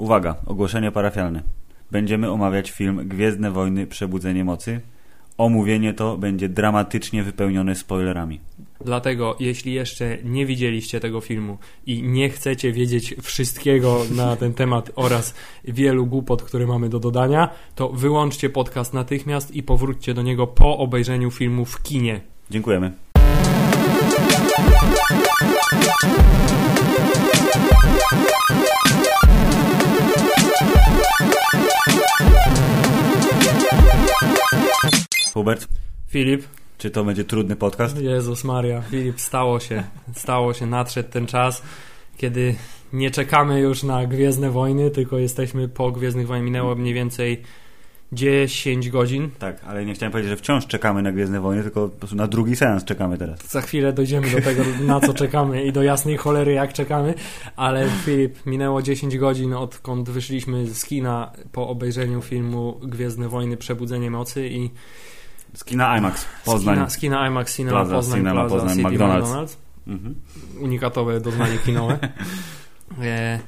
Uwaga, ogłoszenie parafialne. Będziemy omawiać film Gwiezdne Wojny Przebudzenie Mocy. Omówienie to będzie dramatycznie wypełnione spoilerami. Dlatego, jeśli jeszcze nie widzieliście tego filmu i nie chcecie wiedzieć wszystkiego na ten temat oraz wielu głupot, które mamy do dodania, to wyłączcie podcast natychmiast i powróćcie do niego po obejrzeniu filmu w kinie. Dziękujemy. Hubert, Filip, czy to będzie trudny podcast? Jezus Maria, Filip, stało się, stało się, nadszedł ten czas, kiedy nie czekamy już na Gwiezdne Wojny, tylko jesteśmy po Gwiezdnych Wojnach, minęło mniej więcej 10 godzin. Tak, ale nie chciałem powiedzieć, że wciąż czekamy na Gwiezdne Wojny, tylko po prostu na drugi seans czekamy teraz. Za chwilę dojdziemy do tego, na co czekamy i do jasnej cholery, jak czekamy, ale Filip, minęło 10 godzin, odkąd wyszliśmy z kina po obejrzeniu filmu Gwiezdne Wojny Przebudzenie Mocy i Z kina IMAX, Poznań. Z kina, z kina IMAX, Cinema Plaza, Poznań, Cinema Plaza, Poznań, City McDonald's. McDonald's. Mhm. Unikatowe doznanie kinowe. E,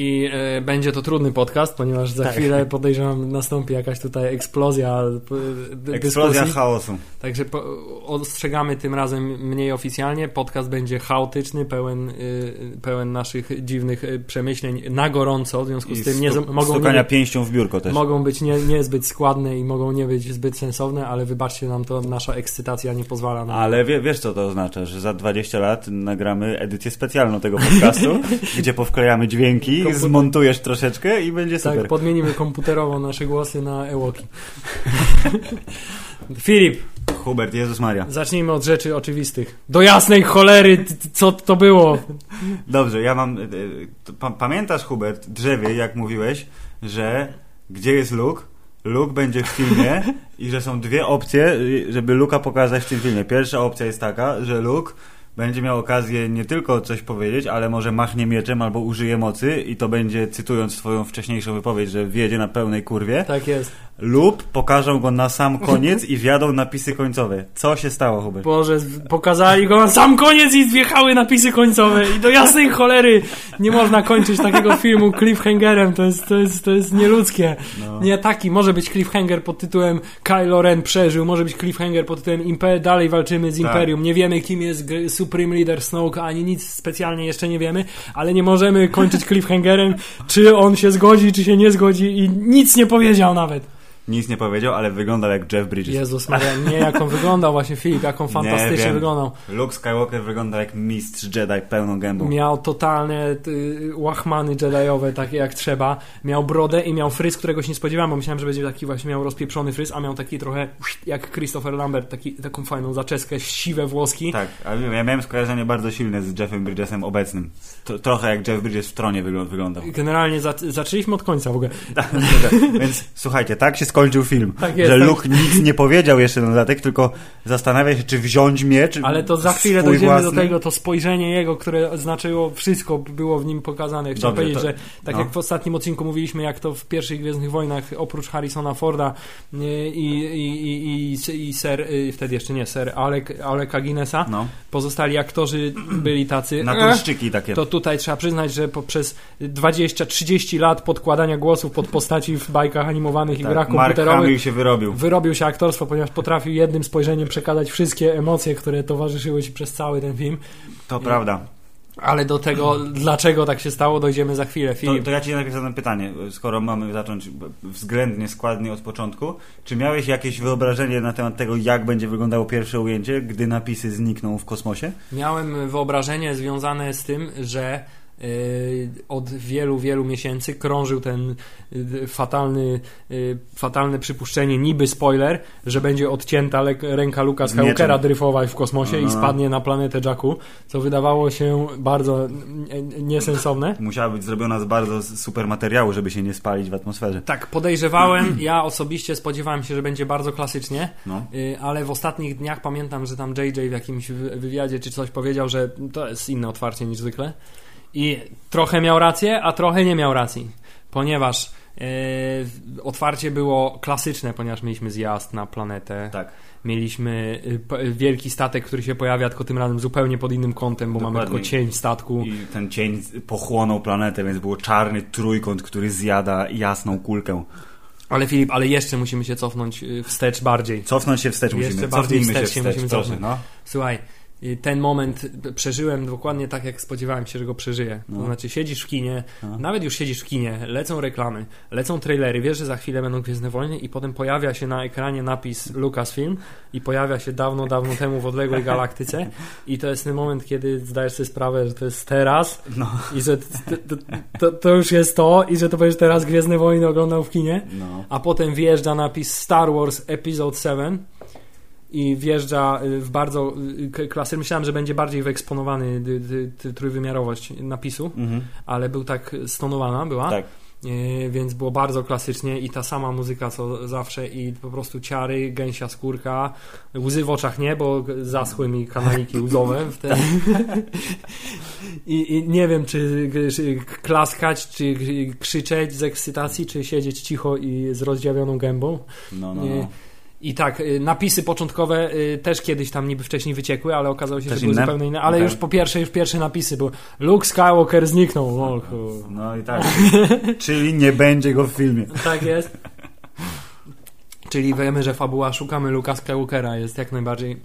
I e, będzie to trudny podcast, ponieważ za Tak. chwilę podejrzewam nastąpi jakaś tutaj eksplozja e, d- Eksplozja dyskusji. chaosu. Także po, ostrzegamy tym razem mniej oficjalnie. Podcast będzie chaotyczny, pełen, y, pełen naszych dziwnych przemyśleń na gorąco. W związku z I tym nie, stu- z- mogą, nie, pięścią w biurko też. mogą być nie, niezbyt składne i mogą nie być zbyt sensowne, ale wybaczcie nam to, nasza ekscytacja nie pozwala nam. Ale wie, wiesz, co to oznacza? Że za 20 lat nagramy edycję specjalną tego podcastu, gdzie powklejamy dźwięki, Komputer- zmontujesz troszeczkę i będzie super. Tak, podmienimy komputerowo nasze głosy na Ewoki. Filip, Hubert, Jezus Maria. zacznijmy od rzeczy oczywistych. Do jasnej cholery, co to było? Dobrze, ja mam... pa, pamiętasz, Hubert, drzewie, jak mówiłeś, że gdzie jest Luke? Luke będzie w filmie i że są dwie opcje, żeby Luka pokazać w tym filmie. Pierwsza opcja jest taka, że Luke będzie miał okazję nie tylko coś powiedzieć, ale może machnie mieczem albo użyje mocy i to będzie, cytując twoją wcześniejszą wypowiedź, że wjedzie na pełnej kurwie. Tak jest. Lub pokażą go na sam koniec i wjadą napisy końcowe. Co się stało, Hubert? Boże, pokazali go na sam koniec i wjechały napisy końcowe i do jasnej cholery nie można kończyć takiego filmu cliffhangerem, to jest, to jest, to jest nieludzkie. No. Nie taki, może być cliffhanger pod tytułem Kylo Ren przeżył, może być cliffhanger pod tytułem Imper dalej walczymy z Tak. Imperium, nie wiemy kim jest Supreme Leader Snoke, ani nic specjalnie jeszcze nie wiemy, ale nie możemy kończyć cliffhangerem, czy on się zgodzi, czy się nie zgodzi i nic nie powiedział nawet. Nic nie powiedział, ale wyglądał jak Jeff Bridges. Jezus Maria, nie jak on wyglądał właśnie Filip, jak on Nie fantastycznie wyglądał. Luke Skywalker wygląda jak mistrz Jedi pełną gębą. Miał totalne y, łachmany jediowe, takie jak trzeba. Miał brodę i miał fryz, którego się nie spodziewałem, bo myślałem, że będzie taki właśnie miał rozpieprzony fryz, a miał taki trochę jak Christopher Lambert, taki, taką fajną zaczeskę, siwe włoski. Tak, ale ja miałem skojarzenie bardzo silne z Jeffem Bridgesem obecnym. To, trochę jak Jeff Bridges w tronie wyglą- wyglądał. Generalnie za, zaczęliśmy od końca w ogóle. Więc słuchajcie, tak się skończył film. Tak jest, że tak. Luke nic nie powiedział jeszcze na dodatek, tylko zastanawia się, czy wziąć miecz. Ale to za chwilę dojdziemy własny. do tego, to spojrzenie jego, które znaczyło wszystko, było w nim pokazane. Chciałem Dobrze, powiedzieć, to- że tak no. jak w ostatnim odcinku mówiliśmy, jak to w pierwszych Gwiezdnych Wojnach, oprócz Harrisona Forda nie, i, i, i, i, i ser, y, wtedy jeszcze nie, ser Alec, Aleka Guinnessa, No, pozostali aktorzy byli tacy... na kulszczyki takie. to tutaj trzeba przyznać, że poprzez 20-30 lat podkładania głosów pod postaci w bajkach animowanych i tak, grach Mark komputerowych Hamill się wyrobił. wyrobił się aktorstwo, ponieważ potrafił jednym spojrzeniem przekazać wszystkie emocje, które towarzyszyły ci przez cały ten film. To prawda. Ale do tego, dlaczego tak się stało, dojdziemy za chwilę. To, Filip, to ja ci najpierw zadam pytanie, skoro mamy zacząć względnie składnie od początku. Czy miałeś jakieś wyobrażenie na temat tego, jak będzie wyglądało pierwsze ujęcie, gdy napisy znikną w kosmosie? miałem wyobrażenie związane z tym, że od wielu, wielu miesięcy krążył ten y, fatalny, y, fatalne przypuszczenie, niby spoiler, że będzie odcięta ręka Luka Skywalkera dryfować w kosmosie i No. spadnie na planetę Jakku, co wydawało się bardzo niesensowne. Musiała być zrobiona z bardzo super materiału, żeby się nie spalić w atmosferze. Tak, podejrzewałem, ja osobiście spodziewałem się, że będzie bardzo klasycznie, No. ale w ostatnich dniach pamiętam, że tam JJ w jakimś wy- wywiadzie czy coś powiedział, że to jest inne otwarcie niż zwykle. I trochę miał rację, a trochę nie miał racji, ponieważ E, otwarcie było klasyczne, ponieważ mieliśmy zjazd na planetę. Tak. Mieliśmy y, wielki statek, który się pojawia, tylko tym razem zupełnie pod innym kątem, bo mamy Dokładnie. tylko cień statku. I ten cień pochłonął planetę, więc był czarny trójkąt, który zjada jasną kulkę. Ale Filip, ale jeszcze musimy się cofnąć y, wstecz bardziej. Cofnąć się wstecz Jeszcze musimy. bardziej Cofnijmy się wstecz się wstecz, musimy proszę, cofnąć. no. Słuchaj, y, ten moment przeżyłem dokładnie tak, jak spodziewałem się, że go przeżyję. To No. znaczy, siedzisz w kinie, No. nawet już siedzisz w kinie, lecą reklamy, lecą trailery, wiesz, że za chwilę będą Gwiezdne Wojny i potem pojawia się na ekranie napis Lucasfilm i pojawia się dawno, dawno temu w odległej galaktyce i to jest ten moment, kiedy zdajesz sobie sprawę, że to jest teraz No. i że t- t- to, to już jest to i że to będziesz teraz Gwiezdne Wojny oglądał w kinie No. a potem wjeżdża napis Star Wars Episode 7 i wjeżdża y, w bardzo klasy. Myślałem, że będzie bardziej wyeksponowany y, y, y, trójwymiarowość napisu, Mhm. ale był tak stonowana była, Tak. y, więc było bardzo klasycznie i ta sama muzyka co zawsze i po prostu ciary, gęsia skórka, łzy w oczach nie, bo zaschły mi kanaliki łzowe wtedy. I, I nie wiem, czy, czy klaskać, czy krzyczeć z ekscytacji, czy siedzieć cicho i z rozdziawioną gębą. No, no, no. I tak, y, napisy początkowe y, też kiedyś tam niby wcześniej wyciekły, ale okazało się, Też że były inne? zupełnie inne. Ale Okej. już po pierwsze, już pierwsze napisy były Luke Skywalker zniknął. O, chu- No i tak. Czyli nie będzie go w filmie. tak jest. Czyli wiemy, że fabuła Szukamy Luka Skywalkera jest jak najbardziej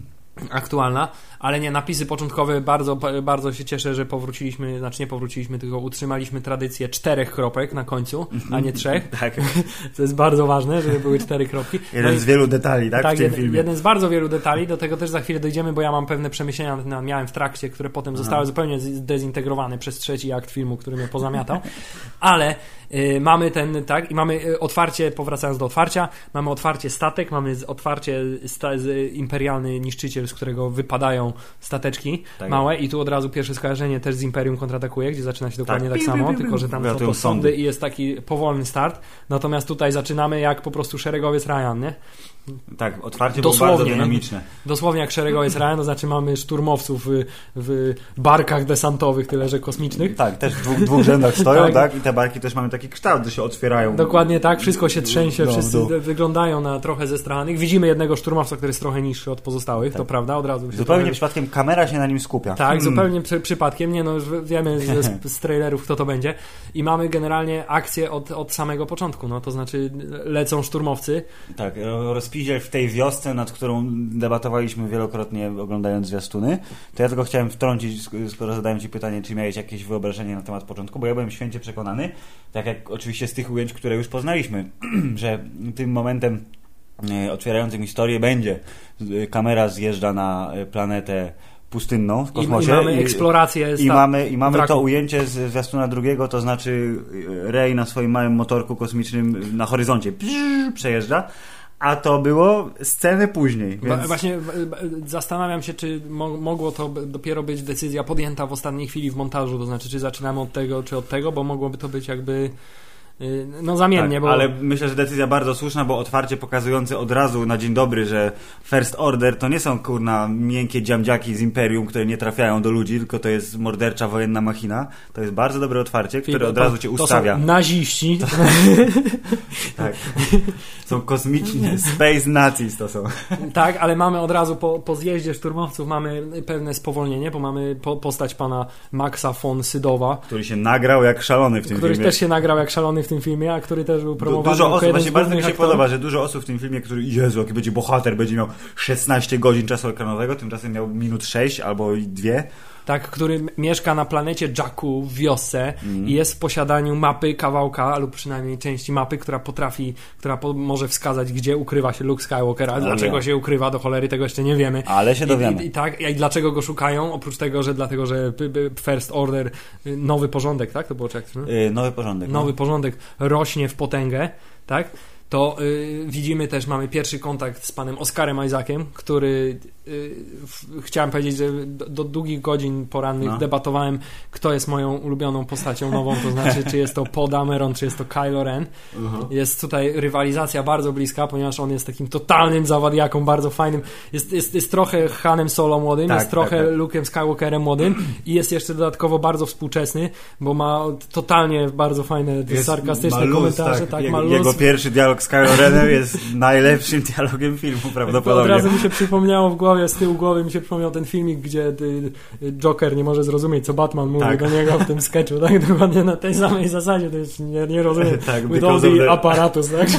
aktualna, ale nie, napisy początkowe bardzo, bardzo się cieszę, że powróciliśmy, znaczy nie powróciliśmy, tylko utrzymaliśmy tradycję czterech kropek na końcu, a nie trzech. Tak. To jest bardzo ważne, żeby były cztery kropki. No Jeden i- z wielu detali, tak? w tym jed, filmie. jeden z bardzo wielu detali, do tego też za chwilę dojdziemy, bo ja mam pewne przemyślenia, miałem w trakcie, które potem Aha. zostały zupełnie zdezintegrowane przez trzeci akt filmu, który mnie pozamiatał, ale y, mamy ten, tak, i mamy y, otwarcie, powracając do otwarcia, mamy otwarcie statek, mamy otwarcie sta, imperialny niszczyciel, z którego wypadają stateczki Tak. małe i tu od razu pierwsze skojarzenie też z Imperium kontratakuje, gdzie zaczyna się dokładnie tak, Piu, samo, tylko że tam są to sądy i jest taki powolny start, natomiast tutaj zaczynamy jak po prostu szeregowiec Ryan, nie? Tak, otwarcie było Dosłownie. bardzo dynamiczne. Dosłownie jak szeregowiec Ryan, to znaczy mamy szturmowców w, w barkach desantowych, tyle że kosmicznych. Tak, też w dwóch, dwóch rzędach stoją, Tak. tak. I te barki też mają taki kształt, że się otwierają. Dokładnie tak, wszystko się trzęsie, No, wszyscy dół. wyglądają na trochę zestranych. Widzimy jednego szturmowca, który jest trochę niższy od pozostałych, to prawda, od razu Zupełnie trochę- przypadkiem kamera się na nim skupia. Tak, Hmm. zupełnie przy, przypadkiem, nie no, już wiemy z, z, trailerów kto to będzie i mamy generalnie akcję od, od samego początku, no to znaczy lecą szturmowcy, Tak, ro- rozpiździel w tej wiosce, nad którą debatowaliśmy wielokrotnie oglądając zwiastuny, to ja tylko chciałem wtrącić, sk- skoro zadałem Ci pytanie, czy miałeś jakieś wyobrażenie na temat początku, bo ja byłem święcie przekonany, tak jak oczywiście z tych ujęć, które już poznaliśmy, że tym momentem e, otwierającym historię będzie e, kamera zjeżdża na e, planetę pustynną w i, i kosmosie mamy eksplorację i sta- mamy, i mamy to ujęcie z zwiastuna drugiego, to znaczy Rey na swoim małym motorku kosmicznym na horyzoncie. Psz, przejeżdża, a to było sceny później. Więc... Właśnie zastanawiam się, czy mo mogło to dopiero być decyzja podjęta w ostatniej chwili w montażu, to znaczy, czy zaczynamy od tego, czy od tego, bo mogłoby to być jakby no zamiennie, tak, bo Ale myślę, że decyzja bardzo słuszna, bo otwarcie pokazujące od razu na dzień dobry, że First Order to nie są kurna miękkie dziamdziaki z Imperium, które nie trafiają do ludzi, tylko to jest mordercza wojenna machina. To jest bardzo dobre otwarcie, które od to- razu cię to ustawia. są naziści. Tak. Są kosmiczni Space Nazis to są. Tak, ale mamy od razu po, po zjeździe szturmowców mamy pewne spowolnienie, bo mamy po, postać pana Maxa von Sydowa, Który się nagrał jak szalony w tym który filmie. też się nagrał jak szalony w tym filmie, a który też był promowany Dużo osób, właśnie bardzo mi się aktorów. podoba, że dużo osób w tym filmie, który Jezu, jaki będzie bohater, będzie miał 16 godzin czasu ekranowego, tymczasem miał minut 6 albo i dwie. Tak, który mieszka na planecie Jakku w wiosce Mhm. i jest w posiadaniu mapy kawałka, lub przynajmniej części mapy, która potrafi, która po, może wskazać, gdzie ukrywa się Luke Skywalker, a O dlaczego ja. się ukrywa, do cholery tego jeszcze nie wiemy. Ale się I, dowiemy. i, I tak, i dlaczego go szukają? Oprócz tego, że dlatego, że First Order, y, nowy porządek, tak? To było czy jak to? Yy, nowy porządek. nowy no. porządek rośnie w potęgę, tak? To y, widzimy też, mamy pierwszy kontakt z panem Oscarem Isaaciem, który chciałem powiedzieć, że do, długich godzin porannych No. debatowałem, kto jest moją ulubioną postacią nową, to znaczy, czy jest to Poe Dameron, czy jest to Kylo Ren. Jest tutaj rywalizacja bardzo bliska, ponieważ on jest takim totalnym zawadiaką, bardzo fajnym. Jest, jest, jest trochę Hanem Solo młodym, Tak, jest trochę tak, tak. Luke'em Skywalkerem młodym i jest jeszcze dodatkowo bardzo współczesny, bo ma totalnie bardzo fajne, Jest- sarkastyczne luz, komentarze. Tak, jego, ma luz. jego pierwszy dialog z Kylo Renem jest najlepszym dialogiem filmu To od prawdopodobnie. razu mi się przypomniało w głowie, z tyłu głowy mi się przypomniał ten filmik, gdzie y, y, Joker nie może zrozumieć, co Batman mówi Tak. do niego w tym sketchu, tak? Dokładnie na tej samej zasadzie, to jest, nie, nie rozumiem. Tak, With all the the- aparatus, tak?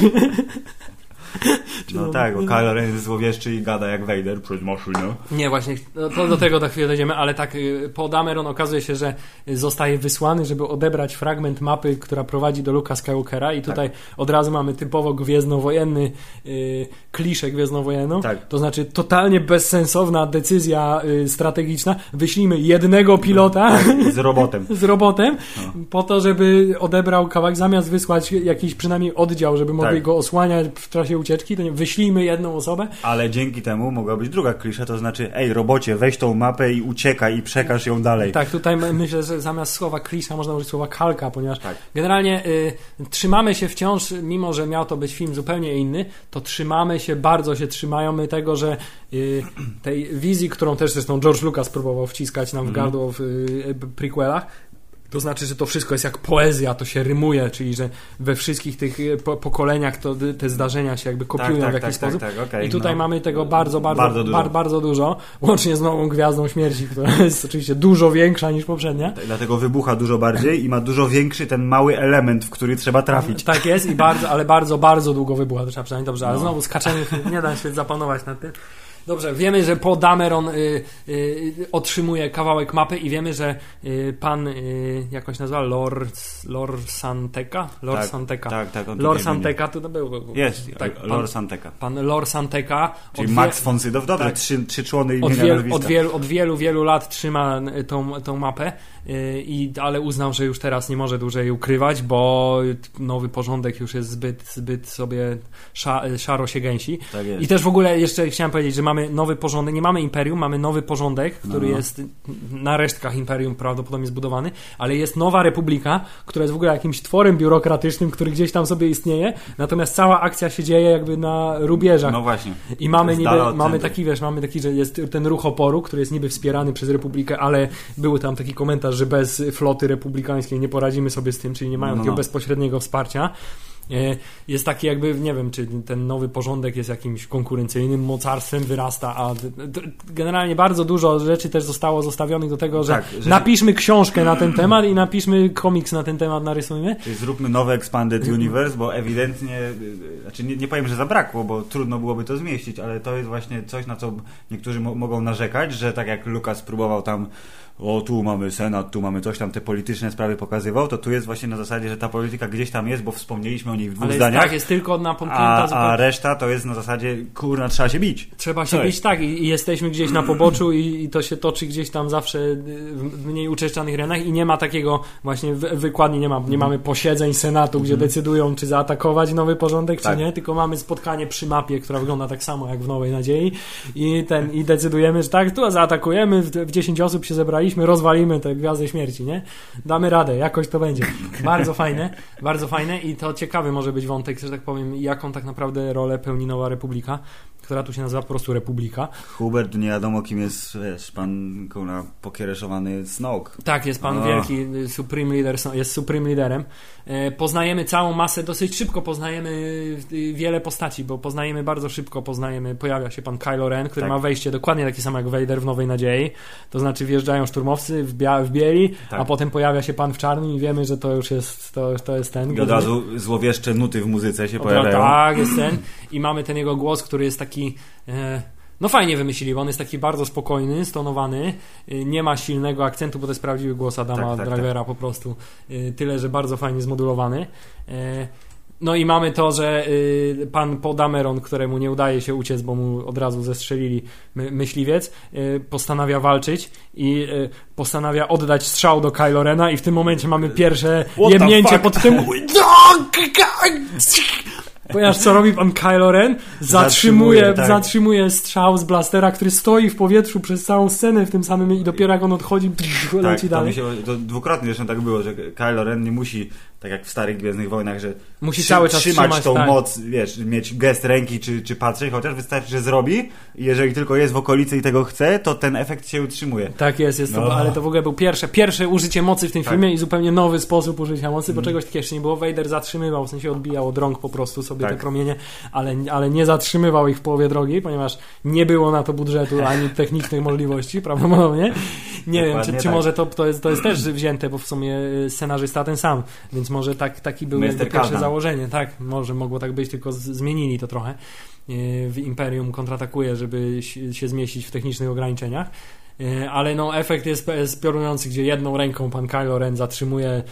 No tak, bo Kylo Ren jest złowieszczy i gada jak Vader przez maszynę. Nie, właśnie, no to do tego za chwilę dojdziemy, ale tak, y, po Dameron okazuje się, że zostaje wysłany, żeby odebrać fragment mapy, która prowadzi do Luka Skywalkera i tutaj od razu mamy typowo gwiezdnowojenny y, kliszę gwiezdnowojenną, Tak. to znaczy totalnie bezsensowna decyzja y, strategiczna, wyślijmy jednego pilota Z robotem. z robotem No. po to, żeby odebrał kawałek, zamiast wysłać jakiś przynajmniej oddział, żeby mogli Tak. go osłaniać w czasie ucieczki, to nie, wyślijmy jedną osobę, Ale dzięki temu mogła być druga klisza, to znaczy ej robocie, weź tą mapę i uciekaj i przekaż ją dalej. Tak, tutaj my- myślę, że zamiast słowa klisza można użyć słowa kalka, ponieważ Tak. generalnie y, trzymamy się wciąż, mimo że miał to być film zupełnie inny, to trzymamy się, bardzo się trzymają my tego, że y, tej wizji, którą też zresztą George Lucas próbował wciskać nam w Mhm. gardło w y, prequelach, to znaczy, że to wszystko jest jak poezja, to się rymuje, czyli że we wszystkich tych po, pokoleniach to te zdarzenia się jakby kopiują tak, w jakiś tak, sposób. Tak, tak, okej, I tutaj no. mamy tego bardzo, bardzo, Bardzo dużo. Bar, bardzo dużo, łącznie z nową Gwiazdą Śmierci, która jest oczywiście dużo większa niż poprzednia. Tak, Dlatego wybucha dużo bardziej i ma dużo większy ten mały element, w który trzeba trafić. Tak jest, i bardzo, ale bardzo, bardzo długo wybucha, to trzeba przynajmniej dobrze, ale No. znowu skaczemy, nie da się zapanować nad tym. Dobrze, wiemy, że po Dameron y, y, otrzymuje kawałek mapy i wiemy, że y, pan, y, jakoś nazywa, Lord, Lord Santeka? Lord tak, Santeka. Tak, tak, on Lord to był. Jest, tak, pan, Lord Santeka. pan Lord Santeka. Czyli od Max von Sydow, dobrze, tak. trzy, trzy człony od, imienia wielu, nazwiska. od, wielu, od wielu, wielu lat trzyma y, tą, tą mapę, y, i, ale uznał, że już teraz nie może dłużej ukrywać, bo nowy porządek już jest zbyt, zbyt sobie sza, szaro się gęsi. Tak jest. I też w ogóle jeszcze chciałem powiedzieć, że mamy nowy porządek, nie mamy imperium, mamy nowy porządek, który No. jest na resztkach imperium prawdopodobnie zbudowany, ale jest nowa republika, która jest w ogóle jakimś tworem biurokratycznym, który gdzieś tam sobie istnieje, natomiast cała akcja się dzieje jakby na rubieżach. No właśnie. I mamy niby, mamy taki, wiesz, mamy taki, że jest ten ruch oporu, który jest niby wspierany przez Republikę, ale był tam taki komentarz, że bez floty republikańskiej nie poradzimy sobie z tym, czyli nie mają No, no, takiego no. bezpośredniego wsparcia. E, Jest taki jakby, nie wiem, czy ten nowy porządek jest jakimś konkurencyjnym mocarstwem, wyrasta, a generalnie bardzo dużo rzeczy też zostało zostawionych do tego, że, Tak, że- napiszmy książkę na ten temat i napiszmy komiks na ten temat, narysujmy. Czyli zróbmy nowy Expanded Universe, bo ewidentnie, y, znaczy nie, nie powiem, że zabrakło, bo trudno byłoby to zmieścić, ale to jest właśnie coś, na co niektórzy mo mogą narzekać, że tak jak Lukas próbował tam o tu mamy Senat, tu mamy coś tam, te polityczne sprawy pokazywał, to tu jest właśnie na zasadzie, że ta polityka gdzieś tam jest, bo wspomnieliśmy o niej w dwóch Ale jest, zdaniach, tak, jest tylko napomknięta a, a reszta to jest na zasadzie, kurna, trzeba się bić. Trzeba się Co bić jest? tak i, i jesteśmy gdzieś na poboczu i, i to się toczy gdzieś tam zawsze y, w mniej uczęszczanych renach i nie ma takiego właśnie wy, wykładni, nie, ma, nie mamy posiedzeń Senatu, gdzie decydują czy zaatakować nowy porządek, Tak. czy nie, tylko mamy spotkanie przy mapie, która wygląda tak samo jak w Nowej Nadziei i ten i decydujemy, że tak, tu zaatakujemy, w, w 10 osób się zebraliśmy, rozwalimy te gwiazdy śmierci, nie? Damy radę, jakoś to będzie. Bardzo fajne, bardzo fajne i to ciekawy może być wątek, że tak powiem, jaką tak naprawdę rolę pełni Nowa Republika, która tu się nazywa po prostu Republika. Hubert, nie wiadomo kim jest, wiesz, pan kurna pokiereszowany Snoke. Tak, jest pan A. wielki y, Supreme Leader, jest Supreme Liderem. E, Poznajemy całą masę, dosyć szybko poznajemy y, wiele postaci, bo poznajemy bardzo szybko, poznajemy, pojawia się pan Kylo Ren, który Tak. ma wejście dokładnie takie samo jak Vader w Nowej Nadziei. To znaczy wjeżdżają szturmowcy w, bia- w bieli, Tak. a potem pojawia się pan w czarnym i wiemy, że to już jest, to, to jest ten. I od razu złowieszcze nuty w muzyce się pojawiają. tak, jest ten. I mamy ten jego głos, który jest taki. E, no fajnie wymyślili, bo on jest taki bardzo spokojny, stonowany, y, nie ma silnego akcentu, bo to jest prawdziwy głos Adama Tak, tak, Drivera po prostu. Y, Tyle, że bardzo fajnie zmodulowany. E, No i mamy to, że pan Podameron, któremu nie udaje się uciec, bo mu od razu zestrzelili my, myśliwiec, postanawia walczyć i postanawia oddać strzał do Kylo Rena i w tym momencie mamy pierwsze What fuck? pod tym Ponieważ co robi pan Kylo Ren? Zatrzymuje, Zatrzymuje, tak. zatrzymuje strzał z blastera, który stoi w powietrzu przez całą scenę w tym samym i dopiero jak on odchodzi, Tak, leci to, dalej. mi się, to dwukrotnie zresztą tak było, że Kylo Ren nie musi, tak jak w starych Gwiezdnych Wojnach, że Musi trzy- cały czas trzymać, trzymać, tą tak. moc, wiesz, mieć gest ręki czy, czy patrzeć, chociaż wystarczy, że zrobi i jeżeli tylko jest w okolicy i tego chce, to ten efekt się utrzymuje. Tak jest, jest to, No. ale to w ogóle był pierwsze, pierwsze użycie mocy w tym Tak. filmie i zupełnie nowy sposób użycia mocy, bo Mhm. czegoś takiego jeszcze nie było. Vader zatrzymywał, w sensie odbijał od rąk po prostu sobie Tak. te promienie, ale, ale nie zatrzymywał ich w połowie drogi, ponieważ nie było na to budżetu ani technicznych możliwości, prawdopodobnie. Nie wiem, czy, czy tak. może to, to, jest, to jest też wzięte, bo w sumie y, scenarzysta ten sam, więc może tak, taki był jakby Mr. pierwsze założenie. Tak, może mogło tak być, tylko zmienili to trochę. Y, W Imperium kontratakuje, żeby się, zmieścić w technicznych ograniczeniach. Y, Ale no, efekt jest, piorunujący, gdzie jedną ręką pan Kylo Ren zatrzymuje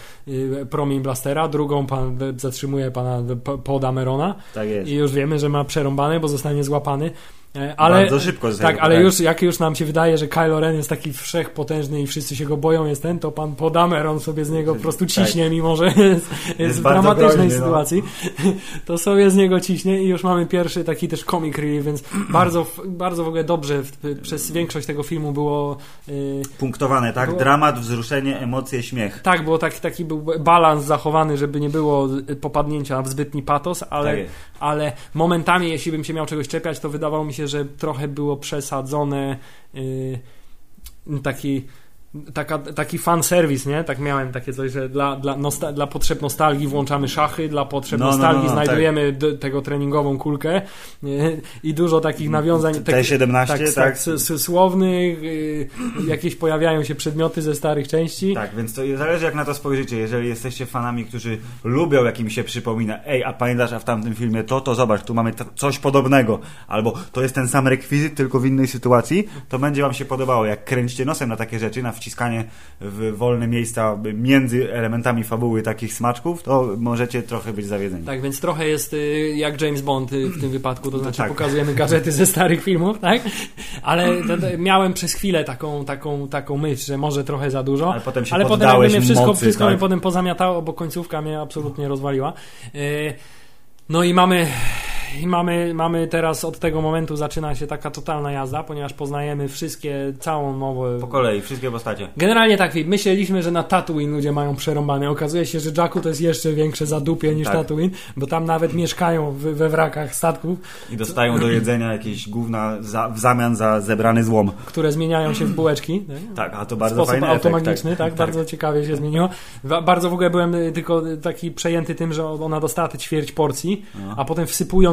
promień blastera, drugą pan zatrzymuje pana Poda Merona Tak jest. i już wiemy, że ma przerąbane, bo zostanie złapany. Y, Ale, Bardzo szybko tak, ale wybrany. już jak już nam się wydaje, że Kylo Ren jest taki wszechpotężny i wszyscy się go boją, jest ten, to pan Podameron sobie z niego po prostu ciśnie, mimo że jest, jest, w dramatycznej groźny, no. sytuacji. To sobie z niego ciśnie i już mamy pierwszy taki też comic relief, więc bardzo, bardzo w ogóle dobrze w, przez większość tego filmu było y, Punktowane, tak? Było- Dramat, wzruszenie, emocje, śmiech. tak, było taki, taki był balans zachowany, żeby nie było popadnięcia w zbytni patos, ale, Tak ale momentami, jeśli bym się miał czegoś czepiać, to wydawało mi się, że trochę było przesadzone y, taki taka, taki fan serwis, nie? Tak miałem takie coś, że dla, dla, nosta- dla potrzeb nostalgii włączamy szachy, dla potrzeb No, no, no, nostalgii no, znajdujemy d- tego treningową kulkę y, i dużo takich nawiązań. tak- T17, tak, tak? tak, s- słownych, y, jakieś pojawiają się przedmioty ze starych części. Tak, więc to zależy jak na to spojrzycie. Jeżeli jesteście fanami, którzy lubią, jak im się przypomina, ej, a pamiętasz, a w tamtym filmie to, to zobacz, tu mamy t- coś podobnego, albo to jest ten sam rekwizyt, tylko w innej sytuacji, to będzie wam się podobało. Jak kręcicie nosem na takie rzeczy, na wciskanie w wolne miejsca między elementami fabuły takich smaczków, to możecie trochę być zawiedzeni. Tak, więc trochę jest y, jak James Bond y, w tym wypadku, to znaczy tak. pokazujemy gadżety ze starych filmów, tak? Ale miałem przez chwilę taką, taką, taką myśl, że może trochę za dużo. Ale potem się ale potem mnie wszystko, mocy, wszystko tak? mnie potem pozamiatało, bo końcówka mnie absolutnie rozwaliła. Y, No i mamy, i mamy, mamy teraz od tego momentu zaczyna się taka totalna jazda, ponieważ poznajemy wszystkie, całą nową Po kolei, wszystkie postacie. Generalnie tak, myśleliśmy, że na Tatooine ludzie mają przerąbane. Okazuje się, że Jakku to jest jeszcze większe zadupie niż Tak. Tatooine, bo tam nawet mieszkają w, we wrakach statków, I dostają do jedzenia jakieś gówna za, w zamian za zebrany złom. które zmieniają się w bułeczki. nie? Tak, a to bardzo sposób fajny efekt, automagiczny, tak, Bardzo ciekawie się zmieniło. Bardzo w ogóle byłem y, tylko y, taki przejęty tym, że ona dostała ćwierć porcji, No. a potem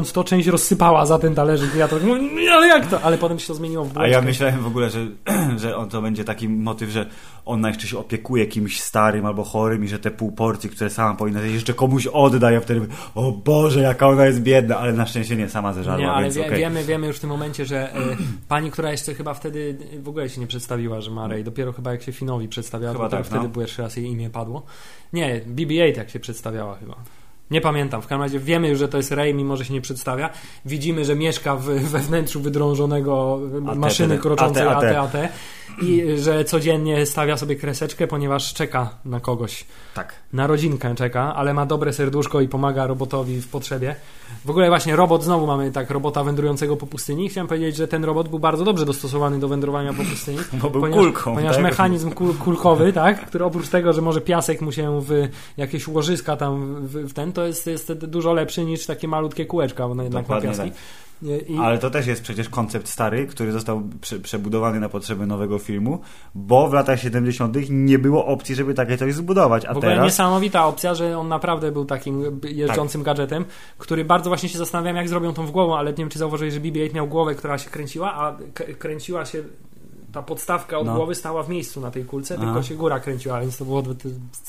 wsypując to, część rozsypała za ten talerzyk. I ja to, no, ale jak to? Ale potem się to zmieniło w A bułeczkę. ja myślałem w ogóle, że, że on to będzie taki motyw, że ona jeszcze się opiekuje kimś starym albo chorym i że te pół porcji, które sama powinna zjeść, jeszcze komuś odda. Ja wtedy o Boże, jaka ona jest biedna, ale na szczęście nie sama zeżarła, Nie, ale więc wie, okej. wiemy, wiemy już w tym momencie, że e, pani, która jeszcze chyba wtedy w ogóle się nie przedstawiła, że ma Rey, dopiero chyba jak się Finowi przedstawiała, Chyba dopiero tak, wtedy no. pierwszy raz jej imię padło. Nie, BB-8 jak się przedstawiała chyba. Nie pamiętam, w każdym razie wiemy już, że to jest Rey, mimo że się nie przedstawia. Widzimy, że mieszka w, we wnętrzu wydrążonego maszyny kroczącej AT, AT, AT i że codziennie stawia sobie kreseczkę, ponieważ czeka na kogoś Tak. na rodzinkę czeka, ale ma dobre serduszko i pomaga robotowi w potrzebie. W ogóle właśnie robot, znowu mamy tak robota wędrującego po pustyni. Chciałem powiedzieć, że ten robot był bardzo dobrze dostosowany do wędrowania po pustyni. Bo był ponieważ, kulką. Ponieważ tak? mechanizm kul, kulkowy, tak, który oprócz tego, że może piasek mu się w jakieś łożyska tam w, w ten, to jest, jest dużo lepszy niż takie malutkie kółeczka, bo jednak ma piaski. tak. I, Ale to też jest przecież koncept stary, który został prze, przebudowany na potrzeby nowego filmu, bo w latach 70. nie było opcji, żeby takie coś zbudować. A W ogóle teraz. niesamowita opcja, że on naprawdę był takim jeżdżącym Tak. gadżetem, który bardzo właśnie się zastanawiam, jak zrobią tą w głową, ale nie wiem, czy zauważyłeś, że BB-8 miał głowę, która się kręciła, a kręciła się ta podstawka od No. głowy stała w miejscu na tej kulce, tylko się góra kręciła, więc to było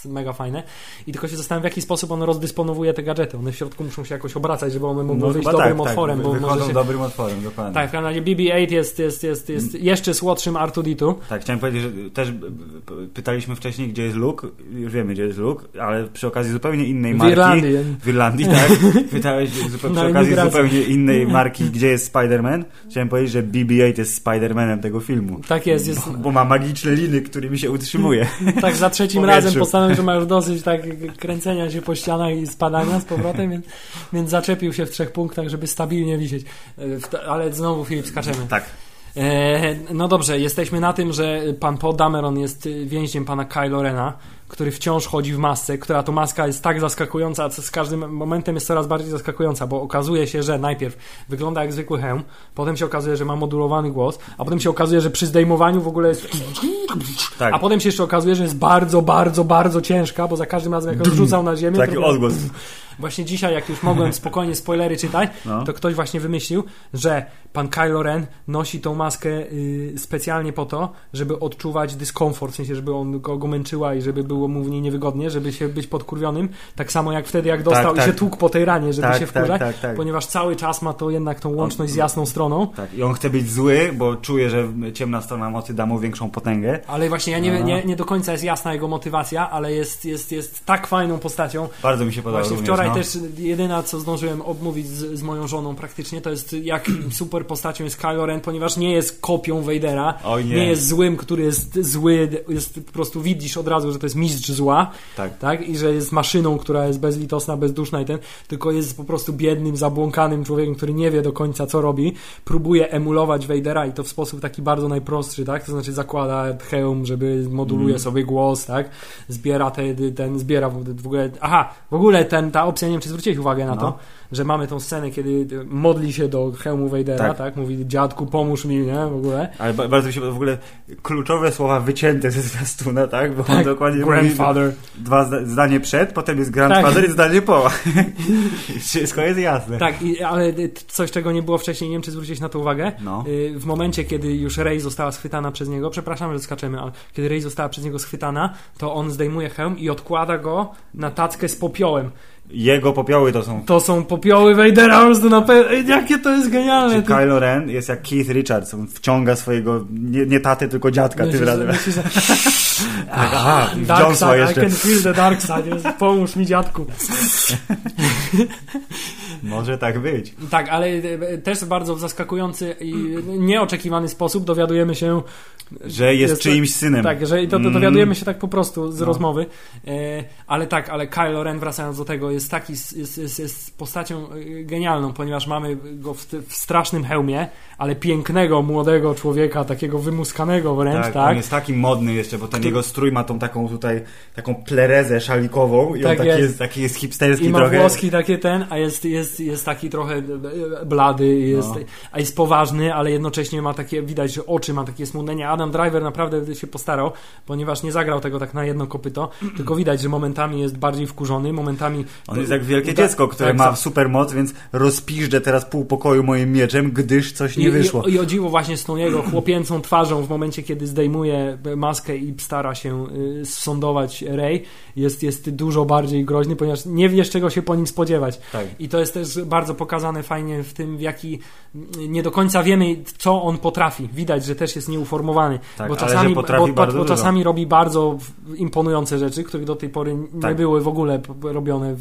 mega fajne. I tylko się zastanawiam, w jaki sposób on rozdysponowuje te gadżety. One w środku muszą się jakoś obracać, żeby one mogły wyjść chyba dobrym tak, otworem, tak, bo wychodzą się... dobrym otworem, dokładnie. Tak, w razie BB-8 jest, jest, jest, jest jeszcze słodszym R2-D2. Tak, chciałem powiedzieć, że też pytaliśmy wcześniej, gdzie jest Luke. Już wiemy, gdzie jest Luke, ale przy okazji zupełnie innej W marki. Irlandii. W Irlandii, tak. Pytałeś przy okazji zupełnie innej marki, gdzie jest Spider-Man. Chciałem powiedzieć, że BB-8 jest Spider-Manem tego filmu. Tak Tak jest, jest. Bo, bo ma magiczne liny, którymi się utrzymuje. Tak za trzecim razem postanowił, że ma już dosyć tak kręcenia się po ścianach i spadania z powrotem, więc, więc zaczepił się w trzech punktach, żeby stabilnie wisieć. E, Ale znowu Filip skaczemy. Tak. E, no dobrze, jesteśmy na tym, że pan Paul Dameron jest więźniem pana Kylo Rena, który wciąż chodzi w masce, która to maska jest tak zaskakująca, a co z każdym momentem jest coraz bardziej zaskakująca, bo okazuje się, że najpierw wygląda jak zwykły hełm, potem się okazuje, że ma modulowany głos, a potem się okazuje, że przy zdejmowaniu w ogóle jest... Tak. A potem się jeszcze okazuje, że jest bardzo, bardzo, bardzo ciężka, bo za każdym razem jak ją rzucał na ziemię... Taki to odgłos. Właśnie dzisiaj, jak już mogłem spokojnie spoilery czytać, No. to ktoś właśnie wymyślił, że pan Kylo Ren nosi tą maskę y, specjalnie po to, żeby odczuwać dyskomfort, w sensie, żeby on go, go męczyła i żeby było mu w niej niewygodnie, żeby się być podkurwionym, tak samo jak wtedy, jak dostał tak. i się tłukł po tej ranie, żeby Tak, się tak, wkurzać, tak, tak. ponieważ cały czas ma to jednak tą łączność z jasną stroną. Tak. I on chce być zły, bo czuje, że ciemna strona mocy da mu większą potęgę. Ale właśnie ja nie, No. nie, nie do końca jest jasna jego motywacja, ale jest, jest, jest tak fajną postacią, Bardzo mi się podoba Właśnie również, wczoraj no. też jedyna, co zdążyłem obmówić z, z moją żoną praktycznie, to jest jak super postacią jest Kylo Ren, ponieważ nie jest kopią Vadera, Oj, nie. jest złym, który jest zły, jest po prostu widzisz od razu, że to jest mistrz zła, Tak. tak? I że jest maszyną, która jest bezlitosna, bezduszna i ten, tylko jest po prostu biednym, zabłąkanym człowiekiem, który nie wie do końca, co robi, próbuje emulować Vadera i to w sposób taki bardzo najprostszy, tak? To znaczy zakłada hełm, żeby moduluje Mm. sobie głos, tak? Zbiera te, ten, zbiera w w ogóle, aha, w ogóle ten, ta opcja, nie wiem, czy zwróciłeś uwagę na No. to, że mamy tą scenę, kiedy modli się do hełmu Vadera, tak? Tak. Mówi, dziadku, pomóż mi, nie? W ogóle. Ale ba- bardzo mi się w ogóle kluczowe słowa wycięte ze zwiastuna, tak? Bo on Tak, dokładnie grandfather. mówi dwa zda- zdanie przed, potem jest grandfather Tak. i zdanie po. Wszystko jest jasne. Tak, i, ale coś, czego nie było wcześniej, nie wiem, czy zwróciłeś na to uwagę, No. Y, w momencie, kiedy już Rey została schwytana przez niego, przepraszam, że skaczemy, ale kiedy Rey została przez niego schwytana, to on zdejmuje hełm i odkłada go na tackę z popiołem. Jego popioły to są. To są popioły Vadera, po prostu na pe... Jakie to jest genialne! Czy Kylo Ren jest jak Keith Richards, on wciąga swojego, nie, nie tatę, tylko dziadka tym Myślisz, że- razem. myślisz, że- Aha, i Dark side, I jeszcze. can feel the dark side. Pomóż mi, dziadku. Może tak być. Tak, ale e, też bardzo w zaskakujący i nieoczekiwany sposób dowiadujemy się, Że jest, Jest- czyimś synem. tak, że to, to Mm. dowiadujemy się tak po prostu z No. rozmowy, e, ale tak, ale Kylo Ren wracając do tego jest taki, jest, jest, jest postacią e, genialną, ponieważ mamy go w, w strasznym hełmie, ale pięknego, młodego człowieka, takiego wymuskanego wręcz, Tak, tak? on jest taki modny jeszcze, bo ten jego strój ma tą taką tutaj, taką plerezę szalikową i Tak on taki jest. jest. taki jest hipsterski I ma trochę. włoski takie ten, a jest, jest, jest taki trochę e, blady, jest, No. a jest poważny, ale jednocześnie ma takie, widać, że oczy ma takie smutnienie. Adam Driver naprawdę się postarał, ponieważ nie zagrał tego tak na jedno kopyto, tylko widać, że momentami jest bardziej wkurzony, momentami... On jest jak wielkie dziecko, które tak, ma tak. super moc, więc rozpiżdżę teraz pół pokoju moim mieczem, gdyż coś nie I, wyszło. I, I o dziwo właśnie z tą jego chłopięcą twarzą w momencie, kiedy zdejmuje maskę i stara się y, sądować Rey, jest, jest dużo bardziej groźny, ponieważ nie wiesz, czego się po nim spodziewać. Tak. I to jest też bardzo pokazane fajnie w tym, w jaki nie do końca wiemy, co on potrafi. Widać, że też jest nieuformowany. Tak, bo czasami, bo, bo, bo czasami robi bardzo imponujące rzeczy, których do tej pory nie Tak. były w ogóle robione w,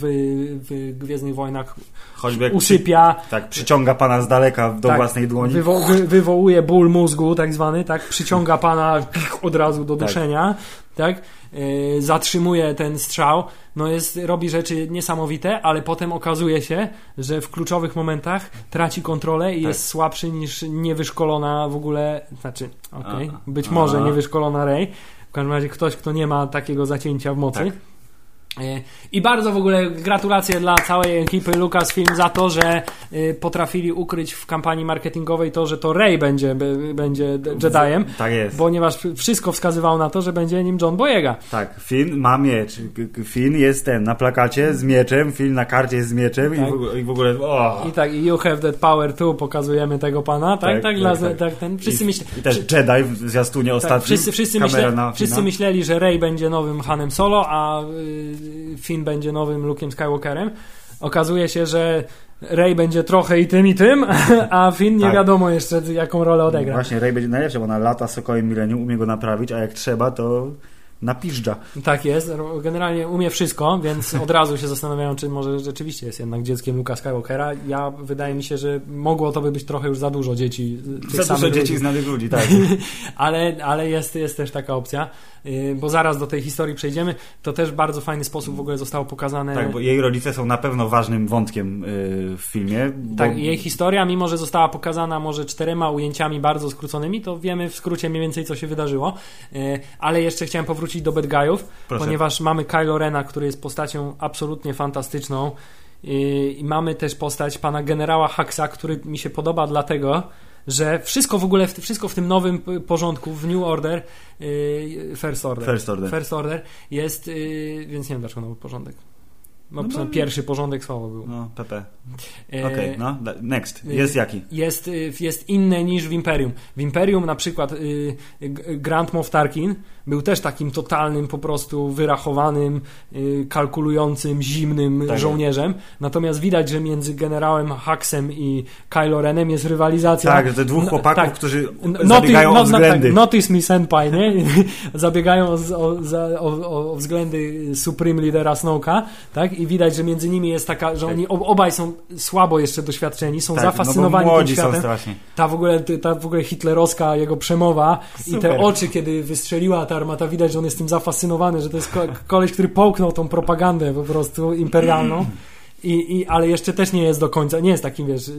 w Gwiezdnych Wojnach. Choćby Usypia, tak, przyciąga pana z daleka do Tak. własnej dłoni. wywo- wy, wywołuje ból mózgu, tak zwany, tak? Przyciąga pana od razu do Tak. duszenia, tak? Yy, zatrzymuje ten strzał, no jest, robi rzeczy niesamowite, ale potem okazuje się, że w kluczowych momentach traci kontrolę i Tak. jest słabszy niż niewyszkolona w ogóle, znaczy, okej, A- być a- może niewyszkolona Rey, w każdym razie ktoś, kto nie ma takiego zacięcia w mocy. Tak. I bardzo w ogóle gratulacje dla całej ekipy Lucasfilm za to, że e, potrafili ukryć w kampanii marketingowej to, że to Rey będzie, będzie Jediem, Tak jest. ponieważ wszystko wskazywało na to, że będzie nim John Boyega. Tak, Finn ma miecz. Finn jest ten na plakacie z mieczem, Finn na karcie jest z mieczem Tak. i, w, ogóle- i w ogóle. I tak, i you have that power too, pokazujemy tego pana, tak? Tak, Tak, tak, tak, tak. ten. Wszyscy, I, myśl, I też Jedi w zwiastunie tak, ostatnim. wszyscy, wszyscy, myśle, wszyscy myśleli, że Rey będzie nowym Hanem Solo, a y, Finn będzie nowym Luke'em Skywalkerem. Okazuje się, że Rey będzie trochę i tym, i tym, a Finn nie Tak. wiadomo jeszcze, jaką rolę odegra. Właśnie, Rey będzie najlepszy, bo ona lata sokołem milenium, umie go naprawić, a jak trzeba, to napiżdża. Tak jest, generalnie umie wszystko, więc od razu się zastanawiają, czy może rzeczywiście jest jednak dzieckiem Luka Skywalkera. Ja wydaje mi się, że mogło to by być trochę już za dużo dzieci. Za dużo samych dzieci ludzi. znanych ludzi, tak. ale ale jest, jest też taka opcja, yy, bo zaraz do tej historii przejdziemy. To też w bardzo fajny sposób w ogóle zostało pokazane. Tak, bo jej rodzice są na pewno ważnym wątkiem y, w filmie. Bo... Tak, jej historia, mimo że została pokazana może czterema ujęciami bardzo skróconymi, to wiemy w skrócie mniej więcej, co się wydarzyło. Yy, Ale jeszcze chciałem powrócić do Bad Guyów, ponieważ mamy Kylo Rena, który jest postacią absolutnie fantastyczną. I mamy też postać pana generała Haxa, który mi się podoba dlatego, że wszystko w ogóle, wszystko w tym nowym porządku, w New Order, yy, First Order, First Order. First Order jest, yy, więc nie wiem dlaczego nowy porządek. No, No bo- pierwszy porządek słabo był. No, PP. Yy, Okej, no, da- next. Jest jaki? jest, y, jest inne niż w Imperium. W Imperium na przykład Grand Moff Tarkin był też takim totalnym, po prostu wyrachowanym, kalkulującym, zimnym Tak. żołnierzem. Natomiast widać, że między generałem Haxem i Kylo Renem jest rywalizacja. Tak, te dwóch No, chłopaków, tak. którzy N- zabiegają no- o no- względy. tak, notice me senpai, nie? Zabiegają o, o, o, o względy Supreme Lidera Snowka, tak? I widać, że między nimi jest taka, że Tak. oni ob- obaj są słabo jeszcze doświadczeni, są tak, zafascynowani no tym światem. Ta w ogóle, ta w ogóle hitlerowska jego przemowa i Super. te oczy, kiedy wystrzeliła ta armata, widać, że on jest tym zafascynowany, że to jest ko- koleś, który połknął tą propagandę po prostu imperialną. I, I, ale jeszcze też nie jest do końca, nie jest takim, wiesz,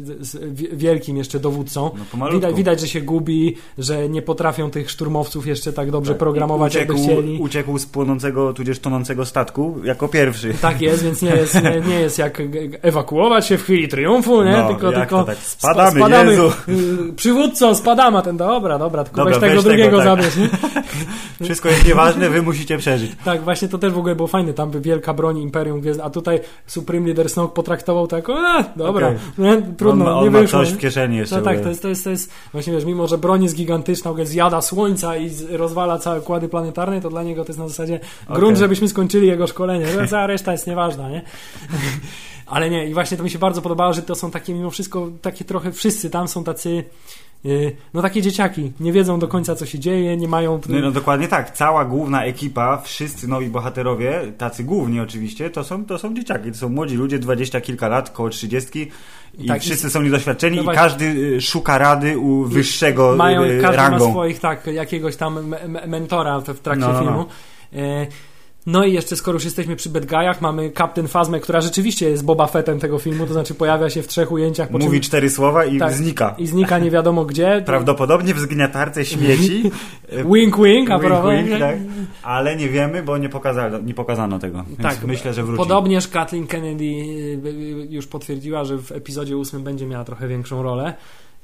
wielkim jeszcze dowódcą. No, widać, widać, że się gubi, że nie potrafią tych szturmowców jeszcze tak dobrze Tak. programować, uciekł, jakby chcieli. Uciekł z płonącego, tudzież tonącego statku jako pierwszy. Tak jest, więc nie jest, nie, nie jest jak ewakuować się w chwili triumfu, nie? No, tylko tylko tak? Spadamy, spa- Jezu. y, Przywódco, spadamy, ten dobra, dobra, tylko Dobra, weź tego weź tego, drugiego tak. zabierz? Wszystko jest nieważne, wy musicie przeżyć. Tak, właśnie to też w ogóle było fajne, tam by wielka broń Imperium Gwiezdne, a tutaj Supreme Leader Snoke potraktował tak, e, dobra, Okej. nie, trudno, on ma, on nie ma wyszło. coś w kieszeni jeszcze. No tak, to jest, to, jest, to jest, właśnie wiesz, mimo że broń jest gigantyczna, ogóle zjada słońca i rozwala całe układy planetarne, to dla niego to jest na zasadzie grunt, Okej. żebyśmy skończyli jego szkolenie, no, cała reszta jest nieważna, nie? Ale nie, i właśnie to mi się bardzo podobało, że to są takie mimo wszystko, takie trochę wszyscy tam są tacy, no takie dzieciaki, nie wiedzą do końca co się dzieje, nie mają... No, no dokładnie tak. Cała główna ekipa, wszyscy nowi bohaterowie, tacy główni oczywiście, to są, to są dzieciaki. To są młodzi ludzie, dwadzieścia kilka lat, koło trzydziestki i Tak, wszyscy są niedoświadczeni no i każdy y, szuka rady u wyższego mają, y, każdy rangą. ma swoich, tak, jakiegoś tam me- me- mentora w, w trakcie No, no, no. filmu. No i jeszcze skoro już jesteśmy przy Bad Guyach, mamy Captain Phasmę, która rzeczywiście jest Boba Fettem tego filmu, to znaczy pojawia się w trzech ujęciach, po Mówi czym cztery słowa i Tak. znika. i znika nie wiadomo gdzie. Prawdopodobnie w zgniatarce śmieci. y, Wink wink, a wink, wink, tak. Ale nie wiemy, bo nie pokazano, nie pokazano tego. Tak, myślę, że wróci. Podobnież Kathleen Kennedy y, y, już potwierdziła, że w epizodzie ósmym będzie miała trochę większą rolę.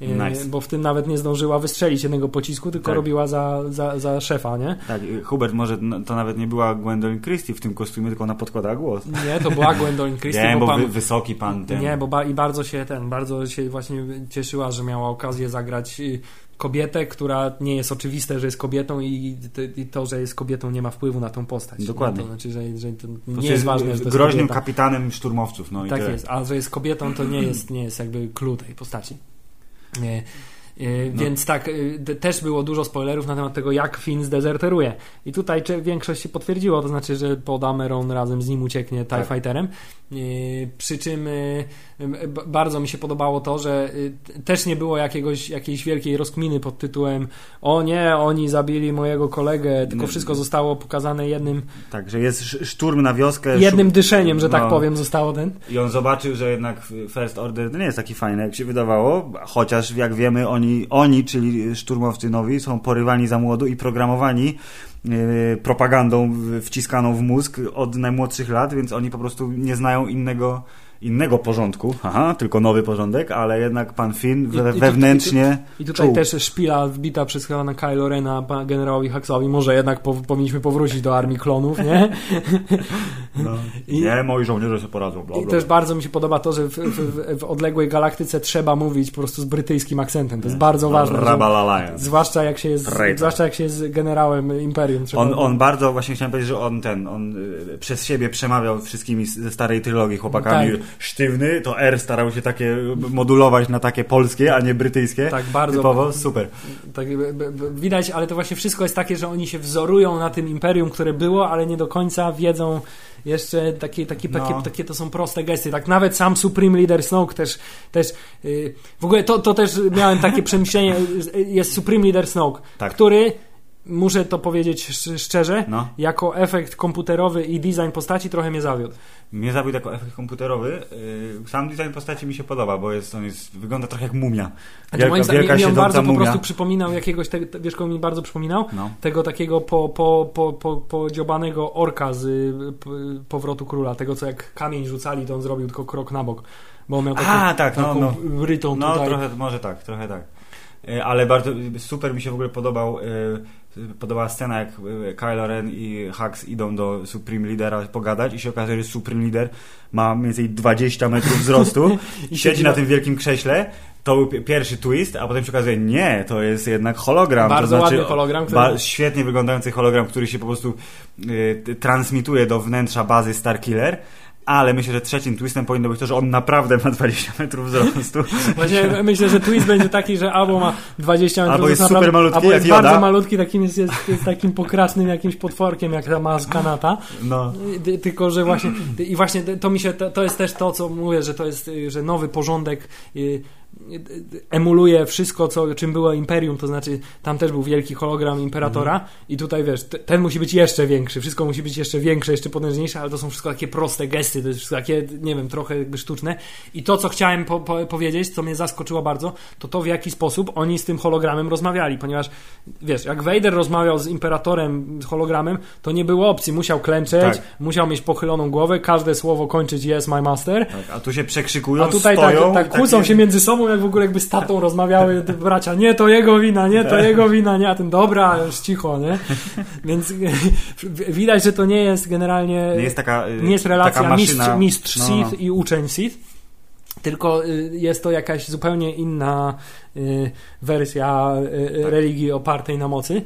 Y, Nice. Bo w tym nawet nie zdążyła wystrzelić jednego pocisku, tylko Tak. robiła za, za, za szefa, nie? Tak, Hubert, może to nawet nie była Gwendolyn Christie w tym kostiumie, tylko ona podkładała głos. Nie, to była Gwendolyn Christie, Nie, bo pan, wy, wysoki pan ten. Nie, bo ba- i bardzo się ten, bardzo się właśnie cieszyła, że miała okazję zagrać y, kobietę, która nie jest oczywiste, że jest kobietą i, i to, że jest kobietą nie ma wpływu na tą postać. Dokładnie. To znaczy, że, że to nie jest ważne, że to jest groźnym kobieta. kapitanem szturmowców. No Tak jest, a że jest kobietą, to nie jest, nie jest jakby clue tej postaci. Nie. E, No. Więc tak, e, też było dużo spoilerów na temat tego, jak Finn zdezerteruje. I tutaj większość się potwierdziło, to znaczy, że Paul Dameron razem z nim ucieknie TIE Tak. Fighterem. E, Przy czym e, bardzo mi się podobało to, że t- też nie było jakiegoś, jakiejś wielkiej rozkminy pod tytułem o nie, oni zabili mojego kolegę, tylko Nie. wszystko zostało pokazane jednym, Tak, że jest sz- szturm na wioskę. jednym dyszeniem, że tak no. powiem, zostało ten. I on zobaczył, że jednak First Order nie jest taki fajny, jak się wydawało, chociaż jak wiemy, oni, oni czyli szturmowcy nowi, są porywani za młodu i programowani e, propagandą wciskaną w mózg od najmłodszych lat, więc oni po prostu nie znają innego, innego porządku. Aha, tylko nowy porządek, ale jednak pan Finn I- we, i wewnętrznie I tutaj czuł. też szpila wbita przez chyba na Kylo Rena generałowi Haxowi. Może jednak po, powinniśmy powrócić do armii klonów, nie? No. I- Nie, moi żołnierze sobie poradzą. Bla, I bla, też bla. bardzo mi się podoba to, że w, w, w odległej galaktyce trzeba mówić po prostu z brytyjskim akcentem. To jest bardzo ważne. że- Rabalalaja. Zwłaszcza jak się jest, Traitor. zwłaszcza jak się jest generałem Imperium. On, on bardzo, właśnie chciałem powiedzieć, że on ten, on y, przez siebie przemawiał wszystkimi ze starej trylogii chłopakami. Tak. Sztywny, to R starał się takie modulować na takie polskie, a nie brytyjskie. Tak, bardzo. Typowo, super. Tak, widać, ale to właśnie wszystko jest takie, że oni się wzorują na tym imperium, które było, ale nie do końca wiedzą jeszcze takie, takie, No. takie, takie to są proste gesty. Tak nawet sam Supreme Leader Snoke też, też yy, w ogóle to, to też miałem takie przemyślenie, jest Supreme Leader Snoke, Tak. który muszę to powiedzieć sz- szczerze, No. jako efekt komputerowy i design postaci trochę mnie zawiódł. Mnie zawiódł jako efekt komputerowy. Yy, Sam design postaci mi się podoba, bo jest, on jest, wygląda trochę jak mumia. Znaczy, moim zdaniem wielka mi on bardzo po mumia. prostu przypominał jakiegoś, te, wiesz kogo mi bardzo przypominał? No. Tego takiego po, po, po, po, podziobanego orka z y, Powrotu Króla, tego co jak kamień rzucali, to on zrobił tylko krok na bok, bo on miał taką, A, tak, no, taką no. rytą No, tutaj. trochę, może tak, trochę tak. E, Ale bardzo super mi się w ogóle podobał, e, podobała scena, jak e, Kylo Ren i Hux idą do Supreme Leadera pogadać i się okazuje, że Supreme Leader ma mniej więcej 20 metrów wzrostu I siedzi na tym wielkim krześle. To był pi- pierwszy twist, a potem się okazuje, nie, to jest jednak hologram. Bardzo to znaczy, ładny hologram, który- świetnie wyglądający hologram, który się po prostu t- transmituje do wnętrza bazy Starkiller. Ale myślę, że trzecim twistem powinno być to, że on naprawdę ma 20 metrów wzrostu. Właśnie myślę, że twist będzie taki, że albo ma 20 metrów Albo jest wzrostu, super malutki albo jest Yoda. bardzo malutki, takim jest, jest, jest takim pokracznym jakimś potworkiem, jak ta maska Nata. No. Ty- Tylko, że właśnie i właśnie to mi się, to, to jest też to, co mówię, że to jest, że nowy porządek y, emuluje wszystko, co, czym było Imperium, to znaczy tam też był wielki hologram Imperatora i tutaj wiesz, te- ten musi być jeszcze większy, wszystko musi być jeszcze większe, jeszcze potężniejsze, ale to są wszystko takie proste gesty, to jest wszystko takie, nie wiem, trochę jakby sztuczne i to, co chciałem po, po, powiedzieć, co mnie zaskoczyło bardzo, to to w jaki sposób oni z tym hologramem rozmawiali, ponieważ wiesz, jak Vader rozmawiał z Imperatorem, z hologramem, to nie było opcji, musiał klęczeć, Tak. musiał mieć pochyloną głowę, każde słowo kończyć yes, my master, Tak, a tu się przekrzykują, a tutaj tak, stoją. tak kłócą takie- się między sobą, jak w ogóle jakby z tatą rozmawiały te bracia. Nie, to jego wina, nie, to jego wina, nie, a ten dobra, już cicho, nie? Więc widać, że to nie jest generalnie, Nie jest taka, y, nie jest relacja maszyna. mistrz, mistrz No, Sith no. i uczeń Sith, tylko y, jest to jakaś zupełnie inna y, wersja y, religii opartej na mocy.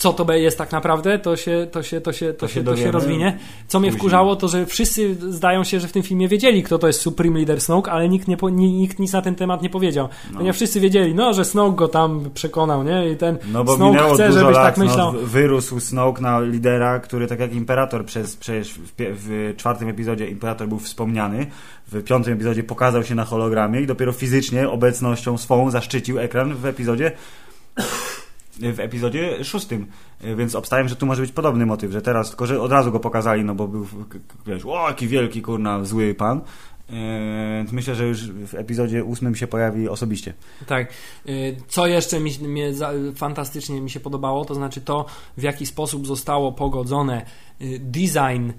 Co to jest tak naprawdę, to się, to się, to się, to To się, to się rozwinie. Co mnie wkurzało, to że wszyscy zdają się, że w tym filmie wiedzieli, kto to jest Supreme Leader Snoke, ale nikt, nie, nikt nic na ten temat nie powiedział. No. Ponieważ wszyscy wiedzieli, no, że Snoke go tam przekonał, nie? I ten No bo Snoke minęło chce, dużo żebyś lat, tak myślał. no, wyrósł Snoke na lidera, który tak jak Imperator przez, przecież w, w czwartym epizodzie Imperator był wspomniany, w piątym epizodzie pokazał się na hologramie i dopiero fizycznie obecnością swą zaszczycił ekran w epizodzie w epizodzie szóstym, więc obstawiam, że tu może być podobny motyw, że teraz, tylko że od razu go pokazali, no bo był, wiesz, o jaki wielki, kurna, zły pan, Więc myślę, że już w epizodzie ósmym się pojawi osobiście. Tak. Y, Co jeszcze mi, mnie fantastycznie mi się podobało, to znaczy to, w jaki sposób zostało pogodzone design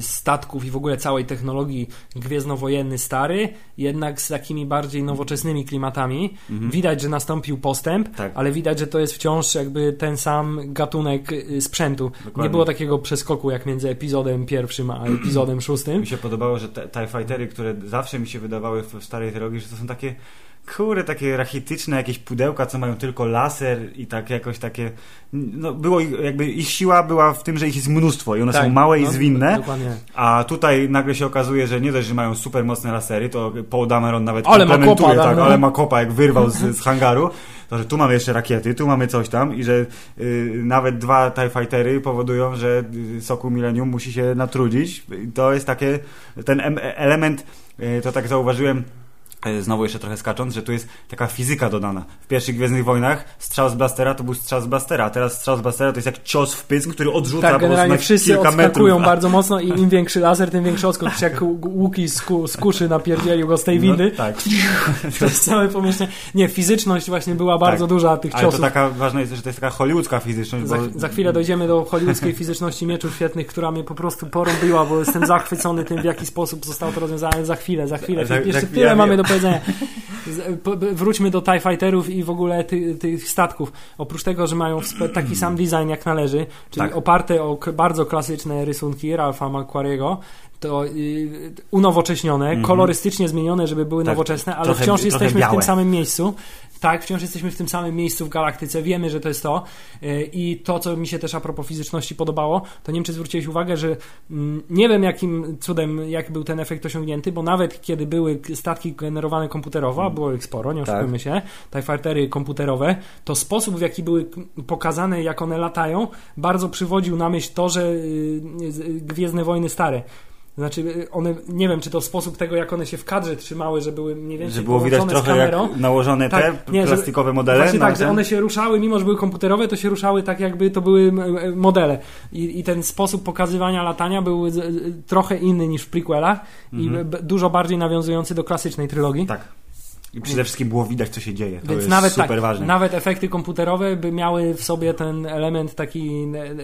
statków i w ogóle całej technologii gwiezdnowojenny stary, jednak z takimi bardziej nowoczesnymi klimatami. Mhm. Widać, że nastąpił postęp, Tak. ale widać, że to jest wciąż jakby ten sam gatunek y, sprzętu. Dokładnie. Nie było takiego przeskoku jak między epizodem pierwszym a epizodem szóstym. Mi się podobało, że te TIE Fightery, które zawsze mi się wydawały w, starej trylogii, że to są takie kurde, takie rachityczne jakieś pudełka, co mają tylko laser i tak jakoś takie no było ich- jakby ich siła była w tym, że ich jest mnóstwo i one są małe i no, zwinne, Dokładnie. a tutaj nagle się okazuje, że nie dość, że mają super mocne lasery, to Paul Dameron nawet Ale ma komplementuje, kopa, tak, no. ale ma kopa, jak wyrwał z, z hangaru, to że tu mamy jeszcze rakiety, tu mamy coś tam i że y, nawet dwa TIE Fightery powodują, że y, Soku Millennium musi się natrudzić. I To jest takie, ten em, element, y, to tak zauważyłem, Znowu jeszcze trochę skacząc, że tu jest taka fizyka dodana. W pierwszych Gwiezdnych Wojnach strzał z blastera to był strzał z blastera, a teraz strzał z blastera to jest jak cios w pysk, który odrzuca Tak, generalnie wszyscy kilka odskakują metrów. bardzo mocno i im większy laser, tym większy odskok. Jak Łuki z, ku, z kuszy napierdzielił go z tej windy. No, tak. To jest całe pomieszczenie. Nie, fizyczność właśnie była bardzo Tak. duża tych Ale to ciosów. taka ważna jest, że to jest taka hollywoodzka fizyczność. Za, bo... za chwilę dojdziemy do hollywoodzkiej fizyczności mieczów świetnych, która mnie po prostu porąbiła, bo jestem zachwycony tym, w jaki sposób zostało to rozwiązane. Za chwilę, za chwilę. Za- Jeszcze za- tyle ja mamy do powiedzenia. Wróćmy do TIE Fighterów i w ogóle ty, tych statków. Oprócz tego, że mają taki sam design jak należy, czyli Tak. oparte o bardzo klasyczne rysunki Ralpha Macquariego, to y, unowocześnione, Mhm. kolorystycznie zmienione, żeby były Tak, nowoczesne, ale trochę- wciąż jesteśmy w tym białe. samym miejscu. Tak, wciąż jesteśmy w tym samym miejscu w galaktyce, wiemy, że to jest to. Y, I to, co mi się też a propos fizyczności podobało, to nie wiem, czy zwróciłeś uwagę, że mm, nie wiem, jakim cudem, jak był ten efekt osiągnięty, bo nawet kiedy były statki generowane komputerowo, a było ich sporo, nie Tak. oszukujmy się, TIE Fightery komputerowe, to sposób, w jaki były pokazane, jak one latają, bardzo przywodził na myśl to, że y, y, Gwiezdne Wojny stare. Znaczy, y, one, nie wiem, czy to sposób tego, jak one się w kadrze trzymały, że były mniej więcej Że było widać trochę jak nałożone Tak, te nie, że- plastikowe modele. Właśnie tak, że ten- one się ruszały, mimo że były komputerowe, to się ruszały tak, jakby to były modele. I, i ten sposób pokazywania latania był trochę inny niż w prequelach i Mhm. b, dużo bardziej nawiązujący do klasycznej trylogii. Tak. I przede wszystkim było widać, co się dzieje. To Więc jest nawet super tak, ważne. nawet efekty komputerowe by miały w sobie ten element takiej e,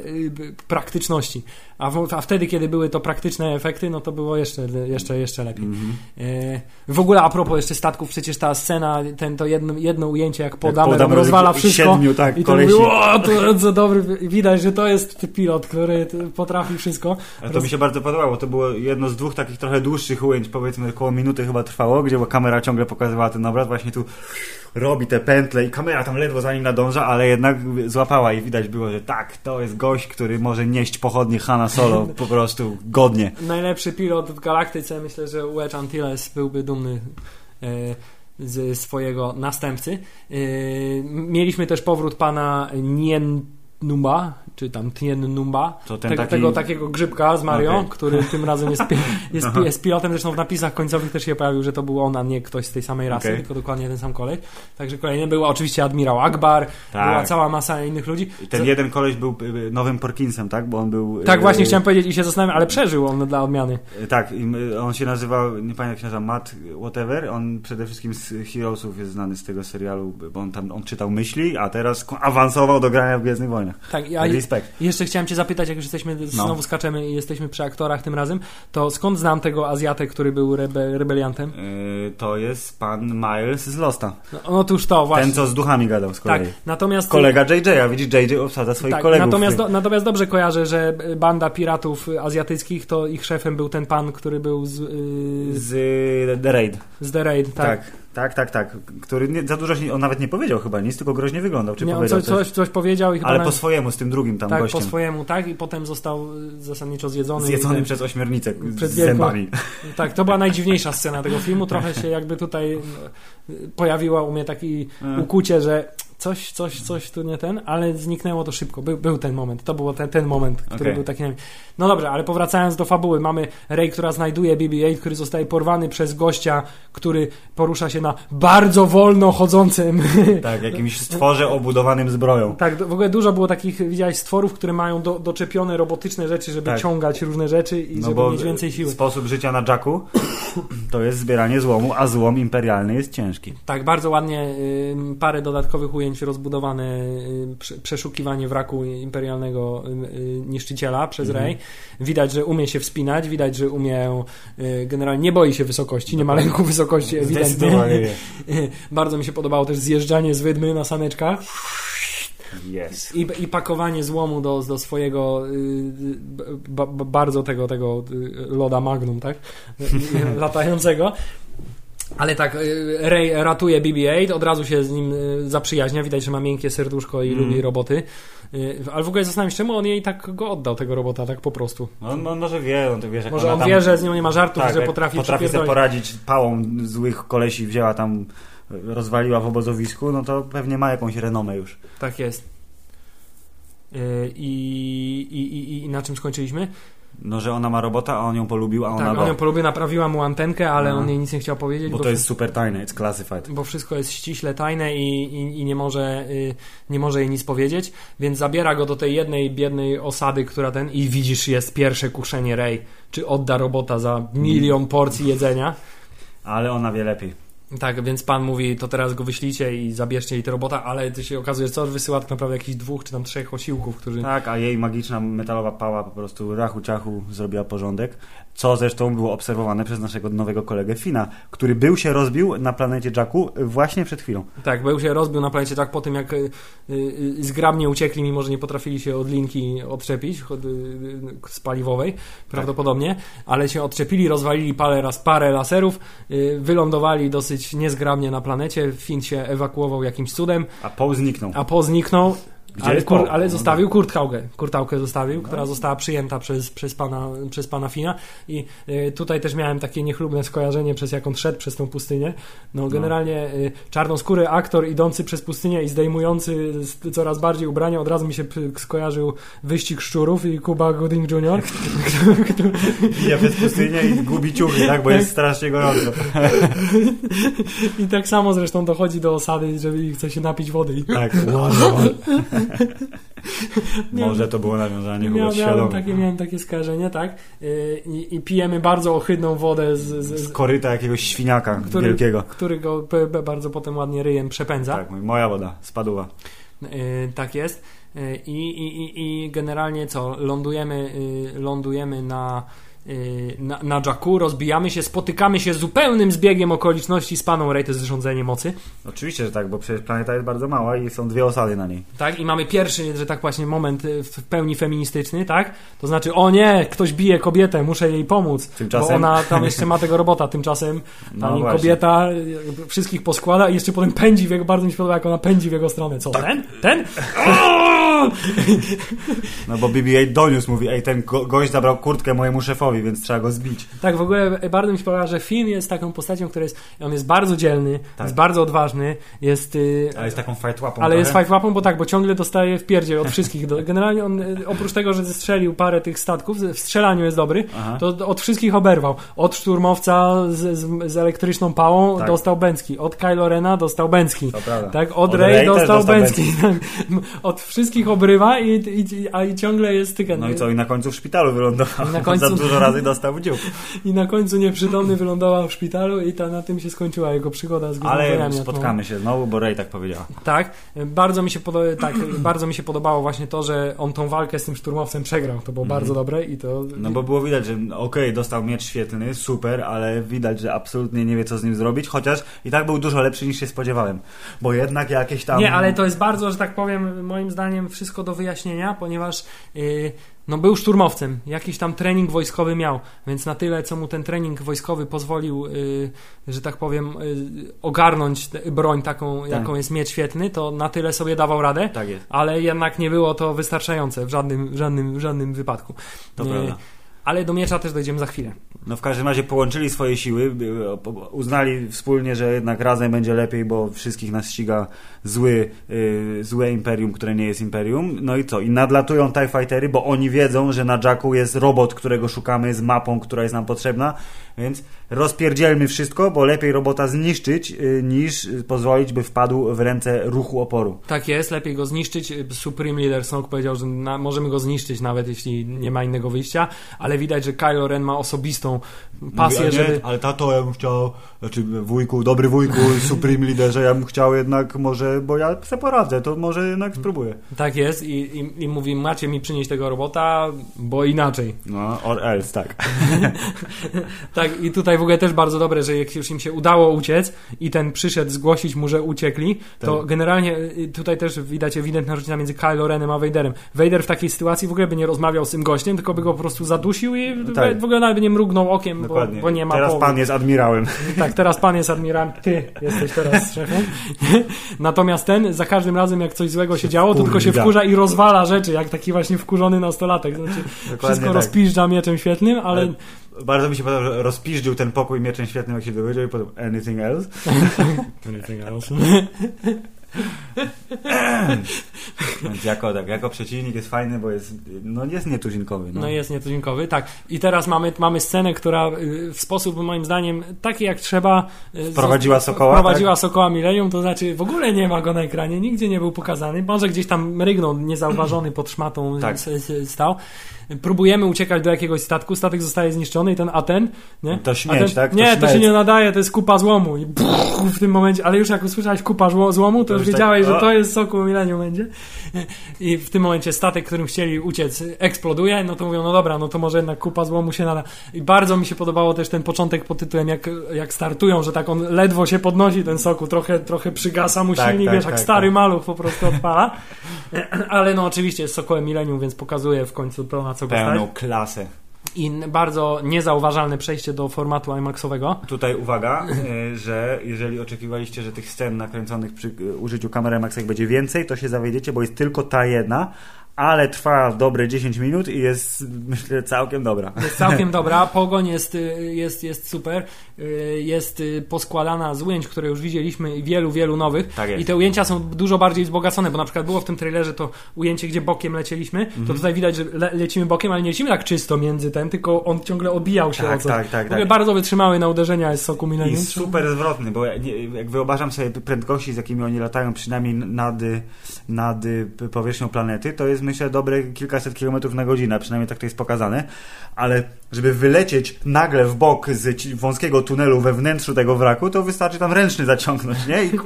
praktyczności. A, w, a wtedy, kiedy były to praktyczne efekty, no to było jeszcze, jeszcze, jeszcze lepiej. Mhm. E, W ogóle a propos jeszcze statków, przecież ta scena, ten, to jedno, jedno ujęcie, jak Jak podamy, podamy rozwala wszystko. Siedmiu, tak, I to mówi, o, to co dobry, widać, że to jest pilot, który potrafi wszystko. Ale to mi się bardzo podobało. To było jedno z dwóch takich trochę dłuższych ujęć, powiedzmy około minuty chyba trwało, gdzie kamera ciągle pokazywała ten obraz, właśnie tu robi te pętle i kamera tam ledwo za nim nadąża, ale jednak złapała i widać było, że tak, to jest gość, który może nieść pochodnie Hanna Solo po prostu godnie. Najlepszy pilot w galaktyce, myślę, że Wedge Antilles byłby dumny e, z swojego następcy. E, mieliśmy też powrót pana Nien Numba, czy tam Tien Numba, ten tego, taki... tego takiego grzybka z Mario, Okej. który tym razem jest, pi- jest, pi- jest pilotem, zresztą w napisach końcowych też się pojawił, że to był on, a nie ktoś z tej samej rasy, Okej. tylko dokładnie ten sam kolej. Także kolejny był oczywiście admirał Akbar, Tak. była cała masa innych ludzi. I Ten jeden koleś był y, nowym Porkinsem, tak? Bo on był... tak y, właśnie chciałem powiedzieć i się zastanawiam, ale przeżył on dla odmiany. y, Tak, on się nazywał, nie pamiętam jak się nazywa, Matt whatever. On przede wszystkim z Heroesów jest znany z tego serialu, bo on tam on czytał myśli, a teraz awansował do grania w Gwiezdnych Wojnach. Tak, ja, Respekt. Jeszcze chciałem Cię zapytać, jak już jesteśmy, No. znowu skaczemy i jesteśmy przy aktorach tym razem, to skąd znam tego Azjatę, który był rebe, rebeliantem? Y, To jest pan Miles z Losta. No, otóż to, właśnie. Ten, co z duchami gadał z kolei. tak, natomiast... Kolega JJ, widzisz, JJ obsadza swoich tak, kolegów. natomiast, do, natomiast dobrze kojarzę, że banda piratów azjatyckich, to ich szefem był ten pan, który był z, yy, z The Raid. z The Raid, tak? Tak, tak, tak, tak. Który nie, za dużo się, on nawet nie powiedział chyba nic, tylko groźnie wyglądał. Czy Nie, powiedział coś, coś, coś powiedział i chyba Ale na- po swojemu, z tym drugim tam tak, gościem. po swojemu, tak? I potem został y, zasadniczo zjedzony. Zjedzony I przez ośmiornicę Przed z wielką- zębami. Tak, to była najdziwniejsza scena tego filmu. Trochę się jakby tutaj y, pojawiła u mnie taki E. ukucie, że coś, coś, coś tu nie ten, ale zniknęło to szybko. Był, był ten moment, to był ten, ten moment, który Okej. był taki. No dobrze, ale powracając do fabuły, mamy Rey, która znajduje BB-8, który zostaje porwany przez gościa, który porusza się na bardzo wolno chodzącym. Tak, jakimś stworze obudowanym zbroją. tak, w ogóle dużo było takich, widziałeś, stworów, które mają do, doczepione robotyczne rzeczy, żeby Tak. ciągać różne rzeczy i No żeby mieć więcej siły. sposób życia na Jacku to jest zbieranie złomu, a złom imperialny jest ciężki. Tak, bardzo ładnie y, parę dodatkowych ujęć rozbudowane, y, prze- przeszukiwanie wraku imperialnego y, y, niszczyciela przez Mhm. Rey. Widać, że umie się wspinać, widać, że umie, generalnie nie boi się wysokości, nie ma lęku wysokości ewidentnie. Bardzo mi się podobało też zjeżdżanie z wydmy na saneczkach Yes. i, i pakowanie złomu do, do swojego y, ba, ba, bardzo tego, tego loda magnum, tak? Latającego. Ale tak, y, Ray ratuje BB-8, od razu się z nim y, zaprzyjaźnia, widać, że ma miękkie serduszko i Mm. lubi roboty. Y, Ale w ogóle zastanawiam się, czemu on jej tak go oddał, tego robota, tak po prostu. No, on może wie, on to wiesz, jak Może on tam, wie, że z nią nie ma żartów, tak, że potrafi, potrafi sobie poradzić pałą złych kolesi wzięła tam, rozwaliła w obozowisku, no to pewnie ma jakąś renomę już. Tak jest. I, i, i, I na czym skończyliśmy? No, że ona ma robota, a on ją polubił, a ona tak, on ją polubił, naprawiła mu antenkę, ale No. on jej nic nie chciał powiedzieć. Bo to jest super tajne, it's classified. bo wszystko jest ściśle tajne i, i, i nie, może, y, nie może jej nic powiedzieć, więc zabiera go do tej jednej biednej osady, która ten i widzisz jest pierwsze kuszenie Rey, czy odda robota za milion porcji jedzenia. Ale ona wie lepiej. Tak, więc pan mówi, to teraz go wyślijcie i zabierzcie i te robota, ale to się okazuje, co wysyła tak naprawdę jakichś dwóch czy tam trzech osiłków, którzy... Tak, a jej magiczna metalowa pała po prostu rachu ciachu zrobiła porządek, co zresztą było obserwowane przez naszego nowego kolegę Fina, który był się rozbił na planecie Jacku właśnie przed chwilą. Tak, był się rozbił na planecie Jack po tym, jak y, y, zgrabnie uciekli, mimo że nie potrafili się od linki odczepić od, y, y, spaliwowej, prawdopodobnie, ale się odczepili, rozwalili parę, raz parę laserów, y, wylądowali dosyć niezgrabnie na planecie, Finn się ewakuował jakimś cudem, A Paul zniknął. a Po zniknął, Gdzie ale, kur, ale No zostawił kurtałkę. Kurtałkę zostawił, która została przyjęta przez, przez, pana, przez pana Fina. I y, tutaj też miałem takie niechlubne skojarzenie, przez jak on szedł przez tą pustynię. No, generalnie y, czarnoskóry aktor idący przez pustynię i zdejmujący coraz bardziej ubrania, od razu mi się skojarzył wyścig szczurów i Kuba Gooding Jr. Idzie przez pustynię i gubi ciuchy, tak, bo jest strasznie gorąco. I tak samo zresztą dochodzi do osady, że chce się napić wody. Tak. Może to było nawiązanie, Miał, miałem, takie, miałem takie skojarzenie, tak? Y, I, I pijemy bardzo ohydną wodę, z, z, Z koryta jakiegoś świniaka który, wielkiego. który go bardzo potem ładnie ryjem przepędza. Tak, moja woda, spadła. Y, tak jest. Y, I, i, i, generalnie co? Lądujemy, lądujemy na, na, na Jakku, rozbijamy się, spotykamy się z zupełnym zbiegiem okoliczności z paną Ray, to jest zrządzenie mocy. Oczywiście, że tak, bo przecież planeta jest bardzo mała i są dwie osady na niej. Tak, i mamy pierwszy, że tak właśnie, moment y, w pełni feministyczny, tak? To znaczy, o nie, ktoś bije kobietę, muszę jej pomóc. Tymczasem- Bo ona tam jeszcze ma tego robota, tymczasem No pani właśnie. kobieta y, wszystkich poskłada i jeszcze potem pędzi w jego, bardzo mi się podoba, jak ona pędzi w jego stronę. Co, ten? Ten? No bo BB-8 doniósł, mówi, ej, ten go gość zabrał kurtkę mojemu szefowi, więc trzeba go zbić. Tak, w ogóle bardzo mi się podoba, że Finn jest taką postacią, która jest, on jest bardzo dzielny, Tak. jest bardzo odważny, jest... y, Ale jest taką fight łapą Ale jest trochę. five łapą, bo tak, bo ciągle dostaje w pierdzie od wszystkich. Generalnie on, y, oprócz tego, że zestrzelił parę tych statków, w strzelaniu jest dobry, Aha. to od wszystkich oberwał. Od szturmowca z, z, z elektryczną pałą Tak. dostał Bęcki. Od Kylo Rena dostał Bęcki. Tak, od, Od Rey dostał dostał Bęcki. Od wszystkich obrywa i, i, a i ciągle jest tyken. No i co, i na końcu w szpitalu wylądował. I na końcu- Za dużo razy dostał w dziób. I na końcu nieprzytomny wylądował w szpitalu i ta, na tym się skończyła jego przygoda z Ale gównobraniami spotkamy się znowu, bo Rey tak powiedziała. Tak, bardzo mi się, podo- tak, bardzo mi się podobało właśnie to, że on tą walkę z tym szturmowcem przegrał. To było bardzo dobre i to. No bo było widać, że okej, dostał miecz świetlny, super, ale widać, że absolutnie nie wie, co z nim zrobić, chociaż i tak był dużo lepszy niż się spodziewałem. Bo jednak jakieś tam... Nie, ale to jest bardzo, że tak powiem, moim zdaniem wszystko do wyjaśnienia, ponieważ yy, no był szturmowcem, jakiś tam trening wojskowy miał, więc na tyle, co mu ten trening wojskowy pozwolił, yy, że tak powiem, yy, ogarnąć broń taką, Tak. jaką jest miecz świetny, to na tyle sobie dawał radę. Tak Ale jednak nie było to wystarczające w żadnym, żadnym, żadnym wypadku. to prawda. Ale do miecza też dojdziemy za chwilę. No w każdym razie połączyli swoje siły, uznali wspólnie, że jednak razem będzie lepiej, bo wszystkich nas ściga zły, y, złe imperium, które nie jest imperium. No i co? I nadlatują TIE Fightery, bo oni wiedzą, że na Jacku jest robot, którego szukamy z mapą, która jest nam potrzebna, więc rozpierdzielmy wszystko, bo lepiej robota zniszczyć, y, niż pozwolić, by wpadł w ręce ruchu oporu. Tak jest, lepiej go zniszczyć. Supreme Leader Snoke powiedział, że na, możemy go zniszczyć nawet jeśli nie ma innego wyjścia, ale widać, że Kylo Ren ma osobistą pasję, Mówi, nie, żeby... Ale tato, ja bym chciał, znaczy wujku, dobry wujku, Supreme Leaderze, ja bym chciał jednak może, bo ja se poradzę, to może jednak spróbuję. Tak jest i, i, i mówi, macie mi przynieść tego robota, bo inaczej. No, or else, tak. Tak, i tutaj w ogóle też bardzo dobre, że jak już im się udało uciec i ten przyszedł zgłosić mu, że uciekli, to Tak. generalnie y, tutaj też widać ewidentna różnica między Kylo Renem a Vaderem. Vader w takiej sytuacji w ogóle by nie rozmawiał z tym gościem, tylko by go po prostu zadusił i Tak. w ogóle nawet by nie mrugnął okiem, bo, bo nie ma Teraz pan jest admirałem. Tak, teraz pan jest admirałem, ty jesteś teraz szefem. Natomiast ten, za każdym razem jak coś złego się działo, to tylko się wkurza i rozwala rzeczy, jak taki właśnie wkurzony nastolatek. Znaczy, wszystko tak. rozpiżdża mieczem świetnym, ale... Ale bardzo mi się podoba, że rozpiżdził ten pokój mieczem świetnym, jak się dowiedział i potem anything else? Więc jako, tak, jako przeciwnik jest fajny, bo jest, no jest nietuzinkowy. No, No jest nietuzinkowy, tak. I teraz mamy, mamy scenę, która y, w sposób moim zdaniem taki jak trzeba y, Wprowadziła zos- Sokoła, Wprowadziła tak? Sokoła Millennium, to znaczy w ogóle nie ma go na ekranie, nigdzie nie był pokazany. Może gdzieś tam mrygnął niezauważony pod szmatą Tak. s- stał. Próbujemy uciekać do jakiegoś statku, statek zostaje zniszczony i ten Aten, nie? To śmieć, Aten, tak? To Nie, to się śmieć. nie nadaje, to jest kupa złomu. I w tym momencie, ale już jak usłyszałeś kupa złomu, to, To już tak, wiedziałeś, że o. to jest Sokół Millennium będzie. I w tym momencie statek, którym chcieli uciec, eksploduje, no to mówią, no dobra, no to może jednak kupa złomu się nada. I bardzo mi się podobało też ten początek pod tytułem, jak, jak startują, że tak on ledwo się podnosi, ten soku, trochę, trochę przygasa mu Tak, silnik, tak, wiesz, jak tak, stary tak. maluch po prostu odpala. Ale no oczywiście jest Sokołem Millennium, więc pokazuje w końcu to, na co go stać. Pełną klasę. I bardzo niezauważalne przejście do formatu IMAXowego. Tutaj uwaga, y, że jeżeli oczekiwaliście, że tych scen nakręconych przy y, użyciu kamery Maxek będzie więcej, to się zawiedziecie, bo jest tylko ta jedna, ale trwa dobre 10 minut i jest, myślę, całkiem dobra. Jest całkiem dobra, pogoń jest, y, jest, jest super, y, jest y, poskładana z ujęć, które już widzieliśmy i wielu, wielu nowych Tak i te ujęcia są dużo bardziej wzbogacone, bo na przykład było w tym trailerze to ujęcie, gdzie bokiem lecieliśmy, Mhm. to tutaj widać, że le lecimy bokiem, ale nie lecimy tak czysto między ten, tylko on ciągle obijał się Tak, o coś. tak, tak, tak. bardzo wytrzymały na uderzenia jest Soku I Millennium. super zwrotny, bo jak wyobrażam sobie prędkości, z jakimi oni latają, przynajmniej nad, nad powierzchnią planety, to jest myślę dobre kilkaset kilometrów na godzinę, przynajmniej tak to jest pokazane, ale żeby wylecieć nagle w bok z wąskiego tunelu we wnętrzu tego wraku, to wystarczy tam ręczny zaciągnąć, nie? I,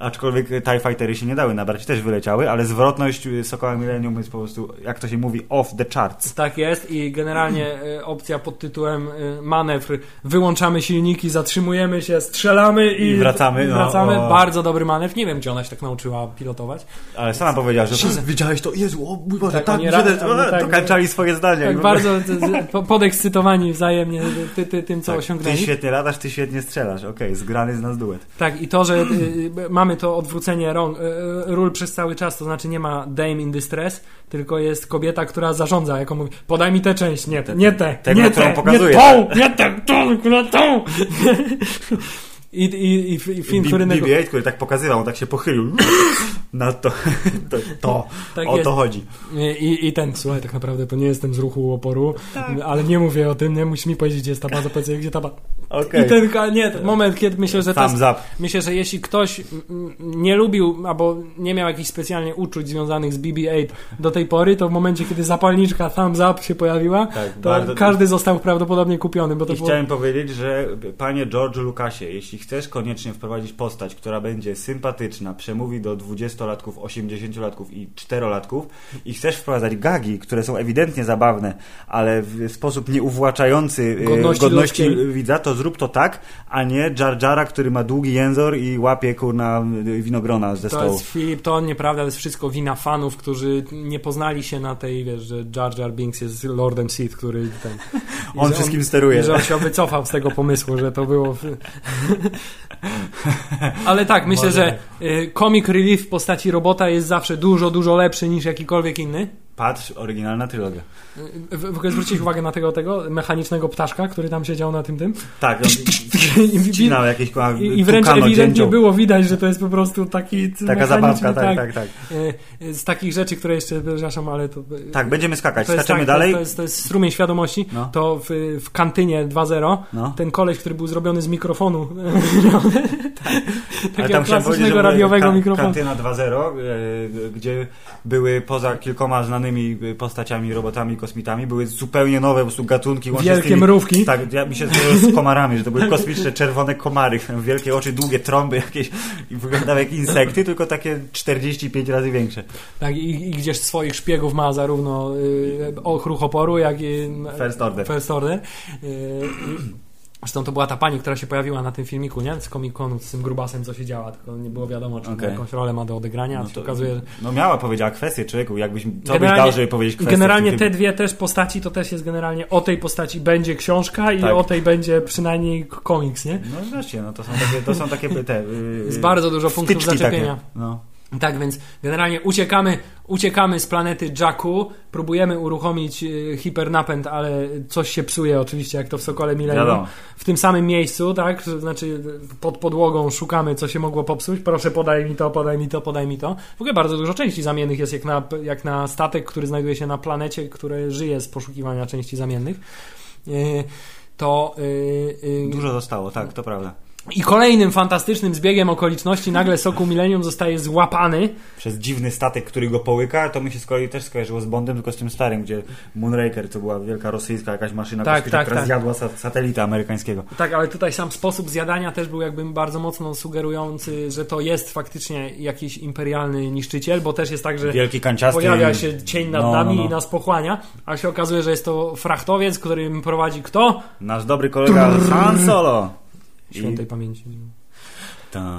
aczkolwiek TIE Fightery się nie dały nabrać, też wyleciały, ale zwrotność Sokoła Millennium jest po prostu, jak to się mówi, off the charts. Tak jest i generalnie e, opcja pod tytułem e, manewr, wyłączamy silniki, zatrzymujemy się, strzelamy i, I wracamy, no, wracamy. o. Bardzo dobry manewr. Nie wiem, gdzie ona się tak nauczyła pilotować. Ale sama powiedziała, że widziałeś to? Jezu, o mój Boże, Tak, tak, tak, tak- dokańczali swoje zdania. Tak bardzo z- z- po- podekscytowani wzajemnie ty, ty, tym, co Tak, Ty osiągnęli. świetnie latasz, ty świetnie strzelasz. Okej, zgrany z nas duet. Tak, i to, że y, y, mamy to odwrócenie rąk, y, ról przez cały czas, to znaczy nie ma dame in distress, tylko jest kobieta, która zarządza, jaką mówi, podaj mi tę część, nie, Te- nie tę, nie tę, nie tą, nie tę, tą, kurwa, tą. I, i, i, i film, który... nego- BB-8, który tak pokazywał, on tak się pochylił. Na to, to, to Tak o jest. to chodzi. I, I ten, słuchaj, tak naprawdę to nie jestem z ruchu oporu, ale nie mówię o tym, nie musisz mi powiedzieć, gdzie jest ta baza, powiedz, gdzie ta baza. Okej. I ten, nie, ten moment, kiedy myślę, że Thumbs up. myślę, że jeśli ktoś nie lubił, albo nie miał jakichś specjalnie uczuć związanych z BB-8 do tej pory, to w momencie, kiedy zapalniczka thumbs up się pojawiła, Tak, to bardzo- każdy został prawdopodobnie kupiony, bo to I było... chciałem powiedzieć, że panie George Lucasie, jeśli chcesz koniecznie wprowadzić postać, która będzie sympatyczna, przemówi do 20-latków, 80-latków i 4-latków i chcesz wprowadzać gagi, które są ewidentnie zabawne, ale w sposób nieuwłaczający e, Godności godności widza, to zrób to tak, a nie Jar Jara, który ma długi jęzor i łapie kurna winogrona ze To stołu. jest Filip, to nieprawda, to jest wszystko wina fanów, którzy nie poznali się na tej, wiesz, że Jar Jar Binks jest Lordem Sith, który ten... On wszystkim steruje. I że on się wycofał z tego pomysłu, że to było... W... Ale tak, myślę, że y, comic relief w postaci robota jest zawsze dużo, dużo lepszy niż jakikolwiek inny. Patrz, oryginalna trylogia. W, w ogóle zwróciłeś uwagę na tego, tego mechanicznego ptaszka, który tam siedział na tym tym. Tak, on wcinał jakieś i, i wręcz ewidentnie było widać, że to jest po prostu taki Taka zabawka, tak, tak, tak. Y, Z takich rzeczy, które jeszcze, przepraszam, ale to... Tak, będziemy skakać. To jest, Skaczemy tak, dalej. To jest, to jest strumień świadomości. No. To w, w kantynie 2.0 No. ten koleś, który był zrobiony z mikrofonu. Ale takiego klasycznego radiowego mikrofonu. Kantyna 2.0, e, gdzie były poza kilkoma znanymi e, postaciami, robotami, kosmitami, były zupełnie nowe po prostu gatunki. Wielkie tymi- mrówki. Tak, ja mi się z komarami, że to były kosmiczne czerwone komary, wielkie oczy, długie trąby jakieś i wyglądały jak insekty, tylko takie 45 razy większe. Tak, i, i gdzieś swoich szpiegów ma zarówno y, ochruch oporu, jak i First Order. First Order. Y, i- Zresztą to była ta pani, która się pojawiła na tym filmiku, nie? Z Comic-Conu, z tym grubasem, co się działa, tylko nie było wiadomo, czy Okej. jakąś rolę ma do odegrania, No to- okazuje, No miała powiedziała kwestię, człowieku, jakbyś, co byś dał, żeby powiedzieć kwestię. generalnie w te tym dwie też postaci, to też jest generalnie o tej postaci będzie książka i Tak. o tej będzie przynajmniej komiks, nie? No właśnie, no to są takie, to są takie te... Yy, Jest bardzo dużo punktów zaczepienia. Takie. No. Tak więc generalnie uciekamy, uciekamy z planety Jakku, próbujemy uruchomić y, hipernapęd, ale coś się psuje oczywiście, jak to w Sokole Millennium. Wiadomo. W tym samym miejscu, tak? Znaczy y, pod podłogą szukamy, co się mogło popsuć. Proszę podaj mi to, podaj mi to, podaj mi to. W ogóle bardzo dużo części zamiennych jest jak na, jak na statek, który znajduje się na planecie, który żyje z poszukiwania części zamiennych. Y, To... y, y, Dużo zostało, tak, to prawda. I kolejnym fantastycznym zbiegiem okoliczności nagle Sokół Millennium zostaje złapany Przez dziwny statek, który go połyka, to mi się z kolei też skojarzyło z Bondem, tylko z tym starym, gdzie Moonraker to była wielka rosyjska jakaś maszyna, Tak, tak, która tak. zjadła sa- satelita amerykańskiego. Tak, ale tutaj sam sposób zjadania też był jakby bardzo mocno sugerujący, że to jest faktycznie jakiś imperialny niszczyciel, bo też jest tak, że Wielki kanciasty. pojawia się cień nad No, nami no, no. i nas pochłania, a się okazuje, że jest to frachtowiec, którym prowadzi kto? Nasz dobry kolega Han Solo. I- Świętej pamięci. Ta,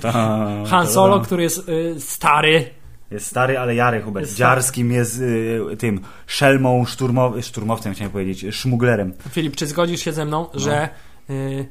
ta, Han ta, Solo, ta. który jest y, stary, Jest stary, ale jary Hubert. Jest Dziarskim jest y, tym szelmą szturmow- szturmowcem, chciałem powiedzieć, szmuglerem. Filip, czy zgodzisz się ze No. mną, że y,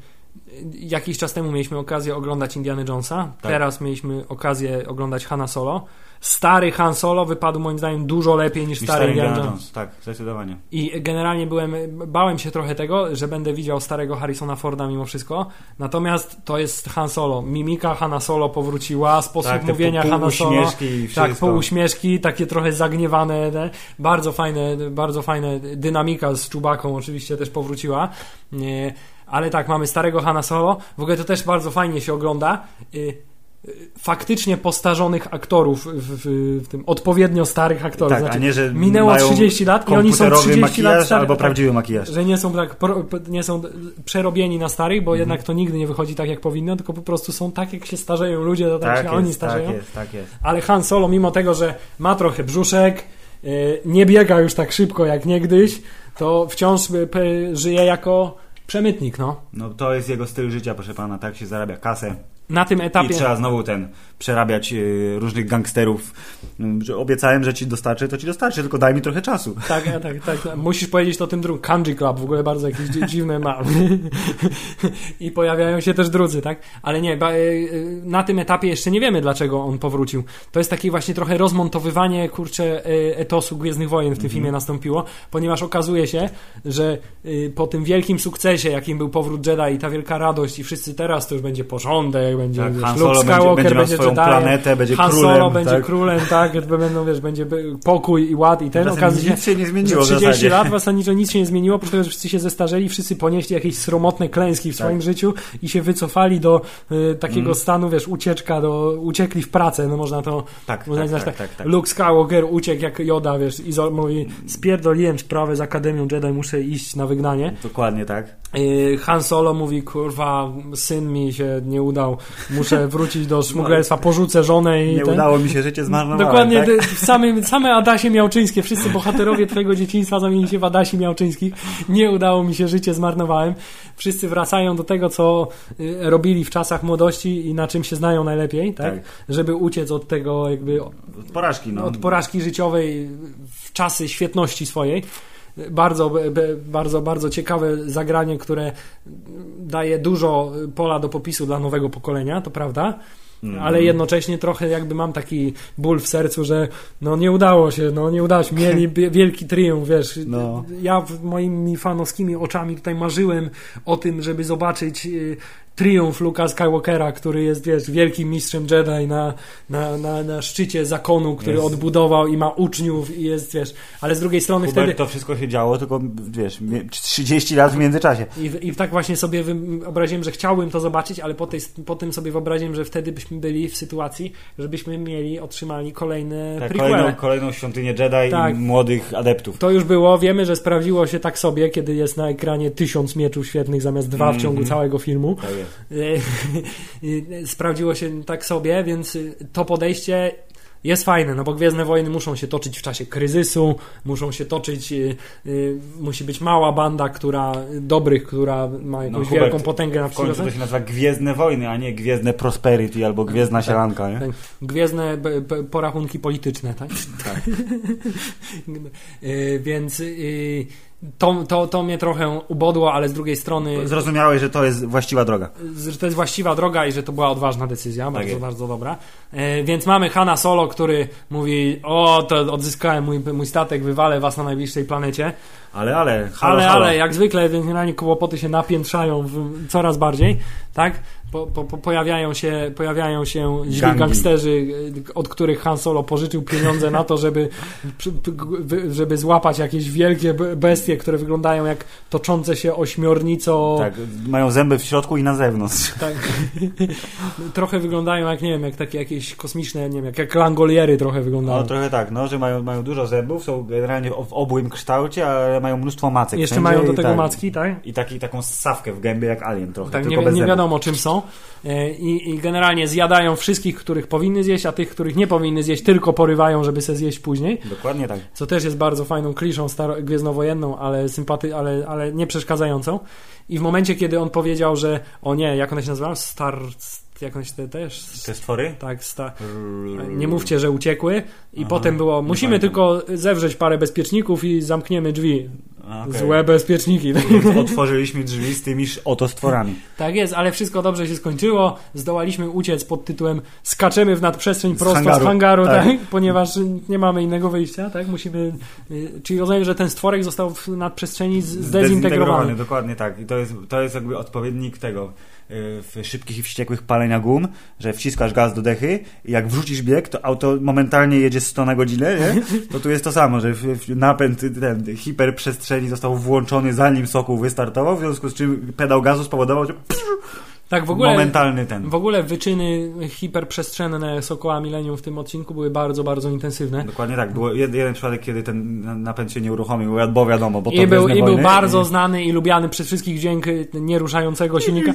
jakiś czas temu mieliśmy okazję oglądać Indiana Jonesa, Tak. teraz mieliśmy okazję oglądać Hanna Solo. Stary Han Solo wypadł moim zdaniem dużo lepiej niż Niż stary stary Indiana Jones. Jones. Tak, zdecydowanie. I generalnie byłem, bałem się trochę tego, że będę widział starego Harrisona Forda mimo wszystko. Natomiast to jest Han Solo. Mimika Hanna Solo powróciła, sposób Tak, mówienia Hanna Solo. Tak, wszystko. półuśmieszki, takie trochę zagniewane, ne? bardzo fajne, bardzo fajne. Dynamika z Czubaką oczywiście też powróciła. Nie, ale tak, mamy starego Hanna Solo. W ogóle to też bardzo fajnie się ogląda. Y, Faktycznie postarzonych aktorów, w, w, w tym odpowiednio starych aktorów. Tak, Znaczy, a nie, że minęło mają 30 lat i oni są komputerowy 30 makijaż lat stary, albo tak, prawdziwy makijaż. że nie są tak nie są przerobieni na starych, bo jednak to nigdy nie wychodzi tak jak powinno, tylko po prostu są tak jak się starzeją ludzie, to tak, Tak się oni jest, starzeją. tak jest, tak jest. Ale Han Solo, mimo tego, że ma trochę brzuszek, y, nie biega już tak szybko jak niegdyś, to wciąż y, żyje jako przemytnik, no. No to jest jego styl życia, proszę pana, tak się zarabia kasę. Na tym I etapie... trzeba znowu ten przerabiać y, różnych gangsterów. Y, Że obiecałem, że ci dostarczę, to ci dostarczę, tylko daj mi trochę czasu. Tak, tak, tak. Musisz powiedzieć to tym drugim. Kanji Club w ogóle bardzo jakieś dzi- dziwne ma. I pojawiają się też drudzy, tak? Ale nie, y, y, na tym etapie jeszcze nie wiemy, dlaczego on powrócił. To jest takie właśnie trochę rozmontowywanie, kurczę, etosu Gwiezdnych Wojen w tym filmie nastąpiło, ponieważ okazuje się, że po tym wielkim sukcesie, jakim był powrót Jedi i ta wielka radość i wszyscy teraz to już będzie porządek, będzie Tak, wiesz, Han Luke Solo będzie- Skywalker będzie miał swoją Jediem, planetę, będzie Han królem, Solo będzie tak? królem, tak, będą, wiesz, będzie pokój i ład i ten, okazuje się, nic się nie zmieniło w 30 zasadzie. lat zasadniczo nic się nie zmieniło, oprócz tego, że wszyscy się zestarzeli, wszyscy ponieśli jakieś sromotne klęski w swoim Tak. życiu i się wycofali do y, takiego Mm. stanu, wiesz, ucieczka, do, uciekli w pracę, no można to Tak, można tak, znać tak, tak, tak. Luke Skywalker uciekł jak Yoda, wiesz, i mówi, spierdoliłem sprawę z Akademią Jedi, muszę iść na wygnanie. Dokładnie tak. Y, Han Solo mówi, kurwa, syn mi się nie udał, muszę wrócić do szmuglerstwa, porzucę żonę i Nie ten... udało mi się, życie zmarnowałem. Dokładnie, tak? same Adasie Miałczyńskie, wszyscy bohaterowie twojego dzieciństwa zamienili się w Adasi Miałczyńskich. Nie udało mi się, życie zmarnowałem. Wszyscy wracają do tego, co y, robili w czasach młodości i na czym się znają najlepiej, tak? Tak. Żeby uciec od tego jakby Od porażki, no. od porażki życiowej w czasy świetności swojej. Bardzo, bardzo, bardzo ciekawe zagranie, które daje dużo pola do popisu dla nowego pokolenia, to prawda. Mm. Ale jednocześnie trochę jakby mam taki ból w sercu, że no nie udało się, no nie udało się. Mieli wielki triumf, wiesz. No. Ja w moimi fanowskimi oczami tutaj marzyłem o tym, żeby zobaczyć y, triumf Luka Skywalkera, który jest, wiesz, wielkim mistrzem Jedi na, na, na, na szczycie zakonu, który Jest. odbudował i ma uczniów i jest, wiesz, ale z drugiej strony Hubert, wtedy... to wszystko się działo, tylko wiesz, mie- 30 lat w międzyczasie. I, I tak właśnie sobie wyobraziłem, że chciałbym to zobaczyć, ale po, tej, po tym sobie wyobraziłem, że wtedy byśmy byli w sytuacji, żebyśmy mieli, otrzymali kolejne Tak, kolejną, kolejną świątynię Jedi Tak. i młodych adeptów. To już było, wiemy, że sprawdziło się tak sobie, kiedy jest na ekranie tysiąc mieczów świetnych zamiast dwa w ciągu Mhm. całego filmu. Tak jest. Sprawdziło się tak sobie, więc to podejście jest fajne, no bo Gwiezdne Wojny muszą się toczyć w czasie kryzysu, muszą się toczyć, y, y, musi być mała banda, która dobrych, która ma jakąś No, Hubert, wielką potęgę na W końcu to się nazywa Gwiezdne Wojny, a nie Gwiezdne Prosperity albo Gwiezdna Sielanka, nie? Tak, gwiezdne porachunki polityczne, tak? Tak. Y, Więc y, to, to, to mnie trochę ubodło, ale z drugiej strony Zrozumiałeś, że to jest właściwa droga. że to jest właściwa droga i że to była odważna decyzja, bardzo, jest. bardzo dobra. E, więc mamy Hanna Solo, który mówi, o, to odzyskałem mój, mój statek, wywalę was na najbliższej planecie. Ale, ale, halo, ale, halo. ale, jak zwykle generalnie kłopoty się napiętrzają w, coraz bardziej, tak? Po, po, po, pojawiają się, pojawiają się źli Gangi. gangsterzy, y, od których Han Solo pożyczył pieniądze na to, żeby, żeby złapać jakieś wielkie bestie, które wyglądają jak toczące się ośmiornico. Tak, mają zęby w środku i na zewnątrz. Tak. trochę wyglądają jak, nie wiem, jak takie jakieś kosmiczne, nie wiem, jak, jak langoliery trochę wyglądają. No trochę tak, no, że mają, mają dużo zębów, są generalnie w w obłym kształcie, ale mają mnóstwo macek. Jeszcze wszędzie mają do tego tak. macki, tak? I taki, taką ssawkę w gębie jak alien trochę, Tak, nie, nie wiadomo czym są. E, I, I generalnie zjadają wszystkich, których powinny zjeść, a tych, których nie powinny zjeść, tylko porywają, żeby se zjeść później. Dokładnie tak. Co też jest bardzo fajną kliszą staro- gwiezdnowojenną, ale sympaty, ale, ale nie przeszkadzającą. I w momencie, kiedy on powiedział, że o nie, jak one się nazywają? Star... Jak one się te, też? Te stwory? Tak, sta... nie mówcie, że uciekły. I Aha, potem było, musimy tylko zewrzeć parę bezpieczników i zamkniemy drzwi. Okej. Złe bezpieczniki. Otworzyliśmy drzwi z tymi oto stworami. Tak jest, ale wszystko dobrze się skończyło. Zdołaliśmy uciec pod tytułem Skaczemy w nadprzestrzeń Z prosto hangaru. z hangaru, tak. Tak. ponieważ nie mamy innego wyjścia, tak? Musimy. y, Czyli rozumiem, że ten stworek został w nadprzestrzeni z- zdezintegrowany. Dokładnie tak. I to jest, to jest jakby odpowiednik tego w szybkich i wściekłych palenia gum, że wciskasz gaz do dechy i jak wrzucisz bieg, to auto momentalnie jedzie 100 na godzinę, nie? To tu jest to samo, że napęd ten hiperprzestrzeni został włączony zanim Sokół wystartował, w związku z czym pedał gazu spowodował, że Tak, w ogóle. momentalny ten. W ogóle wyczyny hiperprzestrzenne Sokoła Millennium w tym odcinku były bardzo, bardzo intensywne. Dokładnie tak. Jed, jeden przypadek, kiedy ten na- napęd się nie uruchomił, bo wiadomo, bo to I był, I był bardzo i- znany i lubiany przez wszystkich dźwięk nieruszającego silnika.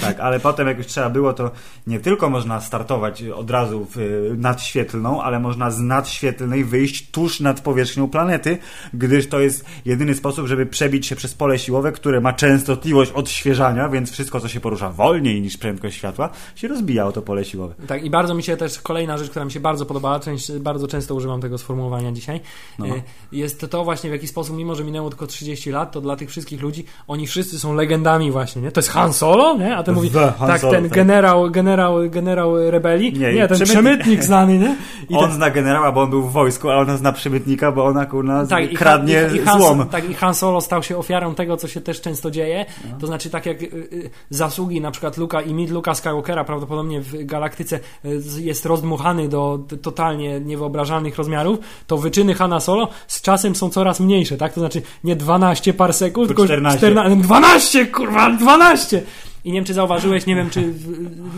Tak, ale potem jak już trzeba było, to nie tylko można startować od razu w y, nadświetlną, ale można z nadświetlnej wyjść tuż nad powierzchnią planety, gdyż to jest jedyny sposób, żeby przebić się przez pole siłowe, które ma częstotliwość odświeżania, więc wszystko, co się porusza wolniej niż prędkość światła, się rozbija o to pole siłowe. Tak, i bardzo mi się też kolejna rzecz, która mi się bardzo podobała, część, bardzo często używam tego sformułowania dzisiaj, No. y, jest to właśnie w jaki sposób, mimo że minęło tylko 30 lat, to dla tych wszystkich ludzi, oni wszyscy są legendami właśnie, nie? To jest Han Solo, nie? A ten mówi, tak, Solo, ten tak. generał, generał, generał rebelii, Nie, nie, ten przemytnik. przemytnik znany, nie? I on ten, zna generała, bo on był w wojsku, a ona zna przemytnika, bo ona kurna tak, i kradnie Han- i, i Han, złom. Tak, i Han Solo stał się ofiarą tego, co się też często dzieje. No. To znaczy, tak jak y, y, zasługi na przykład Luka i Mid Luka Skywalkera prawdopodobnie w galaktyce y, jest rozdmuchany do totalnie niewyobrażalnych rozmiarów, to wyczyny Hana Solo z czasem są coraz mniejsze, tak? To znaczy nie 12 parseków, Tylko tylko 14. 14. 12, kurwa, 12! I nie wiem, czy zauważyłeś, nie wiem, czy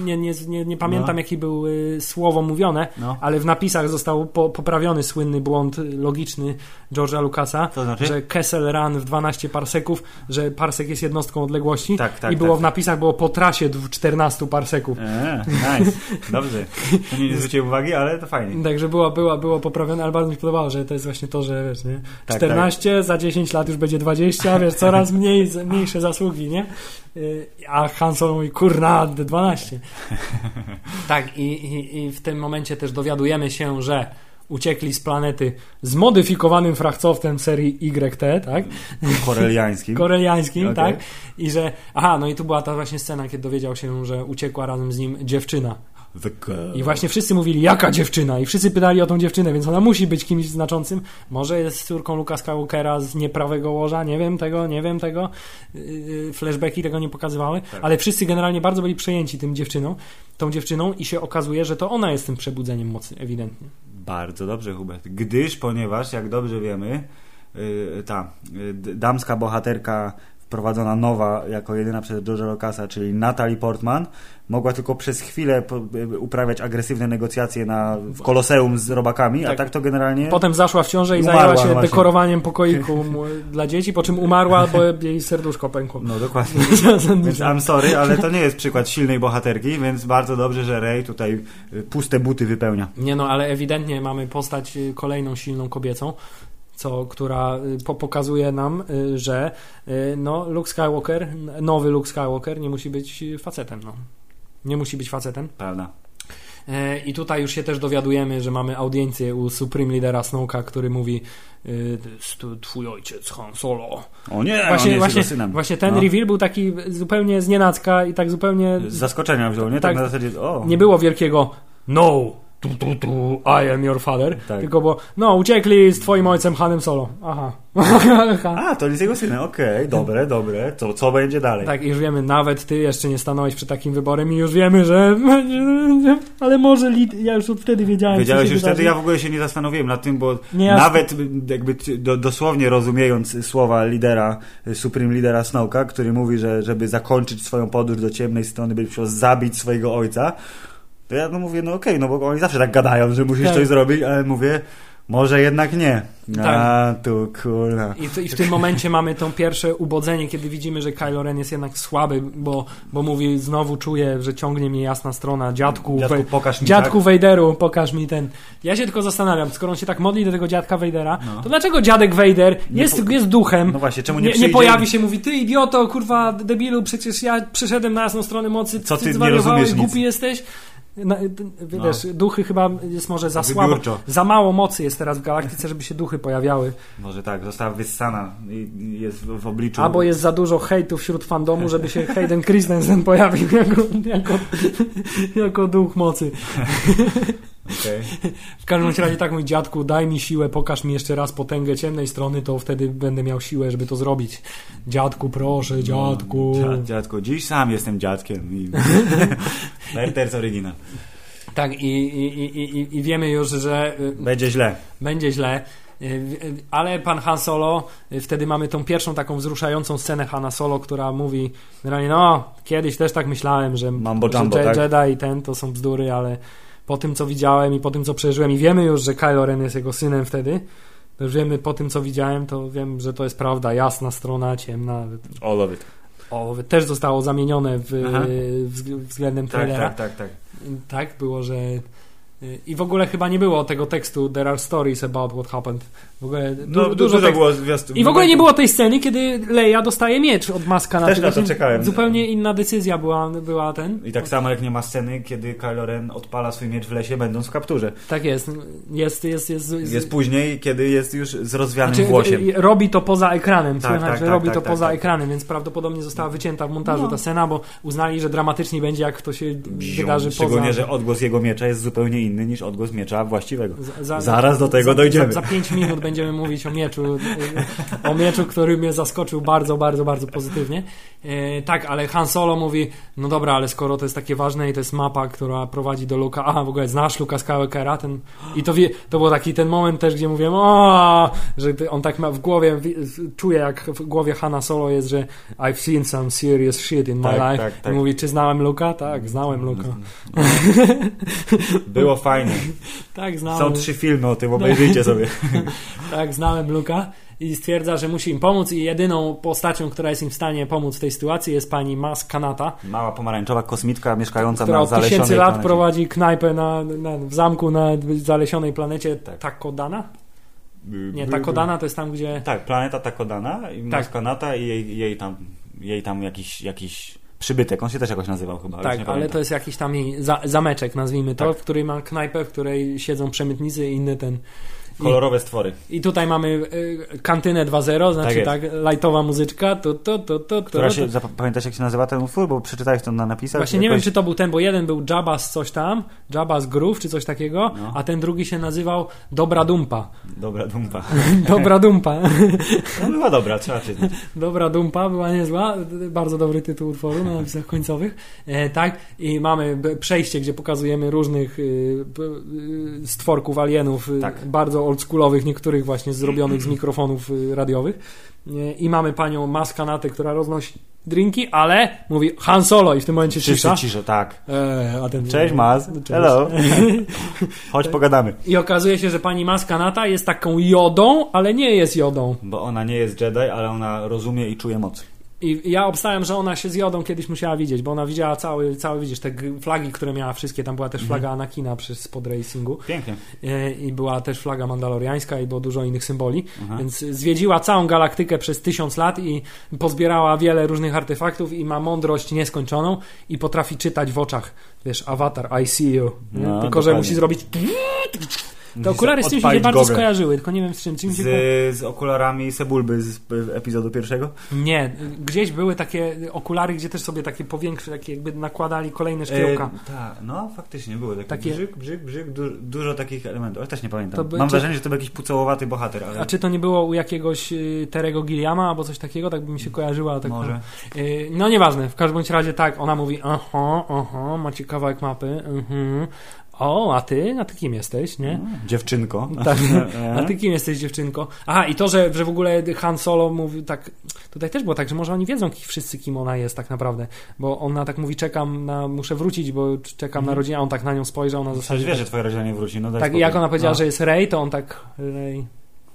nie, nie, nie, nie pamiętam, No. jaki był y, słowo mówione, No. ale w napisach został po, poprawiony słynny błąd logiczny George'a Lucasa, To znaczy? że Kessel Run w 12 parseków, że parsek jest jednostką odległości Tak, tak, i było tak, w napisach było po trasie dw- 14 parseków. Eee, nice. Dobrze. To nie zwróciłem uwagi, ale to fajnie. Także było, było, było poprawione, ale bardzo mi się podobało, że to jest właśnie to, że wiesz, nie? Tak, 14, za 10 lat już będzie 20, wiesz, coraz mniej, mniejsze zasługi, nie? Y, A Han Solo mówi, kurna, 12. Tak, i, i, i w tym momencie też dowiadujemy się, że uciekli z planety zmodyfikowanym frachcowcem serii YT, tak? Koreliańskim. Koreliańskim, Okej. tak? I że, aha, no i tu była ta właśnie scena, kiedy dowiedział się, że uciekła razem z nim dziewczyna. The girl. I właśnie wszyscy mówili, jaka dziewczyna? I wszyscy pytali o tą dziewczynę, więc ona musi być kimś znaczącym. Może jest córką Luka Skywalkera z nieprawego łoża, nie wiem tego, nie wiem tego. Yy, Flashbacki tego nie pokazywały, Tak. ale wszyscy generalnie bardzo byli przejęci tym dziewczyną, tą dziewczyną i się okazuje, że to ona jest tym przebudzeniem mocy, ewidentnie. Bardzo dobrze, Hubert. Gdyż, ponieważ, jak dobrze wiemy, yy, ta yy, damska bohaterka wprowadzona nowa jako jedyna przez George'a Lucasa, czyli Natalie Portman, mogła tylko przez chwilę uprawiać agresywne negocjacje na, w koloseum z robakami, Tak. a tak to generalnie... Potem zaszła w ciążę i Umarła zajęła się właśnie. dekorowaniem pokoiku dla dzieci, po czym umarła, bo jej serduszko pękło. No dokładnie. Więc I'm sorry, ale to nie jest przykład silnej bohaterki, więc bardzo dobrze, że Rey tutaj yy, puste buty wypełnia. Nie no, ale ewidentnie mamy postać y, kolejną silną kobiecą, co, która y, po, pokazuje nam, y, że y, no, Luke Skywalker, nowy Luke Skywalker nie musi być facetem. No. Nie musi być facetem. Prawda. E, I tutaj już się też dowiadujemy, że mamy audiencję u Supreme Leadera Snowka, który mówi twój ojciec Han Solo. O nie, Właśnie, właśnie, synem. właśnie ten No. reveal był taki zupełnie znienacka i tak zupełnie Z zaskoczenia wziął, nie? Tak, Tak. na zasadzie, o. nie było wielkiego no, tu, tu, tu, I am your father, Tak. tylko było no, uciekli z twoim ojcem Hanem Solo. Aha. A, to jest jego synem, okej, dobre, dobre. Co, co będzie dalej? Tak, już wiemy, nawet ty jeszcze nie stanąłeś przed takim wyborem i już wiemy, że ale może Lid... ja już od wtedy wiedziałem, Wiedziałeś już wtedy, ja w ogóle się nie zastanowiłem nad tym, bo Nie, nawet jakby do, dosłownie rozumiejąc słowa lidera, Supreme lidera Snowka, który mówi, że żeby zakończyć swoją podróż do ciemnej strony, będzie musiał zabić swojego ojca, to ja no mówię, no okej, no bo oni zawsze tak gadają, że musisz Tak. coś zrobić, ale mówię, może jednak nie. Tak. A, tu kurna. I, w- I w tym momencie mamy to pierwsze ubodzenie, kiedy widzimy, że Kylo Ren jest jednak słaby, bo, bo mówi, znowu czuję, że ciągnie mnie jasna strona. Dziadku, Dziadku, Wej- pokaż mi, dziadku tak? Vaderu, pokaż mi ten. Ja się tylko zastanawiam, skoro on się tak modli do tego dziadka Vadera, No. to dlaczego dziadek Nie jest, po- jest duchem? No właśnie, czemu nie nie, nie pojawi się, mówi, ty idioto, kurwa, debilu, przecież ja przyszedłem na jasną stronę mocy, Co ty nie rozumiesz nic? głupi jesteś. Na, wiesz, duchy chyba jest może za słabo, za mało mocy jest teraz w galaktyce, żeby się duchy pojawiały. Może tak, została wyssana i jest w, w obliczu... Albo jest za dużo hejtu wśród fandomu, żeby się Hayden Christensen pojawił jako, jako, jako duch mocy. Okej. W każdym razie tak, mój dziadku, daj mi siłę, pokaż mi jeszcze raz potęgę ciemnej strony, to wtedy będę miał siłę, żeby to zrobić. Dziadku, proszę, dziadku. Dziad, dziadku, dziś sam jestem dziadkiem i... Werther oryginal. Tak, i, i, i, i, wiemy już, że y, Będzie źle. będzie źle. Y, Ale pan Han Solo, y, wtedy mamy tą pierwszą taką wzruszającą scenę Hana Solo, która mówi generalnie, no, kiedyś też tak myślałem, że, Mambo że jumbo, tak? Jedi i ten to są bzdury, ale po tym, co widziałem i po tym, co przeżyłem i wiemy już, że Kylo Ren jest jego synem wtedy, to już wiemy po tym, co widziałem, to wiem, że to jest prawda, jasna strona, ciemna. All of it. O, też zostało zamienione w, Aha. wz- względem Tak, trailera. tak, tak, tak. Tak, było, że. I w ogóle chyba nie było tego tekstu There are stories about what happened. W ogóle du- No, dużo, dużo, było zwiastun. I w ogóle nie było tej sceny, kiedy Leia dostaje miecz od Maska na Też na to czekałem. Zupełnie inna decyzja była, była ten. I tak samo jak nie ma sceny, kiedy Kylo Ren odpala swój miecz w lesie, będąc w kapturze. Tak jest. Jest, jest, jest. Jest później, kiedy jest już z rozwianym Znaczy, włosiem. y, robi to poza ekranem, Tak, słychać, tak, że tak, robi tak, to tak, poza tak. ekranem, więc prawdopodobnie została wycięta w montażu No. ta scena, bo uznali, że dramatycznie będzie, jak to się wydarzy Szczególnie, poza... że odgłos jego miecza jest zupełnie inny niż odgłos miecza właściwego. Za- za- Zaraz do tego za, dojdziemy. Za, pięć minut będziemy mówić o mieczu, y, o mieczu, który mnie zaskoczył bardzo, bardzo, bardzo pozytywnie. E, tak, ale Han Solo mówi, no dobra, ale skoro to jest takie ważne i to jest mapa, która prowadzi do Luka, aha, w ogóle znasz Luka Skywalkera, ten, i to, wie, to był taki ten moment też, gdzie mówiłem, o, że on tak ma w głowie, wi- czuje jak w głowie Hanna Solo jest, że I've seen some serious shit in my Tak, life. tak, tak. I mówi, czy znałem Luka? Tak, znałem Luka. Było fajnie. Tak. Są trzy filmy o tym, obejrzyjcie sobie. Tak, znałem Luka i stwierdza, że musi im pomóc i jedyną postacią, która jest im w stanie pomóc w tej sytuacji jest pani Mas Kanata, Mała pomarańczowa kosmitka mieszkająca na od zalesionej tysięcy lat planecie. prowadzi knajpę na, na, w zamku na zalesionej planecie Tak. Takodana? Nie, Takodana to jest tam, gdzie... Tak, planeta Takodana i Tak. Maskanata i jej, jej tam, jej tam jakiś, jakiś przybytek. On się też jakoś nazywał chyba. Tak, ale pamiętam. to jest jakiś tam za, zameczek, nazwijmy to, Tak. w której ma knajpę, w której siedzą przemytnicy i inny ten... Kolorowe stwory. I tutaj mamy y, kantynę 2.0, znaczy Tak tak, lightowa muzyczka, to, to, to, to, Która się, pamiętasz jak się nazywa ten utwór? Bo przeczytałeś to na napisach. Właśnie nie wiem, czy to był ten, bo jeden był Jabba's coś tam, Jabba's Groove, czy coś takiego, No. a ten drugi się nazywał Dobra Dumpa. Dobra dumpa. Dobra Dumpa. No była dobra, trzeba czytać. Dobra Dumpa była niezła, bardzo dobry tytuł utworu na napisach końcowych. E, tak, i mamy przejście, gdzie pokazujemy różnych y, y, stworków alienów, Tak. bardzo oldschoolowych, niektórych właśnie zrobionych z mikrofonów y, radiowych. I mamy panią Maskanatę, która roznosi drinki, ale mówi Han Solo i w tym momencie Wszyscy cisza. ciszę, tak. E, ten, Cześć Maz. Cześć. Hello. Chodź pogadamy. I okazuje się, że pani Maskanata jest taką jodą, ale nie jest jodą. Bo ona nie jest Jedi, ale ona rozumie i czuje moc. I ja obstałem, że ona się z Jodą kiedyś musiała widzieć, bo ona widziała cały, cały widzisz, te flagi, które miała wszystkie, tam była też flaga Anakina przy spod racingu Pięknie. e, i była też flaga mandaloriańska i było dużo innych symboli, Aha. więc zwiedziła całą galaktykę przez tysiąc lat i pozbierała wiele różnych artefaktów i ma mądrość nieskończoną i potrafi czytać w oczach, wiesz, awatar, I see you? No, tylko że dokładnie. musi zrobić te okulary z tym się nie odpalić bardzo skojarzyły, tylko nie wiem z czym, czym się ko- Z, z okularami Sebulby z epizodu pierwszego? Nie, gdzieś były takie okulary, gdzie też sobie takie powiększe, takie jakby nakładali kolejne szkiełka. E, tak, no faktycznie były takie, Takie- brzyk, brzyk, brzyk, du, dużo takich elementów, ale też nie pamiętam. By- Mam czy- wrażenie, że to był jakiś pucołowaty bohater, ale A czy to nie było u jakiegoś y, Terego Gilliama albo coś takiego? Tak by mi się kojarzyła. Tak może. Y, no nieważne, w każdym razie tak, ona mówi aha, aha, macie kawałek mapy, mhm. O, a ty? A ty kim jesteś, nie? Mm, Dziewczynko. Tak. A ty kim jesteś, dziewczynko? Aha, i to, że, że w ogóle Han Solo mówi tak. Tutaj też było tak, że może oni wiedzą wszyscy, kim ona jest tak naprawdę. Bo ona tak mówi, czekam na. Muszę wrócić, bo czekam na rodzinę, a on tak na nią spojrzał na Przecież zasadzie. wiesz, że twoja rodzina nie wróci. No tak, jak ona powiedziała, no. że jest Rey, to on tak. Rey.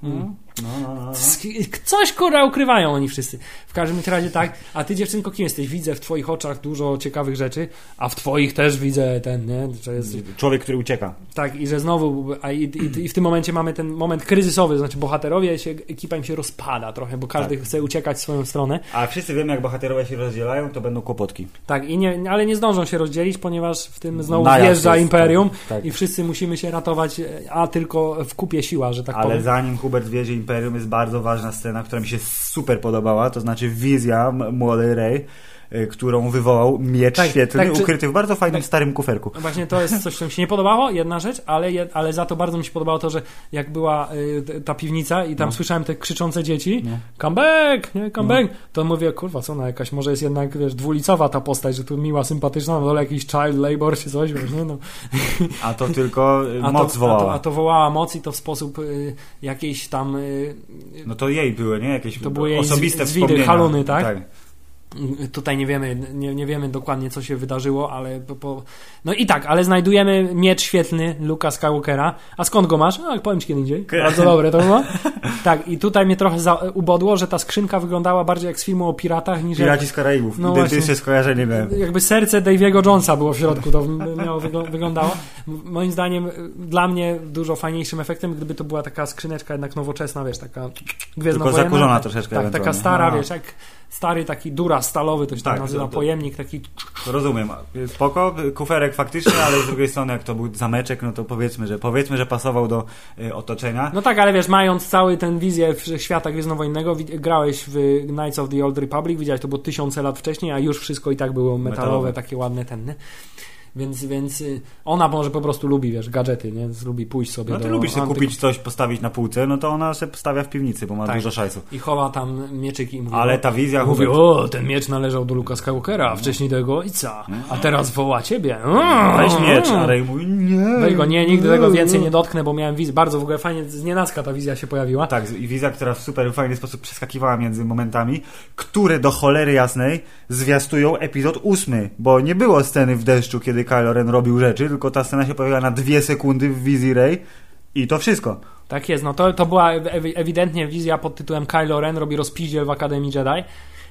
Mm. No, no, no. Coś kurwa ukrywają oni wszyscy. W każdym razie tak, a ty dziewczynko kim jesteś? Widzę w twoich oczach dużo ciekawych rzeczy, a w twoich też widzę ten, nie? Że jest, Człowiek, który ucieka. tak, i że znowu, a i, i, i w tym momencie mamy ten moment kryzysowy, znaczy bohaterowie się, ekipa im się rozpada trochę, bo każdy Tak. chce uciekać w swoją stronę. A wszyscy wiemy, jak bohaterowie się rozdzielają, to będą kłopotki. Tak, i nie, ale nie zdążą się rozdzielić, ponieważ w tym znowu Najazd wjeżdża jest, Imperium tak, tak. i wszyscy musimy się ratować, a tylko w kupie siła, że tak Ale powiem. zanim Hubert wiedzie Imperium, jest bardzo ważna scena, która mi się super podobała, to znaczy wizja młodej Rey, którą wywołał miecz Tak, świetlny, tak, czy- ukryty w bardzo fajnym, tak. starym kuferku. No Właśnie to jest coś, co mi się nie podobało, jedna rzecz, ale, ale za to bardzo mi się podobało to, że jak była y, ta piwnica i tam No. słyszałem te krzyczące dzieci, No. come back, nie, come back, to mówię, kurwa, co ona jakaś, może jest jednak, wiesz, dwulicowa ta postać, że tu miła, sympatyczna, na dole jakiś child labor czy coś, wiesz, nie, no. A to tylko y, A moc to, wołała. A to, a to wołała moc i to w sposób y, jakiejś tam y, No to jej były, nie? Jakieś To były jej osobiste z- zwidy, wspomnienia. haluny, tak? tak. Tutaj nie wiemy, nie, nie wiemy dokładnie, co się wydarzyło, ale po, po... no i tak, ale znajdujemy miecz świetlny Luka Skywalkera, a skąd go masz? A, powiem ci kiedy indziej. Bardzo dobre to było. Tak, i tutaj mnie trochę za, ubodło, że ta skrzynka wyglądała bardziej jak z filmu o piratach niż jak, Piraci z Karaibów. No Identyczne skojarzenie miałem. jakby serce Daviego Jonesa było w środku, to miało wygl- wyglądało. Moim zdaniem, y, dla mnie dużo fajniejszym efektem, gdyby to była taka skrzyneczka jednak nowoczesna, wiesz, taka gwiezdnowojenna. zakurzona troszeczkę Tak, taka stara, No. wiesz, jak stary taki dura stalowy, to się tam Tak, nazywa, to- to- pojemnik taki rozumiem. Spoko, kuferek faktycznie, ale z drugiej strony jak to był zameczek, no to powiedzmy, że powiedzmy, że pasował do y, otoczenia. No tak, ale wiesz, mając cały ten wizję świata gwiezdnowojennego, wi- grałeś w Knights of the Old Republic, widziałeś, to było tysiące lat wcześniej, a już wszystko i tak było metalowe, Metalowe. takie ładne tenne. Więc, więc y, ona może po prostu lubi, wiesz, gadżety, nie? Lubi pójść sobie No ty do lubisz sobie kupić coś, postawić na półce, no to ona się stawia w piwnicy, bo ma Tak. dużo szajsu. I chowa tam mieczyki i mówi, Ale ta wizja mówi, Hubert, o, ten miecz należał do Luka Skywalkera, a wcześniej do jego ojca, a teraz woła ciebie. weź miecz, a Rey mówi nie. Weź go, nie, nigdy tego więcej nie dotknę, bo miałem wizję. Bardzo w ogóle fajnie, z nienacka ta wizja się pojawiła. Tak, i wizja, która w super fajny sposób przeskakiwała między momentami, które do cholery jasnej zwiastują epizod ósmy, bo nie było sceny w deszczu, kiedy Kylo Ren robił rzeczy, tylko ta scena się pojawiła na dwie sekundy w wizji Rey i to wszystko. Tak jest, no to, to była ewi- ewidentnie wizja pod tytułem Kylo Ren robi rozpiździel w Akademii Jedi.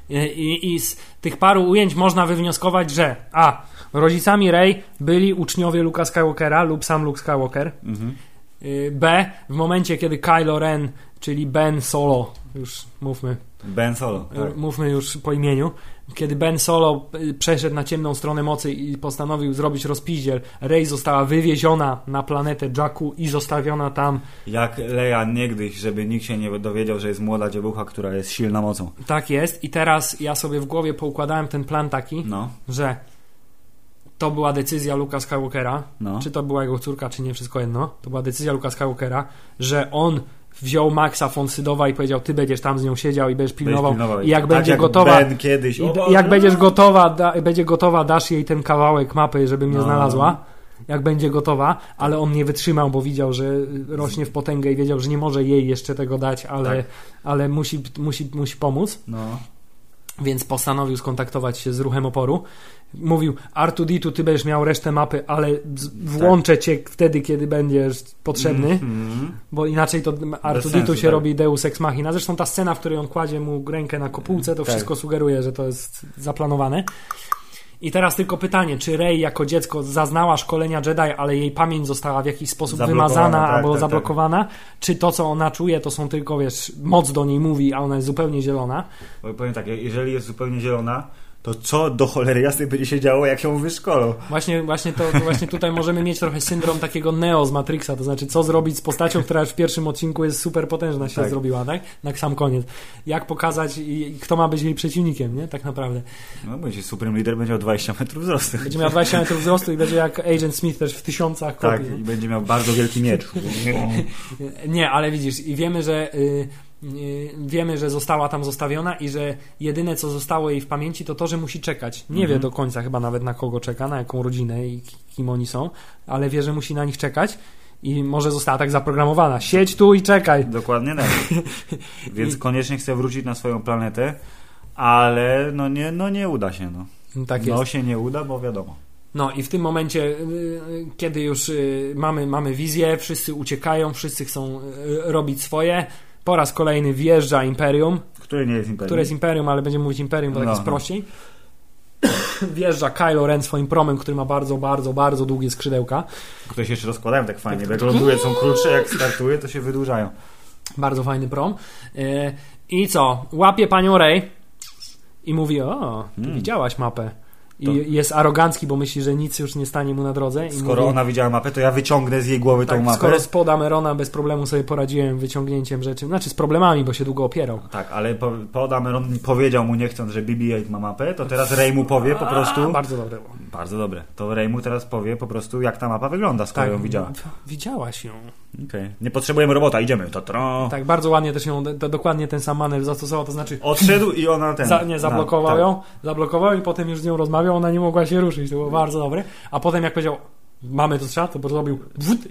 I, i, I z tych paru ujęć można wywnioskować, że a. Rodzicami Rey byli uczniowie Luka Skywalkera lub sam Luke Skywalker. Mhm. Y, B. W momencie, kiedy Kylo Ren, czyli Ben Solo, już mówmy, Ben Solo. Tak. mówmy już po imieniu, kiedy Ben Solo y, przeszedł na ciemną stronę mocy i postanowił zrobić rozpiździel, Rey została wywieziona na planetę Jakku i zostawiona tam. Jak Leia niegdyś, żeby nikt się nie dowiedział, że jest młoda dziewucha, która jest silna mocą. Tak jest. I teraz ja sobie w głowie poukładałem ten plan taki, No, że to była decyzja Luka Skywalkera, no. czy to była jego córka, czy nie, wszystko jedno. To była decyzja Luka Skywalkera, że on wziął Maxa von Sydowa i powiedział, ty będziesz tam z nią siedział i będziesz pilnował. Pilnował. I jak tak będzie jak gotowa, Ben kiedyś. I, Boże. jak będziesz gotowa, da, będzie gotowa, dasz jej ten kawałek mapy, żeby mnie No. znalazła. Jak będzie gotowa, ale on nie wytrzymał, bo widział, że rośnie w potęgę i wiedział, że nie może jej jeszcze tego dać, ale, Tak. ale musi, musi, musi pomóc. No. więc postanowił skontaktować się z ruchem oporu. Mówił, R2D2, ty będziesz miał resztę mapy, ale z- włączę cię wtedy, kiedy będziesz potrzebny, Mhm. bo inaczej to R2D2 sensu, się tak. robi Deus Ex Machina. Zresztą ta scena, w której on kładzie mu rękę na kopułce, to Tak. wszystko sugeruje, że to jest zaplanowane. I teraz tylko pytanie, czy Rey jako dziecko zaznała szkolenia Jedi, ale jej pamięć została w jakiś sposób wymazana tak, albo tak, tak. zablokowana? Czy to, co ona czuje, to są tylko, wiesz, moc do niej mówi, a ona jest zupełnie zielona? Bo powiem tak, jeżeli jest zupełnie zielona, to co do cholery jasnej będzie się działo, jak ją wyszkolą? Właśnie, właśnie, to, to właśnie tutaj możemy mieć trochę syndrom takiego Neo z Matrixa, to znaczy co zrobić z postacią, która już w pierwszym odcinku jest super potężna się Tak. zrobiła, tak? Na sam koniec. Jak pokazać i, i kto ma być jej przeciwnikiem, nie? Tak naprawdę. No będzie Supreme Leader, będzie miał 20 metrów wzrostu. Będzie miał 20 metrów wzrostu i będzie jak Agent Smith też w tysiącach Tak, kopii. i będzie miał bardzo wielki miecz. Nie, ale widzisz, i wiemy, że y, wiemy, że została tam zostawiona i że jedyne, co zostało jej w pamięci, to to, że musi czekać. Nie Mhm. wie do końca chyba nawet na kogo czeka, na jaką rodzinę i ki- kim oni są, ale wie, że musi na nich czekać i może została tak zaprogramowana. Siedź tu i czekaj. Dokładnie tak. Więc I- koniecznie chce wrócić na swoją planetę, ale no nie, no nie uda się. No, Tak no jest. się nie uda, bo wiadomo. No i w tym momencie, y, y, kiedy już y, mamy, mamy wizję, wszyscy uciekają, wszyscy chcą y, robić swoje, po raz kolejny wjeżdża Imperium, Który nie jest imperium. które jest Imperium, ale będziemy mówić Imperium, bo tak No, jest prościej. Wjeżdża Kylo Ren swoim promem, który ma bardzo, bardzo, bardzo długie skrzydełka. Które się jeszcze rozkładają tak fajnie. Jak ląduje, są krótsze, jak startuje, to się wydłużają. Bardzo fajny prom. E, I co? Łapie panią Rey i mówi, o, ty Hmm. widziałaś mapę. I jest arogancki, bo myśli, że nic już nie stanie mu na drodze. Skoro mówi, ona widziała mapę, to ja wyciągnę z jej głowy tą tak, mapę. skoro spod Amerona bez problemu sobie poradziłem wyciągnięciem rzeczy, znaczy z problemami, bo się długo opierał. Tak, ale po, po Dameron powiedział mu nie chcąc, że BB-8 ma mapę, to teraz Rey mu powie po prostu... A, bardzo dobre było. Bardzo dobre. To Rey mu teraz powie po prostu, jak ta mapa wygląda, skoro ją widziała. Widziałaś ją. Okej. Nie potrzebujemy robota, idziemy. To tro. Tak, bardzo ładnie też ją, to dokładnie ten sam manewr zastosował, to znaczy Odszedł i ona ten... za, nie, zablokował tak. ją, zablokował i potem już z nią rozmawiał, ona nie mogła się ruszyć, to było bardzo dobre. A potem jak powiedział, mamy to strzał, to zrobił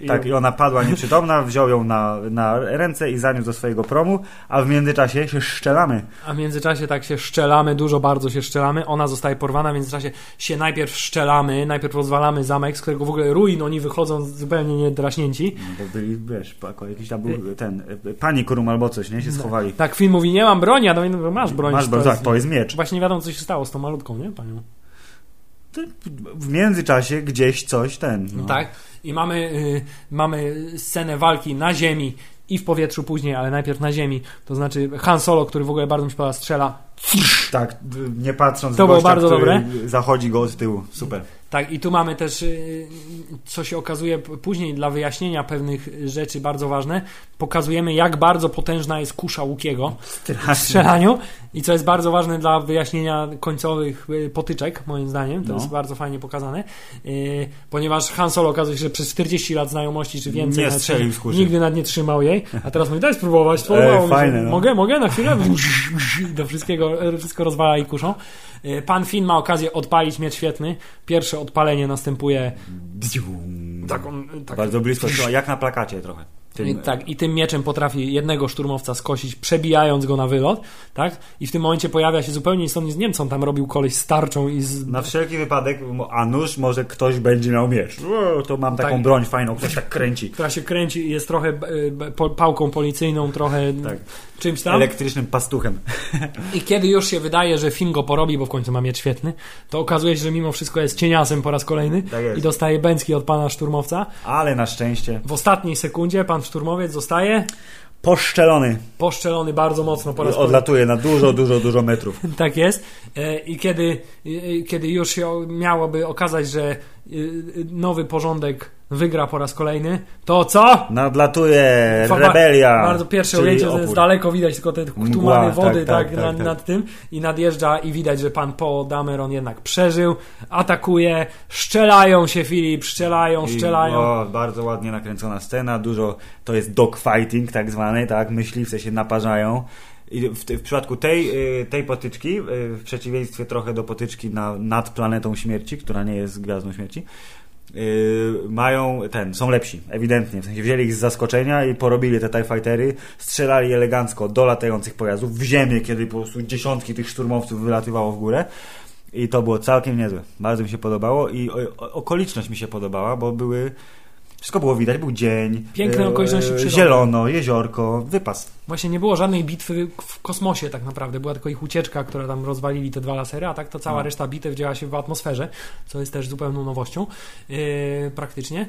i Tak, i ona padła nieprzytomna, wziął ją na, na ręce i zaniósł do swojego promu, a w międzyczasie się szczelamy. A w międzyczasie tak się szczelamy, dużo bardzo się szczelamy. Ona zostaje porwana, w międzyczasie się najpierw szczelamy, najpierw rozwalamy zamek, z którego w ogóle ruin, oni wychodzą zupełnie niedraśnięci. No, bo byli, wiesz, jakiś tam był ten, e, pani Kurum albo coś, nie? Się schowali. Tak, film mówi, nie mam broni, a do mnie, no, masz broń. Masz, to tak, to jest miecz. Właśnie nie wiadomo, co się stało z tą malutką, nie, panią? W międzyczasie gdzieś coś ten. No. Tak. I mamy, y, mamy scenę walki na ziemi i w powietrzu później, ale najpierw na ziemi. To znaczy Han Solo, który w ogóle bardzo mi się podoba, strzela. Tak, nie patrząc To było gościa, bardzo dobre. zachodzi go z tyłu. Super. Tak, i tu mamy też, y, co się okazuje później dla wyjaśnienia pewnych rzeczy bardzo ważne, pokazujemy jak bardzo potężna jest kusza Łukiego w Strasznie. strzelaniu i co jest bardzo ważne dla wyjaśnienia końcowych y, potyczek, moim zdaniem, to No. jest bardzo fajnie pokazane, y, ponieważ Han Solo okazuje się, że przez 40 lat znajomości czy więcej Nie strzelił z kuszy. nigdy nad nie trzymał jej, a teraz mówi, daj spróbować, E, fajne, no. mogę, mogę na chwilę? Do wszystkiego, wszystko rozwala i kuszą. Y, Pan Finn ma okazję odpalić miecz świetny, pierwsze odpalenie następuje. Tak, on, tak, Bardzo blisko, jak na plakacie trochę. Tym, tak, i tym mieczem potrafi jednego szturmowca skosić, przebijając go na wylot, tak? I w tym momencie pojawia się zupełnie nic z Niemcą, on tam robił koleś z tarczą i z... Na wszelki wypadek, a nuż może ktoś będzie miał miecz. To mam taką Tak. broń fajną, ktoś tak kręci. która się kręci i jest trochę e, pałką policyjną, trochę Tak. czymś tam. Elektrycznym pastuchem. I kiedy już się wydaje, że film go porobi, bo w końcu ma miecz świetny, to okazuje się, że mimo wszystko jest cieniasem po raz kolejny Tak i dostaje bęcki od pana szturmowca. Ale na szczęście W ostatniej sekundzie pan szturmowiec zostaje poszczelony poszczelony bardzo mocno po raz odlatuje na dużo, dużo, dużo metrów. Tak jest. E, I kiedy, kiedy już się miałoby okazać, że e, nowy porządek wygra po raz kolejny, to co? Nadlatuje Fa- rebelia. Bardzo pierwsze ujęcie, opór. daleko widać tylko te tumany wody tak, tak, tak, nad, tak, tak. nad tym i nadjeżdża i widać, że pan Paul Dameron jednak przeżył, atakuje, szczelają się Filip, szczelają, I, szczelają. O, bardzo ładnie nakręcona scena, dużo to jest dogfighting tak zwany, tak, myśliwce się naparzają. I w, w przypadku tej, y, tej potyczki, y, w przeciwieństwie trochę do potyczki na, nad planetą śmierci, która nie jest gwiazdą śmierci, mają ten, są lepsi, ewidentnie. W sensie wzięli ich z zaskoczenia i porobili te TIE Fightery, strzelali elegancko do latających pojazdów w ziemię, kiedy po prostu dziesiątki tych szturmowców wylatywało w górę. I to było całkiem niezłe. Bardzo mi się podobało i okoliczność mi się podobała, bo były. Wszystko było widać, był dzień. Piękne e, okoliczności przyrody. Zielono, jeziorko, wypas. Właśnie nie było żadnej bitwy w kosmosie tak naprawdę. Była tylko ich ucieczka, która tam rozwalili te dwa lasery, a tak to cała No. reszta bitew działa się w atmosferze, co jest też zupełną nowością yy, praktycznie.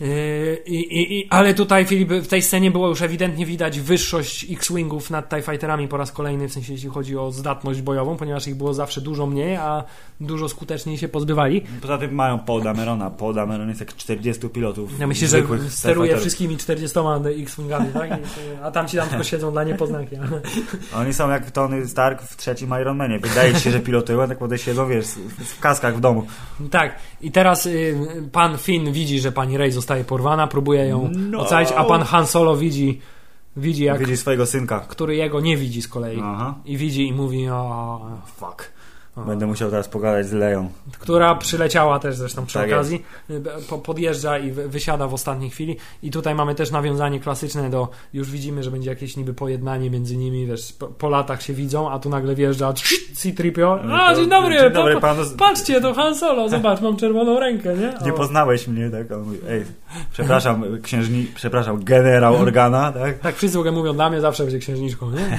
Yy, i, i, ale tutaj, Filip, w tej scenie było już ewidentnie widać wyższość X-Wingów nad TIE Fighterami po raz kolejny, w sensie jeśli chodzi o zdatność bojową, ponieważ ich było zawsze dużo mniej, a dużo skuteczniej się pozbywali. Poza tym mają Paul Damerona. Paul Dameron jest jak 40 pilotów. Ja myślę, że steruje wszystkimi 40 X-Wingami, tak? A tam ci tam tylko siedzą dla niepoznaki. Oni są jak Tony Stark w trzecim Iron Manie. Wydaje się, że pilotują, a tak naprawdę siedzą, wiesz, w kaskach w domu. Tak, i teraz y, pan Finn widzi, że pani Rey zostaje porwana, próbuje ją No. ocalić, a pan Han Solo widzi, widzi jak, Widzi swojego synka. który jego nie widzi z kolei. Aha. I widzi i mówi, o, fuck. Będę musiał teraz pogadać z Leją. Która przyleciała też zresztą przy Tak okazji, Y, po, podjeżdża i wy- wysiada w ostatniej chwili. I tutaj mamy też nawiązanie klasyczne do, już widzimy, że będzie jakieś niby pojednanie między nimi, wiesz, po, po latach się widzą, a tu nagle wjeżdża C-3PO. A, dzień dobry, Dzień dobry pa- panu. patrzcie, to Han Solo, zobacz, mam czerwoną rękę, nie? Nie O. poznałeś mnie, tak? On mówi, ej, przepraszam, księżni, przepraszam, generał Organa, tak? Tak, wszyscy mówią, dla mnie zawsze będzie księżniczką, nie?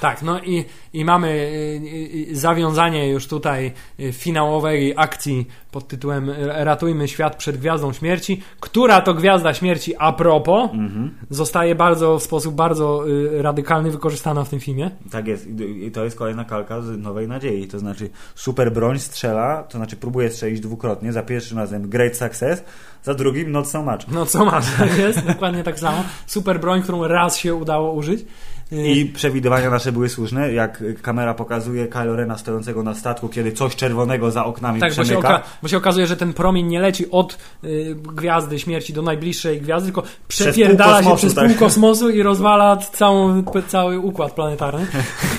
tak, no i, i mamy y, y, zawiązanie już tutaj y, finałowej akcji pod tytułem y, Ratujmy świat przed Gwiazdą Śmierci, która to Gwiazda Śmierci a propos Mhm. zostaje bardzo w sposób bardzo y, radykalny wykorzystana w tym filmie. Tak jest. I to jest kolejna kalka z Nowej Nadziei. To znaczy super broń strzela, to znaczy próbuje strzelić dwukrotnie. Za pierwszym razem great success, za drugim not so much. No co masz, tak jest, dokładnie tak samo. Super broń, którą raz się udało użyć. Y, I przewidywania nasze były słuszne, jak kamera pokazuje Kylo Rena stojącego na statku, kiedy coś czerwonego za oknami Tak, bo się, przemyka. oka- bo się okazuje, że ten promień nie leci od y, gwiazdy śmierci do najbliższej gwiazdy, tylko przepierdala pół się przez tak. pół kosmosu i rozwala całą, cały układ planetarny.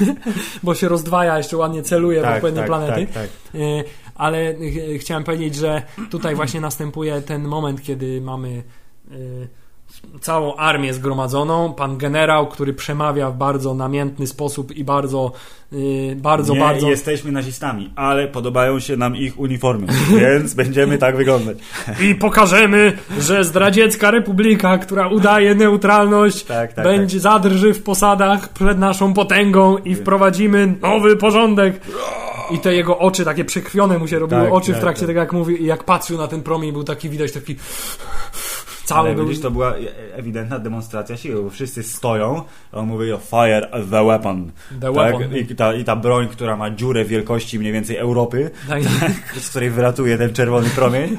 bo się rozdwaja, jeszcze ładnie celuje w tak, odpowiednie tak, planety. tak, tak. Y, ale y, chciałem powiedzieć, że tutaj właśnie następuje ten moment, kiedy mamy y, całą armię zgromadzoną, pan generał, który przemawia w bardzo namiętny sposób i bardzo, y, bardzo, nie bardzo jesteśmy nazistami, ale podobają się nam ich uniformy, więc będziemy tak wyglądać. I pokażemy, że zdradziecka republika, która udaje neutralność, Tak, tak, będzie zadrży w posadach przed naszą potęgą i wprowadzimy nowy porządek. I te jego oczy takie przekrwione mu się robiły Tak, oczy w tak, trakcie tak. tego, jak mówił, i jak patrzył na ten promień, był taki widać taki. Cały Ale był. widzisz, to była e- ewidentna demonstracja siły, bo wszyscy stoją, a on mówi o fire the weapon. The tak? weapon. I, ta, I ta broń, która ma dziurę wielkości mniej więcej Europy, Tak, z której wylatuje ten czerwony promień.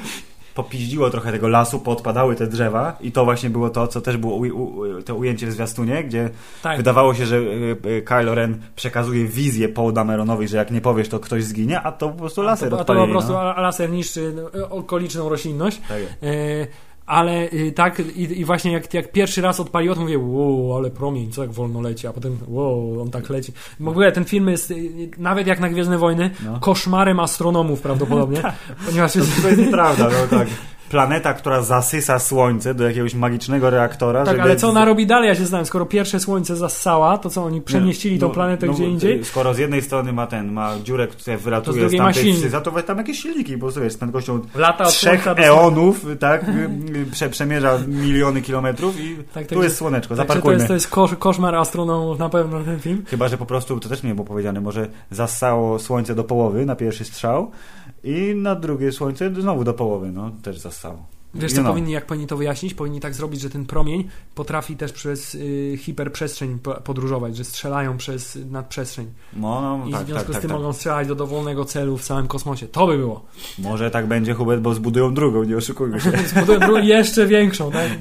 Popiździło trochę tego lasu, podpadały te drzewa i to właśnie było to, co też było u, u, to ujęcie w zwiastunie, gdzie tak. wydawało się, że y, y, Kylo Ren przekazuje wizję Paul Dameronowi, że jak nie powiesz, to ktoś zginie, a to po prostu laser to, a to po prostu no. a- laser niszczy no, okoliczną roślinność. Tak. E, ale y, tak, i, i właśnie jak, jak pierwszy raz odpaliło, to mówię, wow, ale promień, co jak wolno leci, a potem, wow, on tak leci. W ogóle ten film jest, y, nawet jak na Gwiezdne Wojny, No. koszmarem astronomów prawdopodobnie, ponieważ jest, To jest nieprawda, no tak. Planeta, która zasysa Słońce do jakiegoś magicznego reaktora. tak, żeby ale co ona robi dalej, ja się znam, skoro pierwsze słońce zassała, to co oni przenieśli tą No, planetę no, gdzie indziej? y, Skoro z jednej strony ma ten, ma dziurę, która To wylatuje z tamtej silnik. wsy, za to tam jakieś silniki, bo sobie z prędkością Lata trzech eonów, tak, y, y, prze, przemierza miliony kilometrów i Tak, tu także- jest słoneczko, to zaparkujmy. jest, to jest kosz, koszmar astronomów na pewno ten film. Chyba, że po prostu, to też nie było powiedziane, może zassało słońce do połowy na pierwszy strzał i na drugie słońce znowu do połowy, no też zassało. Wiesz You co know. powinni, jak powinni to wyjaśnić? Powinni tak zrobić, że ten promień potrafi też przez y, hiperprzestrzeń po- podróżować, że strzelają przez nadprzestrzeń. No, no, I tak, w związku tak, z tak, tym tak. mogą strzelać do dowolnego celu w całym kosmosie. To by było. Może tak będzie, Hubert, bo zbudują drugą, nie oszukujmy się. Zbudują drugą, jeszcze większą, tak?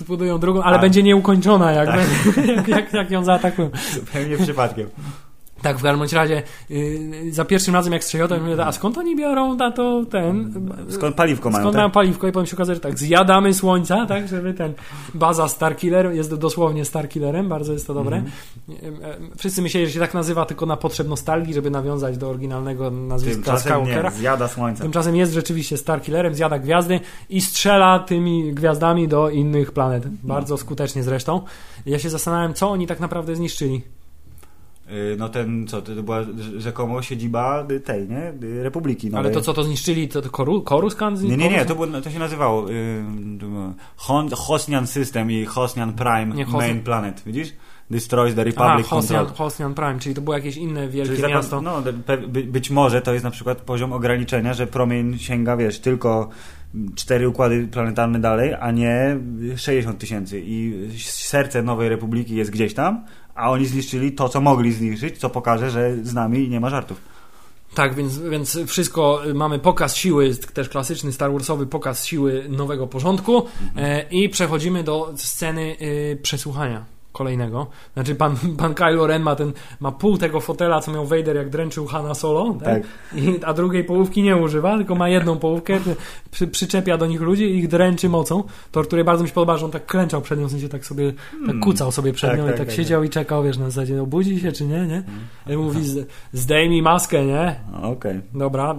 Zbudują drugą, ale Tak. będzie nieukończona, jak, Tak. jak, jak, jak ją zaatakują. Zupełnie przypadkiem. Tak, w każdym razie yy, za pierwszym razem jak strzeliłem, to mówię, a skąd oni biorą na to ten... Skąd paliwko mają, Skąd tak? mają paliwko i potem się okazuje, że tak, zjadamy słońca, tak, żeby ten... Baza Starkiller jest dosłownie Starkillerem, bardzo jest to dobre. Mhm. Yy, Wszyscy myśleli, że się tak nazywa tylko na potrzeb nostalgii, żeby nawiązać do oryginalnego nazwiska Tymczasem Skywalkera. nie, zjada słońce. Tymczasem jest rzeczywiście Starkillerem, zjada gwiazdy i strzela tymi gwiazdami do innych planet. Bardzo skutecznie zresztą. Ja się zastanawiam, co oni tak naprawdę zniszczyli. Y, No ten, co, to była rzekomo siedziba y, tej, nie? Y, Republiki Ale Nowej. to co to zniszczyli, to, to Koru, Koruskan? Nie, nie, nie, to, było, to się nazywało y, Hon, Hosnian System i Hosnian Prime Nie, Hosnian- Main Planet, widzisz? Destroys the Republic Hosnian, Control. Hosnian Prime, czyli to było jakieś inne wielkie Czyli miasto. No, by, być może to jest na przykład poziom ograniczenia, że promień sięga, wiesz, tylko cztery układy planetarne dalej, a nie 60 tysięcy. I serce Nowej Republiki jest gdzieś tam, a oni zniszczyli to, co mogli zniszczyć, co pokaże, że z nami nie ma żartów. Tak, więc, więc wszystko, y, mamy pokaz siły, też klasyczny Star Warsowy pokaz siły nowego porządku e, i przechodzimy do sceny y, przesłuchania kolejnego. Znaczy pan, pan Kylo Ren ma ten, ma pół tego fotela, co miał Vader jak dręczył Hanna Solo, tak? Tak. I, a drugiej połówki nie używa, tylko ma jedną połówkę, przy, przyczepia do nich ludzi i ich dręczy mocą. To, który bardzo mi się podoba, że on tak klęczał przed nią, w sensie tak sobie, tak kucał sobie przed Tak, nią tak, i tak, tak, siedział i czekał, wiesz, na zasadzie, obudzi się czy nie, nie? I mówi, "Z- zdejmij maskę, nie? Okej. Dobra.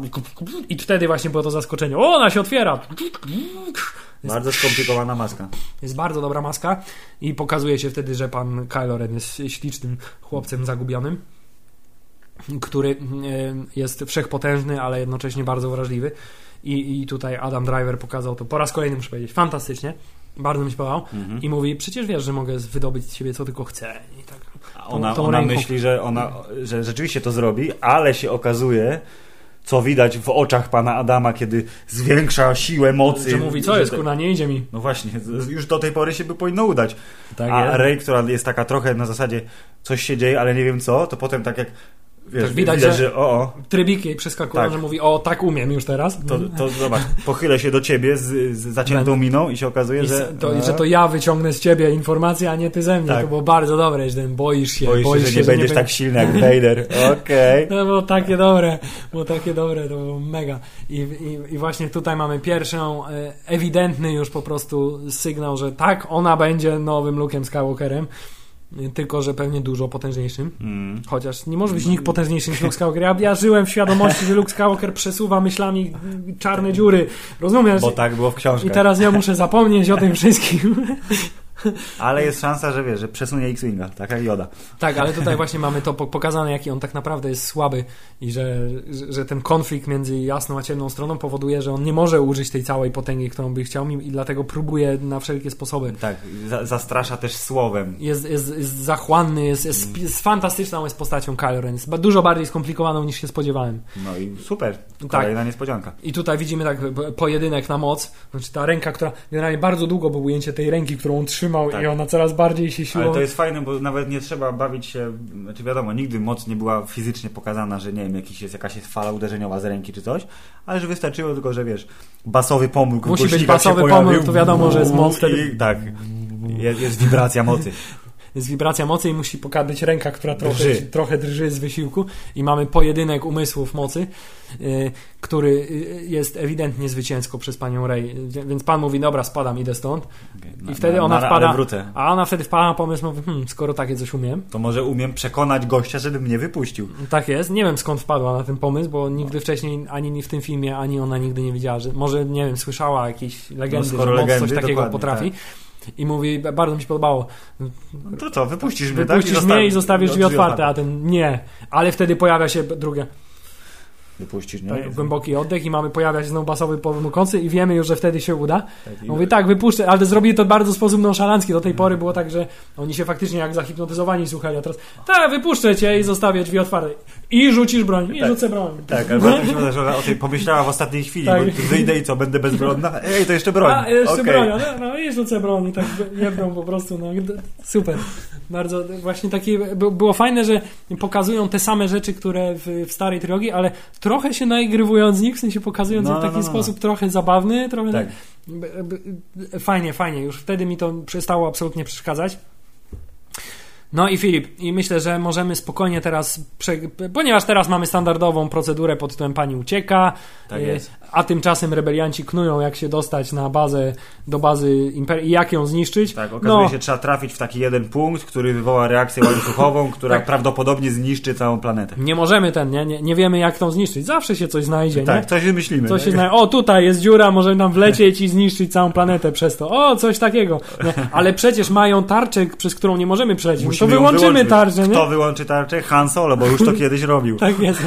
I wtedy właśnie było to zaskoczenie. O, ona się otwiera! Jest, Bardzo skomplikowana maska. jest bardzo dobra maska i pokazuje się wtedy, że pan Kylo Ren jest ślicznym chłopcem zagubionym, który e, jest wszechpotężny, ale jednocześnie bardzo wrażliwy. I, I tutaj Adam Driver pokazał to po raz kolejny, muszę powiedzieć, fantastycznie. Bardzo mi się podobał. Mhm. I mówi, przecież wiesz, że mogę wydobyć z siebie co tylko chcę. I tak. A Ona, tą ona myśli, że, ona, że rzeczywiście to zrobi, ale się okazuje, co widać w oczach pana Adama, kiedy zwiększa siłę mocy. Że mówi, co jest, kurna, nie idzie mi. No właśnie, już do tej pory się by powinno udać. Tak A jest. Rey, która jest taka trochę na zasadzie coś się dzieje, ale nie wiem co, to potem tak jak wiesz, Tak widać, widać, że- że o, o Trybiki przeskakują, Tak. że mówi, o, tak umiem już teraz. to, to zobacz, pochylę się do ciebie z, z zaciętą miną i się okazuje, I że, to, że to ja wyciągnę z ciebie informacje, a nie ty ze mnie. Tak. To było bardzo dobre, że ten boisz się, boisz się, że nie będziesz tak silny jak Vader. Okej. To było takie dobre, było takie dobre, to było mega. I, i, i właśnie tutaj mamy pierwszą, e, ewidentny już po prostu sygnał, że tak, ona będzie nowym Luke'em Skywalkerem, tylko że pewnie dużo potężniejszym. Mm. Chociaż nie może być nikt potężniejszy niż Luke Skywalker. Ja, ja żyłem w świadomości, że Luke Skywalker przesuwa myślami czarne dziury. Rozumiesz? Bo tak było w I książkach. teraz ja muszę zapomnieć o tym wszystkim. Ale jest szansa, że wiesz, że przesunie X-Winga, tak jak Yoda. Tak, ale tutaj właśnie mamy to po- pokazane, jaki on tak naprawdę jest słaby i że, że- ten konflikt między jasną a ciemną stroną powoduje, że on nie może użyć tej całej potęgi, którą by chciał i dlatego próbuje na wszelkie sposoby. Tak, za, zastrasza też słowem. Jest, jest, jest zachłanny, jest, jest, jest fantastyczną jest postacią Kylo Ren. Jest dużo bardziej skomplikowaną niż się spodziewałem. No i super. Tak. Kolejna niespodzianka. I tutaj widzimy tak pojedynek na moc. Znaczy ta ręka, która generalnie bardzo długo było ujęcie tej ręki, którą on trzymał Tak. i ona coraz bardziej się siłą. Ale to jest fajne, bo nawet nie trzeba bawić się, znaczy wiadomo, nigdy moc nie była fizycznie pokazana, że nie wiem, jakiś jest, jakaś jest fala uderzeniowa z ręki czy coś, ale że wystarczyło tylko, że wiesz, basowy pomruk w Musi być basowy pomruk, to wiadomo, że jest moc wtedy. Tak, jest, jest wibracja mocy. Jest wibracja mocy i musi pokazać ręka, która trochę Drży. trochę drży z wysiłku i mamy pojedynek umysłów mocy, y, który y, jest ewidentnie zwycięsko przez panią Rey. Więc pan mówi, dobra, spadam, idę stąd. I wtedy ona wpada-. A ona wtedy wpada na pomysł, mówi, hmm, skoro takie coś umiem. To może umiem przekonać gościa, żeby mnie wypuścił. Tak jest. Nie wiem skąd wpadła na ten pomysł, bo nigdy wcześniej ani w tym filmie, ani ona nigdy nie wiedziała, że może, nie wiem, słyszała jakieś legendy, No skoro że moc legendy, coś takiego potrafi. I mówi, bardzo mi się podobało. No to co, wypuścisz mnie, Wypuścisz tak? mnie i zostawisz drzwi otwarte, a ten nie. Ale wtedy pojawia się drugie. Wypuścisz mnie. Tak, głęboki oddech i mamy pojawia się znowu basowy pomykący i wiemy już, że wtedy się uda. Tak, i- Mówi tak, wypuszczę, ale zrobili to bardzo w sposób nonszalancki. Do tej pory było tak, że oni się faktycznie jak zahipnotyzowani słuchali, a teraz tak, wypuszczę cię i zostawię drzwi otwarte. I rzucisz broń, i Tak. rzucę broń. Tak, mi się podoba, że ona o tej pomyślała w ostatniej chwili, Tak. bo wyjdę i co, będę bezbronna? Ej, to jeszcze broń. A, jeszcze Okej. broń, no, no i rzucę broń i tak jedną po prostu, no super. Bardzo właśnie takie, by- było fajne, że pokazują te same rzeczy, które w, w starej trylogii, ale trochę się naigrywując z nich, w sensie pokazując No, w no, taki no, no. sposób trochę zabawny, trochę Tak. Fajnie, fajnie. Już wtedy mi to przestało absolutnie przeszkadzać. No i Filip, i myślę, że możemy spokojnie teraz, ponieważ teraz mamy standardową procedurę pod tytułem pani ucieka, Tak y, jest. A tymczasem rebelianci knują, jak się dostać na bazę, do bazy Imperii i jak ją zniszczyć. Tak, okazuje no, się, trzeba trafić w taki jeden punkt, który wywoła reakcję łańcuchową, która Tak. prawdopodobnie zniszczy całą planetę. Nie możemy ten, nie? nie? Nie wiemy, jak tą zniszczyć. Zawsze się coś znajdzie, nie? Tak, coś wymyślimy. Coś się zna... O, tutaj jest dziura, możemy tam wlecieć i zniszczyć całą planetę przez to. O, coś takiego. Nie? Ale przecież mają tarczę, przez którą nie możemy. No to wyłączymy tarczę, nie? Kto wyłączy tarczę? Han Solo, bo już to kiedyś robił. Tak jest.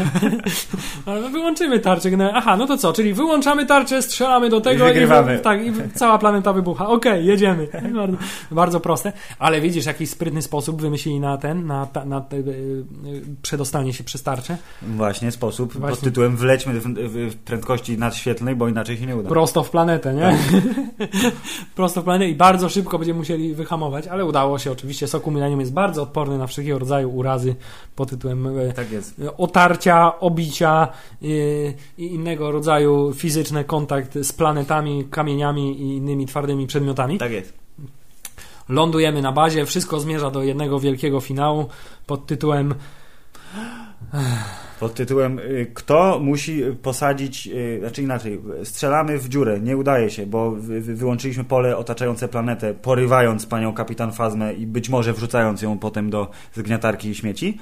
Ale wyłączymy tarczę. No, Aha, no to co? Czyli wyłączamy tarczę, strzelamy do tego I wygrywamy. wy- tak, i cała planeta wybucha. Okej, jedziemy. Bardzo, bardzo proste. Ale widzisz, jakiś sprytny sposób wymyślili na ten, na, na te, y, y, przedostanie się przez tarczę. Właśnie sposób Właśnie. pod tytułem wlećmy w, w, prędkości nadświetlnej, bo inaczej się nie uda. Prosto w planetę, nie? Prosto w planetę i bardzo szybko będziemy musieli wyhamować, ale udało się oczywiście. Soku Millennium jest bardzo odporny na wszelkiego rodzaju urazy pod tytułem e, Tak otarcia, obicia i innego rodzaju fizyczny kontakt z planetami, kamieniami i innymi twardymi przedmiotami. Tak jest. Lądujemy na bazie, wszystko zmierza do jednego wielkiego finału pod tytułem Pod tytułem y, Kto musi posadzić, y, znaczy inaczej, strzelamy w dziurę, nie udaje się, bo wy, wy- wyłączyliśmy pole otaczające planetę, porywając panią kapitan Fazmę i być może wrzucając ją potem do zgniatarki śmieci.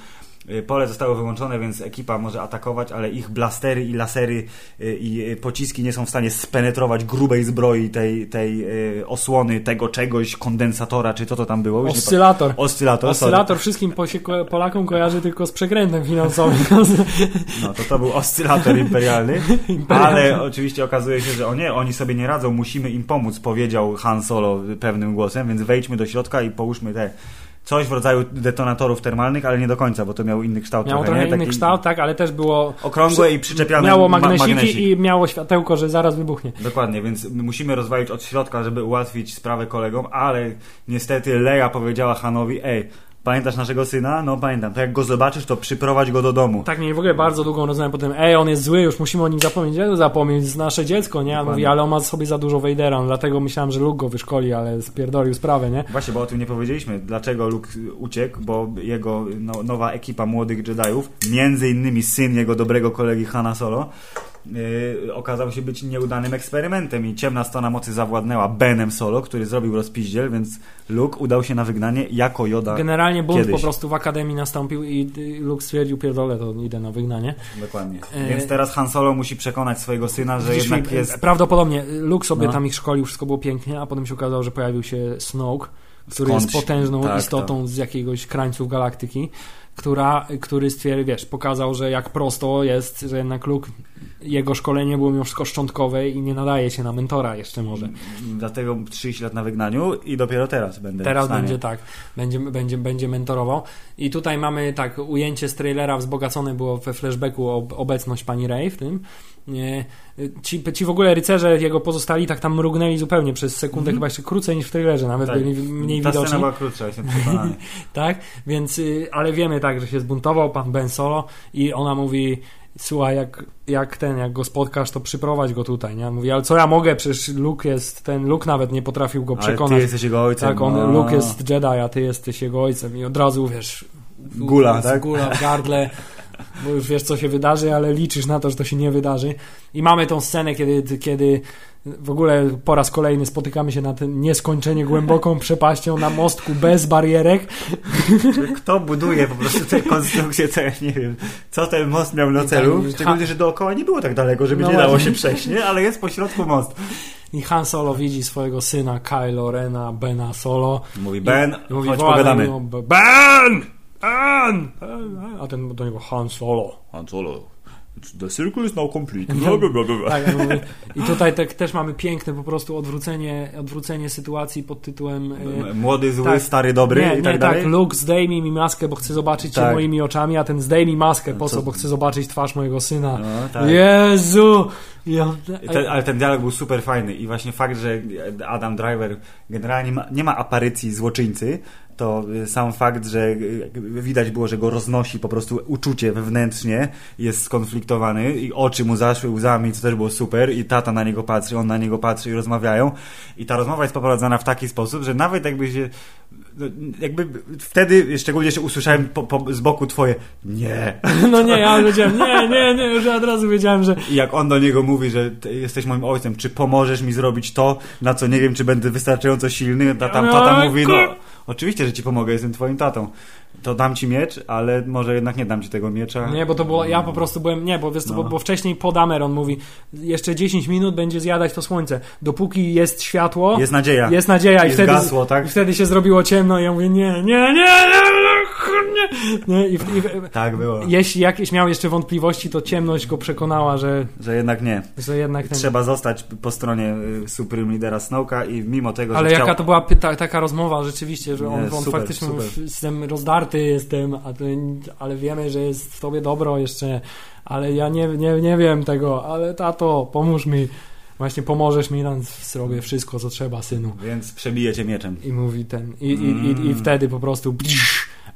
Y, Pole zostało wyłączone, więc ekipa może atakować, ale ich blastery i lasery y, i y, pociski nie są w stanie spenetrować grubej zbroi tej, tej osłony, tego czegoś, kondensatora, czy co to tam było? Pa- oscylator. Oscylator, sorry. Oscylator wszystkim Polakom kojarzy tylko z przekrętem finansowym. No to to był oscylator imperialny, Imperialny. ale oczywiście okazuje się, że o nie, oni sobie nie radzą, musimy im pomóc, powiedział Han Solo pewnym głosem, więc wejdźmy do środka i połóżmy te coś w rodzaju detonatorów termalnych, ale nie do końca, bo to miał inny kształt Miało trochę, trochę inny Taki kształt, tak, ale też było Okrągłe i przyczepiane miało ma- magnesiki magnesik. i miało światełko, że zaraz wybuchnie. Dokładnie, więc my musimy rozwalić od środka, żeby ułatwić sprawę kolegom, ale niestety Leia powiedziała Hanowi, ej, pamiętasz naszego syna? No pamiętam, to jak go zobaczysz, to przyprowadź go do domu. Tak, nie, w ogóle bardzo długą rozmowę potem, ej, on jest zły, już musimy o nim zapomnieć. Jak zapomnieć, z nasze dziecko, nie? Mówi, ale on ma sobie za dużo no, dlatego myślałem, że Luke go wyszkoli, ale spierdolił sprawę, nie? Właśnie, bo o tym nie powiedzieliśmy. Dlaczego Luke uciekł? Bo jego no, nowa ekipa młodych Jediów, między innymi syn jego dobrego kolegi Hanna Solo, yy, okazał się być nieudanym eksperymentem i ciemna strona mocy zawładnęła Benem Solo, który zrobił rozpiździel, więc Luke udał się na wygnanie jako Joda. Generalnie bunt kiedyś. po prostu w Akademii nastąpił i y, Luke stwierdził, pierdolę, to idę na wygnanie. Dokładnie. E, Więc teraz Han Solo musi przekonać swojego syna, że Widzisz, jednak jest... Prawdopodobnie Luke sobie No. tam ich szkolił, wszystko było pięknie, a potem się okazało, że pojawił się Snoke, który Skądś- jest potężną tak, istotą z jakiegoś krańców galaktyki, która, który stwierdził, wiesz, pokazał, że jak prosto jest, że jednak Luke, jego szkolenie było mimo wszystko szczątkowe i nie nadaje się na mentora jeszcze może. Dlatego 30 lat na wygnaniu i dopiero teraz będę Teraz będzie tak, będzie, będzie, będzie mentorował. I tutaj mamy tak, ujęcie z trailera wzbogacone było we flashbacku ob, obecność pani Rey w tym. Nie, ci, ci w ogóle rycerze jego pozostali tak tam mrugnęli zupełnie przez sekundę, chyba jeszcze krócej niż w trailerze, nawet Tak. byli mniej Ta widoczni. scena była krótsza, jestem przekonany. Tak, więc, y, ale wiemy tak, że się zbuntował pan Ben Solo i ona mówi słuchaj, jak, jak ten, jak go spotkasz, to przyprowadź go tutaj, nie? Mówi, ale co ja mogę, przecież Luke jest, ten Luke nawet nie potrafił go Ale przekonać. ty jesteś jego ojcem. Tak, on, no. Luke jest Jedi, a ty jesteś jego ojcem i od razu, wiesz... Gula, tak? Gula w gardle, bo już wiesz, co się wydarzy, ale liczysz na to, że to się nie wydarzy. I mamy tą scenę, kiedy, kiedy w ogóle po raz kolejny spotykamy się na tym nieskończenie głęboką przepaścią na mostku bez barierek. Kto buduje po prostu tę konstrukcję, to ja nie wiem. Co ten most miał na celu? tak, Szczególnie, że dookoła nie było tak daleko, żeby No nie dało się przejść, nie? Ale jest pośrodku most. I Han Solo widzi swojego syna Kylo Rena, Bena Solo. Mówi Ben, I mówi, chodź pogadamy. Ben! Ben! A ten do niego Han Solo. Han Solo. The circle is now complete. Tak, on mówi. I tutaj tak, też mamy piękne po prostu odwrócenie, odwrócenie sytuacji pod tytułem... e, Młody, zły, tak. stary, dobry nie, i tak nie, dalej. tak, Luke zdejmij mi maskę, bo chcę zobaczyć cię Tak. moimi oczami, a ten zdejmij maskę, po Co- co, bo chcę zobaczyć twarz mojego syna. No, tak. Jezu! Ja, Ten, ale ten dialog był super fajny i właśnie fakt, że Adam Driver generalnie ma, nie ma aparycji złoczyńcy, to y, sam fakt, że y, widać było, że go roznosi po prostu uczucie wewnętrznie, jest skonfliktowany i oczy mu zaszły łzami, co też było super i tata na niego patrzy, on na niego patrzy i rozmawiają i ta rozmowa jest poprowadzona w taki sposób, że nawet jakby się no, jakby wtedy szczególnie się usłyszałem po, po, z boku twoje nie. No nie, ja wiedziałem, nie, nie, nie, już od razu wiedziałem, że... I jak on do niego mówi, że jesteś moim ojcem, czy pomożesz mi zrobić to, na co nie wiem, czy będę wystarczająco silny, tata, tata mówi, no oczywiście, że ci pomogę, jestem twoim tatą to dam ci miecz, ale może jednak nie dam ci tego miecza. Nie, bo to było, ja po prostu byłem, nie, bo wiesz co, no. bo, bo wcześniej podamer, on mówi, jeszcze 10 minut będzie zjadać to słońce. Dopóki jest światło... Jest nadzieja. Jest nadzieja i, i wtedy, gasło, tak? i wtedy się zrobiło ciemno i ja mówię, nie, nie, nie, nie, nie. nie. I, i, tak było. Jeśli jakieś miał jeszcze wątpliwości, to ciemność go przekonała, że... Że jednak nie. Że jednak ten... Trzeba zostać po stronie y, Supreme Lidera Snowka i mimo tego, Ale że jaka chciał... to była pyta, taka rozmowa rzeczywiście, że on, nie, on super, faktycznie super. jestem rozdarty jestem, ale wiemy, że jest w tobie dobro jeszcze, ale ja nie, nie, nie wiem tego, ale tato, pomóż mi. Właśnie pomożesz mi, tam zrobię wszystko, co trzeba, synu. Więc przebiję cię mieczem. I mówi ten, i, i, i, i mm. wtedy po prostu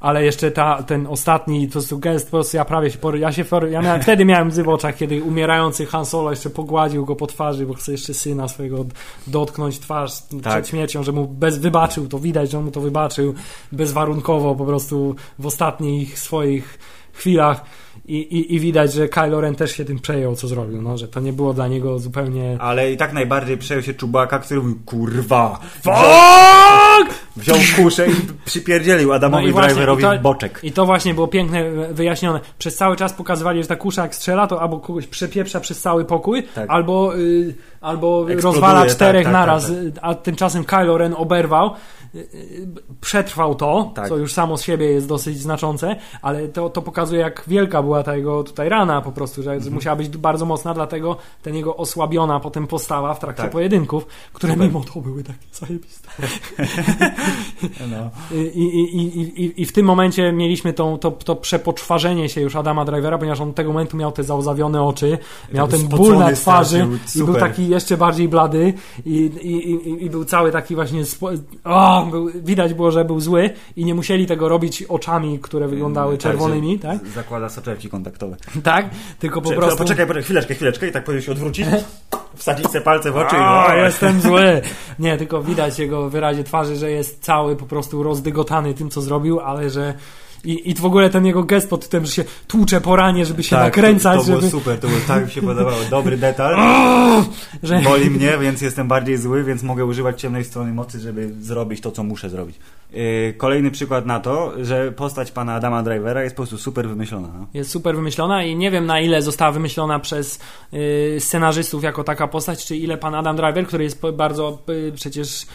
ale jeszcze ta, ten ostatni, to jest gest, po prostu ja prawie się, ja się, ja miałem, wtedy miałem łzy w oczach, kiedy umierający Han Solo jeszcze pogładził go po twarzy, bo chce jeszcze syna swojego dotknąć twarz tak. przed śmiercią, że mu bez wybaczył, to widać, że mu to wybaczył bezwarunkowo po prostu w ostatnich swoich chwilach i, i, i widać, że Kylo Ren też się tym przejął, co zrobił, no, że to nie było dla niego zupełnie... Ale i tak najbardziej przejął się Czubaka, który mówił, kurwa, fuck! Wziął kuszę i przypierdzielił Adamowi no Driverowi to, boczek. I to właśnie było piękne wyjaśnione. Przez cały czas pokazywali, że ta kusza jak strzela, to albo kogoś przepieprza przez cały pokój, tak. albo, y, albo rozwala czterech tak, tak, naraz, tak, tak. a tymczasem Kylo Ren oberwał przetrwał to, tak. co już samo z siebie jest dosyć znaczące, ale to, to pokazuje, jak wielka była ta jego tutaj rana po prostu, że mhm. musiała być bardzo mocna, dlatego ten jego osłabiona potem postawa w trakcie tak. pojedynków, które Super. mimo to były takie zajebiste. no. I, i, i, i, w tym momencie mieliśmy tą, to, to przepoczwarzenie się już Adama Drivera, ponieważ on tego momentu miał te załzawione oczy, miał ten ból na twarzy i był taki jeszcze bardziej blady i, był cały taki właśnie spo... oh, był, widać było, że był zły i nie musieli tego robić oczami, które wyglądały tak, czerwonymi, tak? Zakłada soczewki kontaktowe. Tak, tylko po prostu... Poczekaj, poczekaj, chwileczkę, chwileczkę i tak powinien się odwrócić, wsadzić sobie palce w oczy i... jestem zły! Nie, tylko widać jego wyrazie twarzy, że jest cały po prostu rozdygotany tym, co zrobił, ale że i, I w ogóle ten jego gest pod tym, że się tłucze po ranie, żeby się tak, nakręcać. To, to żeby... było super, to było, tak mi się podobało. Dobry detal. że... Boli mnie, więc jestem bardziej zły, więc mogę używać ciemnej strony mocy, żeby zrobić to, co muszę zrobić. Yy, kolejny przykład na to, że postać pana Adama Drivera jest po prostu super wymyślona. No. Jest super wymyślona i nie wiem na ile została wymyślona przez yy, scenarzystów jako taka postać, czy ile pan Adam Driver, który jest bardzo yy, przecież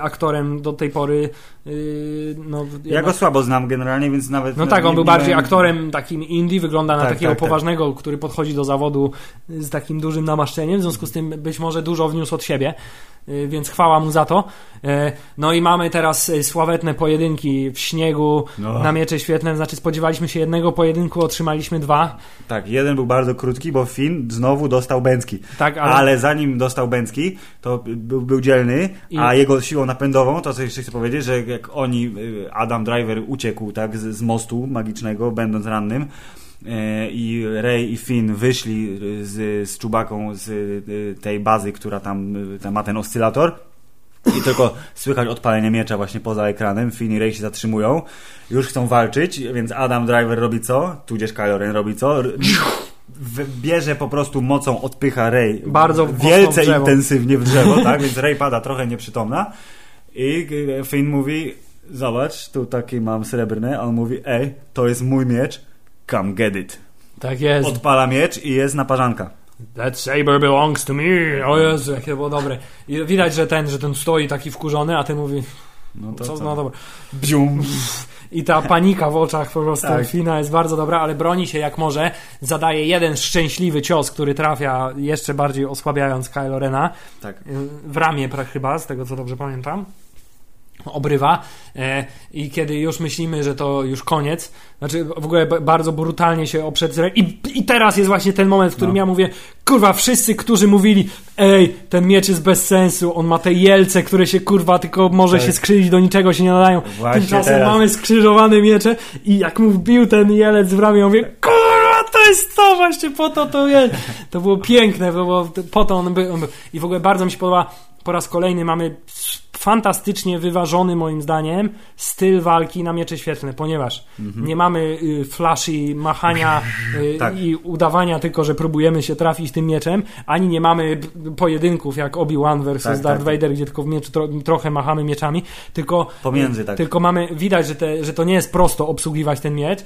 aktorem do tej pory. Y, no, ja go słabo znam generalnie, więc nawet. No tak, on był bardziej aktorem takim indie, wygląda na tak, takiego tak, tak. poważnego, tak. który podchodzi do zawodu z takim dużym namaszczeniem, w związku z tym być może dużo wniósł od siebie. Y, więc chwała mu za to. Y, no i mamy teraz y, sławetne pojedynki w śniegu no. na miecze świetne, znaczy spodziewaliśmy się jednego pojedynku, otrzymaliśmy dwa. Tak, jeden był bardzo krótki, bo Finn znowu dostał Bęcki. Tak, ale... ale zanim dostał Bęcki, to był, był dzielny, I... a jego siłą napędową, to co jeszcze chcę powiedzieć, że jak oni, Adam Driver uciekł tak z, z mostu magicznego, będąc rannym, E, i Rey i Finn wyszli z, z Czubaką z e, tej bazy, która tam, tam ma ten oscylator i tylko słychać odpalenie miecza właśnie poza ekranem. Finn i Rey się zatrzymują. Już chcą walczyć, więc Adam Driver robi co? Tudzież Kylo Ren robi co? Bierze po prostu mocą, odpycha Rey bardzo wielce w intensywnie w drzewo, tak? Więc Rey pada trochę nieprzytomna i Finn mówi zobacz, tu taki mam srebrny, a on mówi ej, to jest mój miecz, Come get it. Tak jest. Odpala miecz i jest naparzanka. That saber belongs to me. O Jezu, jakie było dobre. I widać, że ten, że ten stoi taki wkurzony, a ten mówi... No to co? co? No dobra. Bzium. I ta panika w oczach po prostu tak. Fina jest bardzo dobra, ale broni się jak może. Zadaje jeden szczęśliwy cios, który trafia jeszcze bardziej osłabiając Kylo Rena. Tak. W ramię chyba, z tego co dobrze pamiętam. Obrywa e, i kiedy już myślimy, że to już koniec, znaczy w ogóle bardzo brutalnie się oprzedł i, i teraz jest właśnie ten moment, w którym No. ja mówię, kurwa, wszyscy, którzy mówili, ej, ten miecz jest bez sensu, on ma te jelce, które się kurwa tylko może Tak. się skrzywić, do niczego się nie nadają. Właśnie Tymczasem teraz. mamy skrzyżowane miecze i jak mu wbił ten jelec w ramię, ja mówię, kurwa, to jest to właśnie, po to to jest. To było piękne, to było, po to on był, on był. I w ogóle bardzo mi się podoba, po raz kolejny mamy fantastycznie wyważony moim zdaniem styl walki na miecze świetlne, ponieważ nie mamy y, flashy, machania y, Tak. i udawania tylko, że próbujemy się trafić tym mieczem, ani nie mamy pojedynków jak Obi-Wan versus Tak, Darth tak. Vader, gdzie tylko w mieczu tro, trochę machamy mieczami, tylko Pomiędzy, tak. tylko mamy, widać, że, te, że to nie jest prosto obsługiwać ten miecz.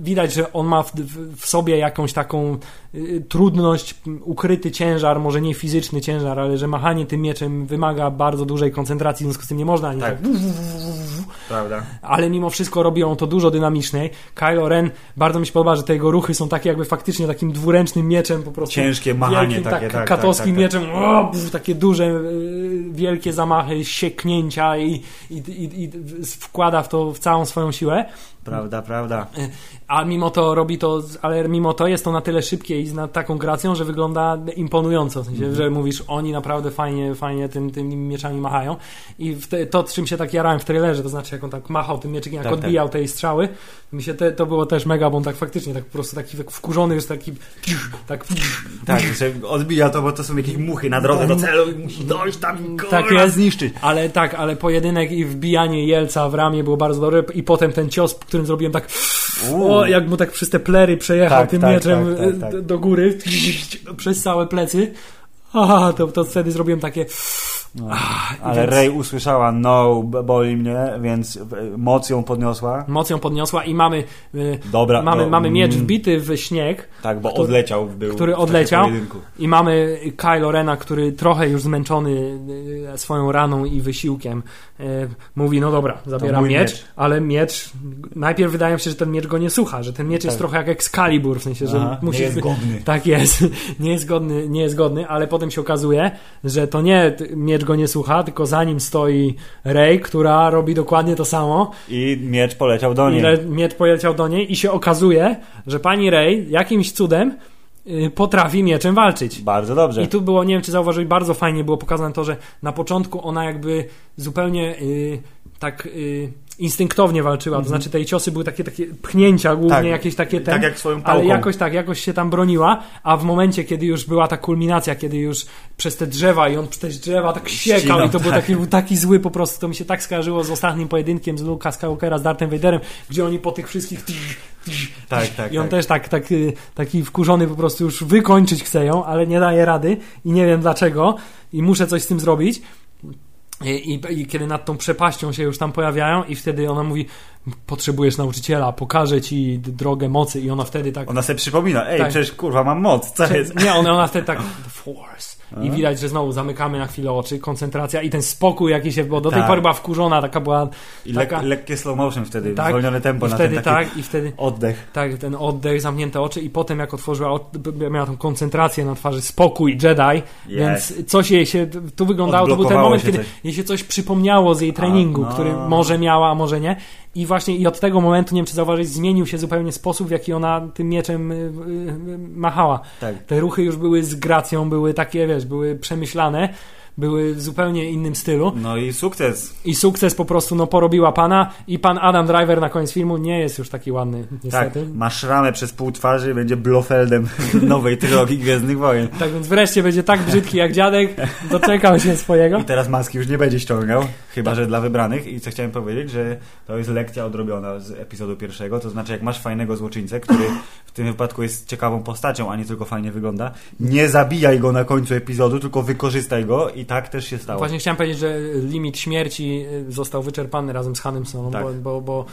Widać, że on ma w, w, sobie jakąś taką y, trudność, ukryty ciężar, może nie fizyczny ciężar, ale że machanie tym mieczem wymaga bardzo dużej koncentracji, w związku z tym nie można ani tak. Tak. Prawda. ale mimo wszystko robi on to dużo dynamiczniej. Kylo Ren, bardzo mi się podoba, że te jego ruchy są takie jakby faktycznie takim dwuręcznym mieczem po prostu. Ciężkie machanie wielkim, takie, tak, tak, katowskim tak, tak, mieczem, o, takie duże, y, wielkie zamachy, sieknięcia i, i, i, i wkłada w to w całą swoją siłę. Prawda, prawda. A mimo to robi to, ale mimo to jest to na tyle szybkie i z taką gracją, że wygląda imponująco. W sensie, Mhm. że mówisz, oni naprawdę fajnie, fajnie tym, tymi mieczami machają. I te, to, czym się tak jarałem w trailerze, to znaczy jak on tak machał tym mieczykiem, jak Tak, tak. odbijał tej strzały, mi się te, to było też mega, bo on tak faktycznie, tak po prostu taki tak wkurzony jest taki, tak, Tak, że odbija to, bo to są jakieś muchy na drodze do celu i musi dojść tam i Tak jest. zniszczyć. ale tak, ale pojedynek i wbijanie Jelca w ramię było bardzo dobre i potem ten cios, którym zrobiłem tak o, jak mu tak przez te plery przejechał Tak, tym tak, mieczem tak, tak, tak. do- do góry przez całe plecy. Aha, to, to wtedy zrobiłem takie. No. Ale więc Rey usłyszała no, boli mnie, więc e, moc ją podniosła. Mocą podniosła i mamy, y, Dobra. mamy, no, mamy miecz mm, wbity w śnieg Tak, bo który- odleciał. Był który odleciał. i mamy Kylo Rena, który trochę już zmęczony y, swoją raną i wysiłkiem mówi, no dobra, zabieram miecz, miecz. ale miecz, najpierw wydaje mi się, że ten miecz go nie słucha, że ten miecz jest Tak. trochę jak Excalibur, w sensie, że Aha, musi nie jest godny. Tak jest, nie jest godny, nie jest godny, ale potem się okazuje, że to nie t- miecz go nie słucha, tylko za nim stoi Rey, która robi dokładnie to samo. I miecz poleciał do niej. Ile miecz poleciał do niej i się okazuje, że pani Rey jakimś cudem y, potrafi mieczem walczyć. Bardzo dobrze. I tu było, nie wiem czy zauważyli, bardzo fajnie było pokazane to, że na początku ona jakby zupełnie y, tak y, instynktownie walczyła, to znaczy te ciosy były takie, takie pchnięcia głównie, Mhm. Tak. jakieś takie ten, tak jak swoją ale pałką. jakoś tak, jakoś się tam broniła, a w momencie, kiedy już była ta kulminacja, kiedy już przez te drzewa i on przez te drzewa tak siekał i to był tak. taki, był taki zły po prostu, to mi się tak skojarzyło z ostatnim pojedynkiem z Luka Skywalkera z Darthem Vaderem, gdzie oni po tych wszystkich Tak, tak, i on tak. też tak, tak, y, taki wkurzony po prostu już wykończyć chce ją, ale nie daje rady i nie wiem dlaczego i muszę coś z tym zrobić. I, i, I kiedy nad tą przepaścią się już tam pojawiają i wtedy ona mówi potrzebujesz nauczyciela, pokażę ci drogę mocy i ona wtedy tak Ona sobie przypomina, ej, Tak. przecież kurwa mam moc, co jest? nie, ona, ona wtedy tak The Force. I widać, że znowu zamykamy na chwilę oczy, koncentracja i ten spokój jakiś się, bo do tej Tak. pory była wkurzona, taka była I taka, lekkie slow motion wtedy, tak, zwolnione tempo i na wtedy ten taki tak, i wtedy oddech. Tak, ten oddech, zamknięte oczy i potem jak otworzyła, miała tą koncentrację na twarzy, spokój, Jedi, więc coś jej się, tu wyglądało, to był ten moment, kiedy coś. jej się coś przypomniało z jej treningu, A, no. który może miała, a może nie. I właśnie i od tego momentu, nie wiem czy zauważyć, zmienił się zupełnie sposób, w jaki ona tym mieczem y, y, y, machała. Tak. Te ruchy już były z gracją, były takie, wiesz, były przemyślane, były w zupełnie innym stylu. No i sukces. I sukces po prostu no, porobiła pana i pan Adam Driver na koniec filmu nie jest już taki ładny, Tak, niestety. ma szramę przez pół twarzy, będzie Blofeldem nowej trylogii Gwiezdnych Wojen. Tak więc wreszcie będzie tak brzydki jak dziadek, doczekał się swojego. I teraz maski już nie będzie ściągał, chyba że dla wybranych. I co chciałem powiedzieć, że to jest lekcja odrobiona z epizodu pierwszego. To znaczy, jak masz fajnego złoczyńcę, który w tym wypadku jest ciekawą postacią, a nie tylko fajnie wygląda, nie zabijaj go na końcu epizodu, tylko wykorzystaj go i tak też się stało. Właśnie chciałem powiedzieć, że limit śmierci y, został wyczerpany razem z Hanem Solo, Tak. bo, bo, bo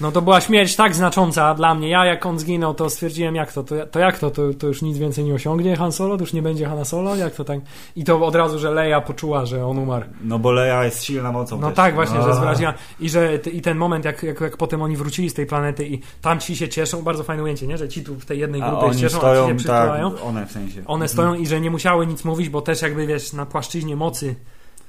no to była śmierć tak znacząca dla mnie. Ja jak on zginął, to stwierdziłem, jak to, to, to jak to, to, to już nic więcej nie osiągnie Han Solo, to już nie będzie Hanna Solo, jak to tak? I to od razu, że Leia poczuła, że on umarł. No bo Leia jest silna mocą No też. tak, właśnie, że A. zwyraziła. I że i ten moment, jak, jak, jak potem oni wrócili z tej planety i tam ci się cieszą, bardzo fajne ujęcie, nie? Że ci tu w tej jednej grupie oni cieszą, a ci stoją, się tak, one w sensie. One stoją i że nie musiały nic mówić, bo też jakby wiesz, na płaszczyźnie mocy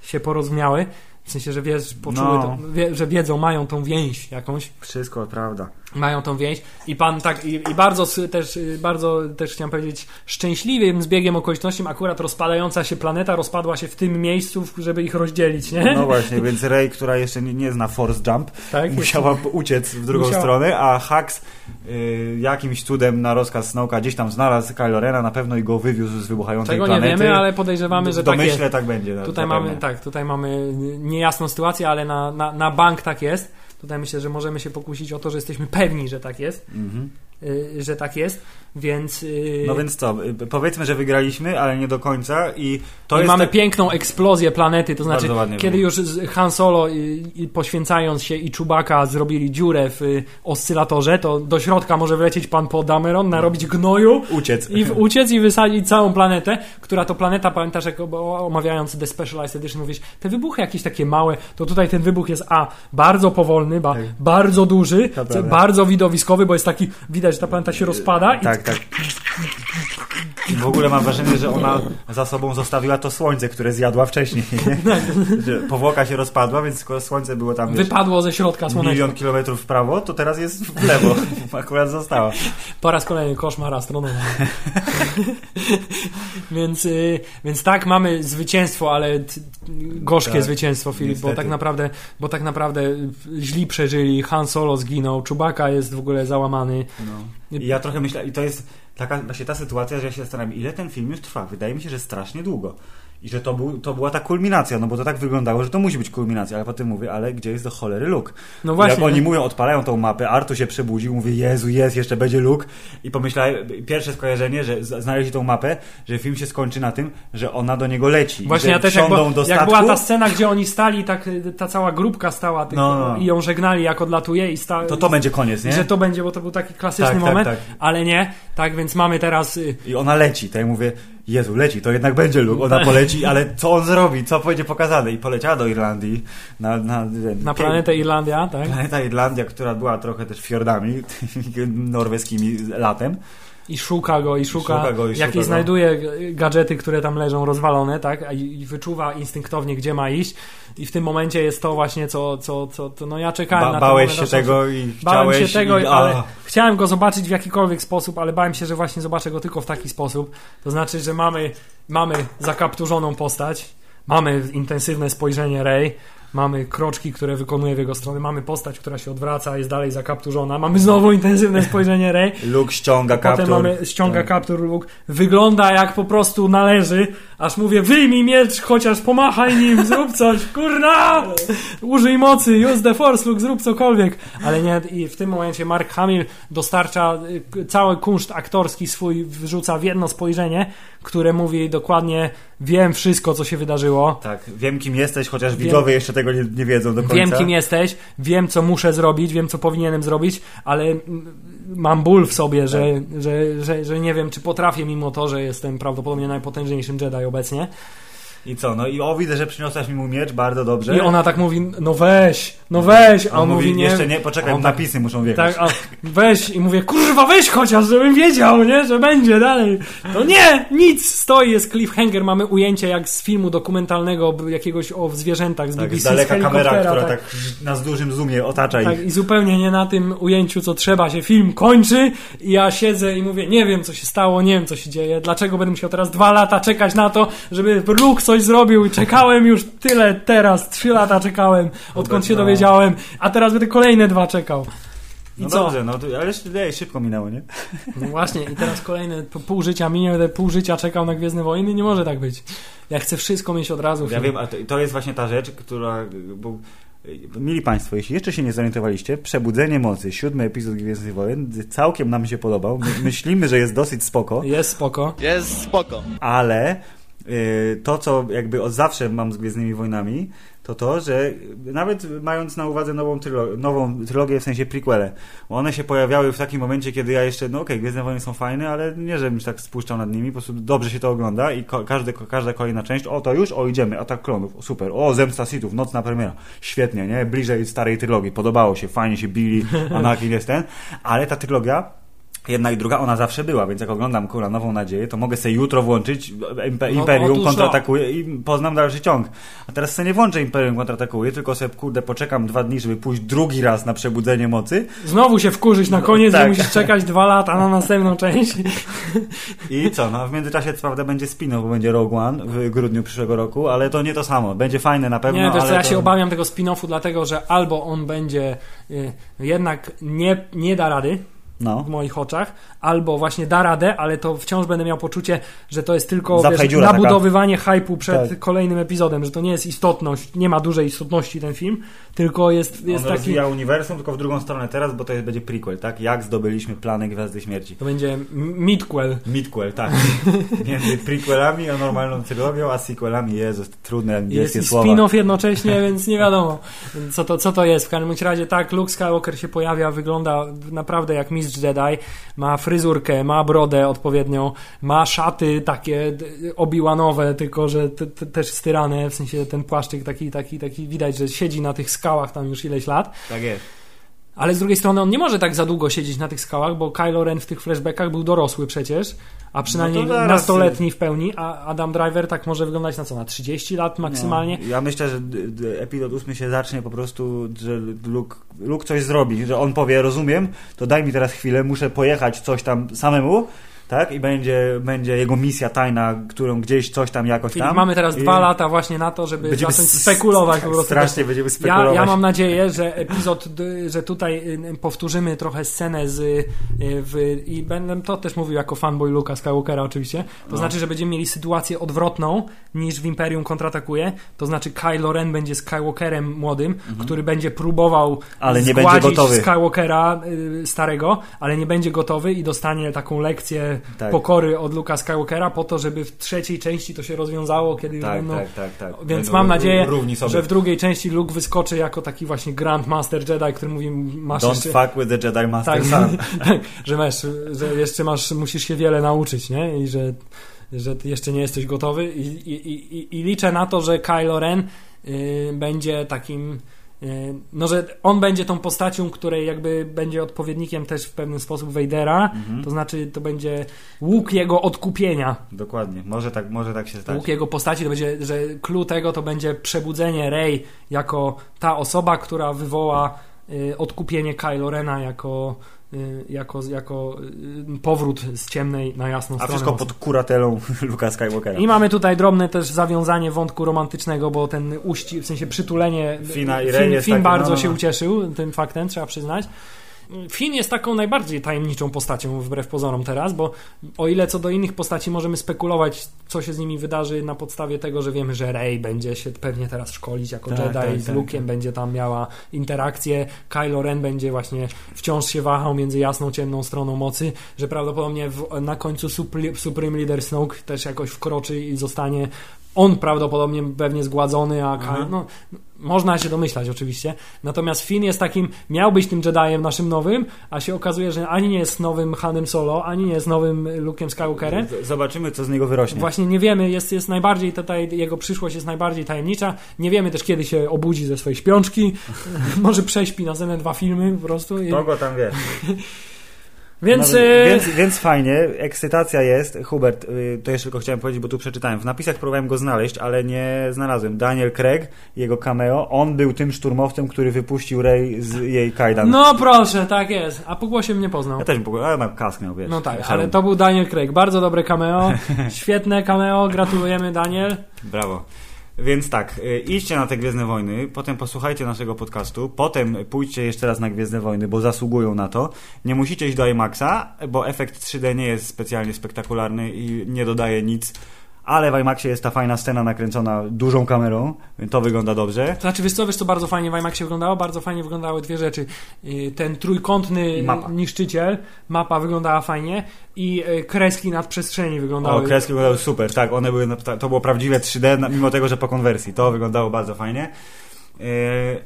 się porozumiały, W sensie, że wiesz, poczuły No. to, wie, że wiedzą, mają tą więź jakąś, Wszystko prawda. Mają tą więź i pan tak, i, i bardzo też, y, bardzo też chciałem powiedzieć, szczęśliwym zbiegiem okoliczności akurat rozpadająca się planeta rozpadła się w tym miejscu, żeby ich rozdzielić, nie? No właśnie, więc Rey, która jeszcze nie, nie zna force jump, tak? musiała uciec w drugą Musiała. stronę, a Hux y, jakimś cudem na rozkaz Snowka gdzieś tam znalazł Kylo Rena na pewno i go wywiózł z wybuchającej Czego nie planety. wiemy, ale podejrzewamy, że tak jest. domyśle tak będzie. no, Tutaj zapewne. mamy, tak, tutaj mamy niejasną sytuację, ale na, na, na bank tak jest. Tutaj myślę, że możemy się pokusić o to, że jesteśmy pewni, że tak jest, Mhm. Y, że tak jest, więc, y, No więc co, y, powiedzmy, że wygraliśmy, ale nie do końca i to i jest mamy tak... piękną eksplozję planety, to znaczy kiedy było. już Han Solo poświęcając się i Chewbacca zrobili dziurę w oscylatorze, to do środka może wlecieć pan po Dameron, narobić gnoju uciec. i w, uciec i wysadzić całą planetę, która to planeta, pamiętasz jak o- omawiając The Specialized Edition mówisz, te wybuchy jakieś takie małe, to tutaj ten wybuch jest a, bardzo powolny, ba, Tak. bardzo duży, bardzo widowiskowy, bo jest taki, widać, że ta planeta się rozpada i Tak, tak. I w ogóle mam wrażenie, że ona za sobą zostawiła to słońce, które zjadła wcześniej. Powłoka się rozpadła, więc skoro słońce było tam wiesz, wypadło ze środka słonecznego. milion kilometrów w prawo, to teraz jest w lewo. Akurat została. Po raz kolejny koszmar astronoma. więc, y, więc tak, mamy zwycięstwo, ale gorzkie Tak, zwycięstwo, Filip, bo tak naprawdę, bo tak naprawdę źli przeżyli, Han Solo zginął, Chewbacca jest w ogóle załamany. No. I ja trochę myślę, i to jest taka właśnie ta sytuacja, że ja się zastanawiam, ile ten film już trwa. Wydaje mi się, że strasznie długo. I że to, był, to była ta kulminacja, no bo to tak wyglądało, że to musi być kulminacja, ale potem mówię, ale gdzie jest do cholery Luke? No I właśnie. Jak oni mówią, odpalają tą mapę, Artu się przebudził, mówi, Jezu, jest, jeszcze będzie Luke. I pomyślałem, pierwsze skojarzenie, że znaleźli tą mapę, że film się skończy na tym, że ona do niego leci. Właśnie ja też jak, była, do jak statku. była ta scena, gdzie oni stali, tak ta cała grupka stała tych, No, no. i ją żegnali jak odlatuje i sta, To to będzie koniec, nie? że to będzie, bo to był taki klasyczny Tak, tak, moment, tak. ale nie, tak więc mamy teraz y, I ona leci, ja mówię, Jezu, leci, to jednak będzie Luke. Ona poleci, ale co on zrobi? Co będzie pokazane? I poleciała do Irlandii na, na, na planetę Irlandia, tak? Planeta Irlandia, która była trochę też fiordami norweskimi latem. I szuka go, i szuka, szuka go, i szuka go. znajduje gadżety, które tam leżą rozwalone, tak? I, wyczuwa instynktownie, gdzie ma iść. I w tym momencie jest to właśnie, co, co, co to, no ja czekałem Ba- na ten bałeś się tego i Bałem chciałeś... się tego, i, ale chciałem go zobaczyć w jakikolwiek sposób, ale bałem się, że właśnie zobaczę go tylko w taki sposób. To znaczy, że mamy, mamy zakapturzoną postać, mamy intensywne spojrzenie Rey, mamy kroczki, które wykonuje w jego stronę, mamy postać, która się odwraca, jest dalej zakapturzona, mamy znowu intensywne spojrzenie Rey, Luke ściąga kaptur. Potem mamy ściąga Tak. kaptur Luke. Wygląda jak po prostu należy. Aż mówię, wyjmij miecz, chociaż pomachaj nim, zrób coś, kurna! Użyj mocy, use the force, Luke, zrób cokolwiek. Ale nie, i w tym momencie Mark Hamill dostarcza y, cały kunszt aktorski swój, wrzuca w jedno spojrzenie, które mówi dokładnie, wiem wszystko, co się wydarzyło. Tak, wiem kim jesteś, chociaż Wiem- widzowie jeszcze tego nie, nie wiedzą do końca. Wiem, kim jesteś, wiem, co muszę zrobić, wiem, co powinienem zrobić, ale mam ból w sobie, że, Tak. że, że, że nie wiem, czy potrafię, mimo to, że jestem prawdopodobnie najpotężniejszym Jedi obecnie. I co, no i o, widzę, że przyniosłaś mi mój miecz, bardzo dobrze. I ona tak mówi, no weź, no weź, a on, on, mówi, nie. jeszcze nie, poczekaj, on tak- napisy muszą wjechać. Tak, a weź i mówię, kurwa, weź chociaż, żebym wiedział, nie, że będzie dalej. No nie, nic, stoi, jest cliffhanger, mamy ujęcie jak z filmu dokumentalnego jakiegoś o zwierzętach z tak, BBC, z daleka kamera, helikoptera, która tak. tak. na z dużym zoomie otacza Tak, ich. i zupełnie nie na tym ujęciu, co trzeba się film kończy. I ja siedzę i mówię, nie wiem, co się stało, nie wiem, co się dzieje. Dlaczego będę musiał teraz dwa lata czekać na to, żeby Luke coś zrobił? I czekałem już tyle teraz, trzy lata czekałem, odkąd się dowiedziałem, a teraz będę kolejne dwa czekał. I No co? dobrze, no to, ale jeszcze szybko minęło, nie? No właśnie, i teraz kolejne pół życia minie, będę pół życia czekał na Gwiezdne Wojny. Nie może tak być. Ja chcę wszystko mieć od razu. Ja wiem, a to, to jest właśnie ta rzecz, która... Bo, Mili Państwo, jeśli jeszcze się nie zorientowaliście, Przebudzenie Mocy, siódmy epizod Gwiezdnych Wojen, całkiem nam się podobał. My, myślimy, że jest dosyć spoko, Jest spoko. Jest spoko. ale to, co jakby od zawsze mam z Gwiezdnymi Wojnami, to to, że nawet mając na uwadze nową, trylo- nową trylogię, w sensie prequele, one się pojawiały w takim momencie, kiedy ja jeszcze, no okej, Gwiezdne Wojny są fajne, ale nie, żebym się tak spuszczał nad nimi, po prostu dobrze się to ogląda i każdy, każda kolejna część, o to już, o idziemy, Atak Klonów, super, o Zemsta Sithów, nocna premiera, świetnie, nie, bliżej starej trylogii, podobało się, fajnie się bili, Anakin jest ten, ale ta trylogia Jedna i druga, ona zawsze była, więc jak oglądam Kula Nową Nadzieję, to mogę sobie jutro włączyć Impe- No, Imperium otóż kontratakuje i poznam dalszy ciąg. A teraz sobie nie włączę Imperium kontratakuje, tylko sobie kurde poczekam dwa dni, żeby pójść drugi raz na przebudzenie mocy Znowu się wkurzyć na koniec, Tak. że musisz czekać dwa lata na następną część. i co, no w międzyczasie co prawda będzie spin bo będzie Rogue One w grudniu przyszłego roku, ale to nie to samo. Będzie fajne na pewno, Nie, wiesz co, ja to... się obawiam tego spin-offu, dlatego że albo on będzie y, jednak nie, nie da rady No. w moich oczach, albo właśnie da radę, ale to wciąż będę miał poczucie, że to jest tylko wiesz, dziura taka. nabudowywanie hypu przed Tak. kolejnym epizodem, że to nie jest istotność, nie ma dużej istotności ten film, tylko jest, jest On taki... rozwija uniwersum, tylko w drugą stronę teraz, bo to jest, będzie prequel, tak? Jak zdobyliśmy plany Gwiazdy Śmierci. To będzie midquel. Midquel, tak. Między prequelami a normalną trylogią, a sequelami, Jezus, trudne Jest angielskie i słowa. spin-off jednocześnie, więc nie wiadomo, co to, co to jest. W każdym razie tak, Luke Skywalker się pojawia, wygląda naprawdę jak mistrz Jedi. Ma fryzurkę, ma brodę odpowiednią, ma szaty takie obiłanowe, tylko że te, te, też styrane, w sensie ten płaszczyk taki, taki, taki widać, że siedzi na tych skałach tam już ileś lat. Tak jest. Ale z drugiej strony on nie może tak za długo siedzieć na tych skałach, bo Kylo Ren w tych flashbackach był dorosły przecież, a przynajmniej No nastoletni w pełni, a Adam Driver tak może wyglądać na co, na 30 lat maksymalnie? No, ja myślę, że epizod 8 się zacznie po prostu, że Luke, Luke coś zrobi, że on powie, rozumiem, to daj mi teraz chwilę, muszę pojechać coś tam samemu, tak? I będzie, będzie jego misja tajna, którą gdzieś coś tam jakoś Czyli tam. mamy teraz I dwa lata właśnie na to, żeby będziemy zacząć spekulować tak, po prostu. Strasznie będziemy Ja, spekulować. ja mam nadzieję, że epizod, że tutaj y, powtórzymy trochę scenę z y, w, i będę to też mówił jako fanboy Luka Skywalkera oczywiście. To No. znaczy, że będziemy mieli sytuację odwrotną niż w Imperium kontratakuje. To znaczy Kylo Ren będzie Skywalkerem młodym, który będzie próbował Mhm. Ale nie będzie gotowy. Skywalkera y, starego, ale nie będzie gotowy i dostanie taką lekcję Tak. pokory od Luka Skywalkera po to, żeby w trzeciej części to się rozwiązało, kiedy Tak, będą tak, tak, tak. więc Będą mam nadzieję, że w drugiej części Luke wyskoczy jako taki właśnie Grand Master Jedi, który mówi, masz Don't jeszcze... fuck with the Jedi Master Tak, tak, że masz, że jeszcze masz, musisz się wiele nauczyć, nie? I że, że ty jeszcze nie jesteś gotowy i, i, i, i liczę na to, że Kylo Ren y, będzie takim no, że on będzie tą postacią, której jakby będzie odpowiednikiem też w pewien sposób Vadera, Mhm. to znaczy to będzie łuk jego odkupienia. Dokładnie. Może tak, może tak się stać. Łuk jego postaci to będzie, że clue tego to będzie przebudzenie Rey jako ta osoba, która wywoła y, odkupienie Kylo Rena jako, jako, jako y, powrót z ciemnej na jasną A stronę. wszystko mocy. pod kuratelą Luka Skywalkera. I mamy tutaj drobne też zawiązanie wątku romantycznego, bo ten uści, w sensie przytulenie Fina i Rey Finn bardzo no, no, się no. ucieszył tym faktem, trzeba przyznać. Finn jest taką najbardziej tajemniczą postacią wbrew pozorom teraz, bo o ile co do innych postaci możemy spekulować, co się z nimi wydarzy na podstawie tego, że wiemy, że Rey będzie się pewnie teraz szkolić jako Tak, Jedi, tak, z tak, Luke'em tak. będzie tam miała interakcję, Kylo Ren będzie właśnie wciąż się wahał między jasną, ciemną stroną mocy, że prawdopodobnie w, na końcu Supreme Leader Snoke też jakoś wkroczy i zostanie on prawdopodobnie pewnie zgładzony, a. Kylo, no, można się domyślać oczywiście. Natomiast Finn jest takim, miał być tym Jediem naszym nowym, a się okazuje, że ani nie jest nowym Hanem Solo, ani nie jest nowym Luke'em Skywalkerem. Zobaczymy, co z niego wyrośnie. Właśnie nie wiemy, jest, jest najbardziej tutaj, jego przyszłość jest najbardziej tajemnicza. Nie wiemy też, kiedy się obudzi ze swojej śpiączki. Może prześpi następne dwa filmy po prostu. I, To go tam wie. więc, No, więc, więc fajnie, ekscytacja jest. Hubert, y, to jeszcze tylko chciałem powiedzieć, bo tu przeczytałem. W napisach próbowałem go znaleźć, ale nie znalazłem. Daniel Craig, jego cameo, on był tym szturmowcem, który wypuścił Rey z jej kajdan. no proszę, tak jest. A po głosie mnie poznał. Ja też bym powiedział, ale mam kask miał, wiesz. No tak, ale to był Daniel Craig. Bardzo dobre cameo. Świetne cameo. Gratulujemy, Daniel. Brawo. Więc tak, y, idźcie na te Gwiezdne Wojny, potem posłuchajcie naszego podcastu, potem pójdźcie jeszcze raz na Gwiezdne Wojny, bo zasługują na to. Nie musicie iść do IMAXa, bo efekt 3D nie jest specjalnie spektakularny i nie dodaje nic, ale w IMAXie jest ta fajna scena nakręcona dużą kamerą, to wygląda dobrze. To znaczy, wiesz co, wiesz co bardzo fajnie w IMAXie wyglądało? Bardzo fajnie wyglądały dwie rzeczy. Yy, Ten trójkątny mapa. niszczyciel, mapa wyglądała fajnie i yy, kreski nad przestrzeni wyglądały. O, kreski wyglądały super, tak, one były, to było prawdziwe 3D, na- mimo tego, że po konwersji, to wyglądało bardzo fajnie. Yy,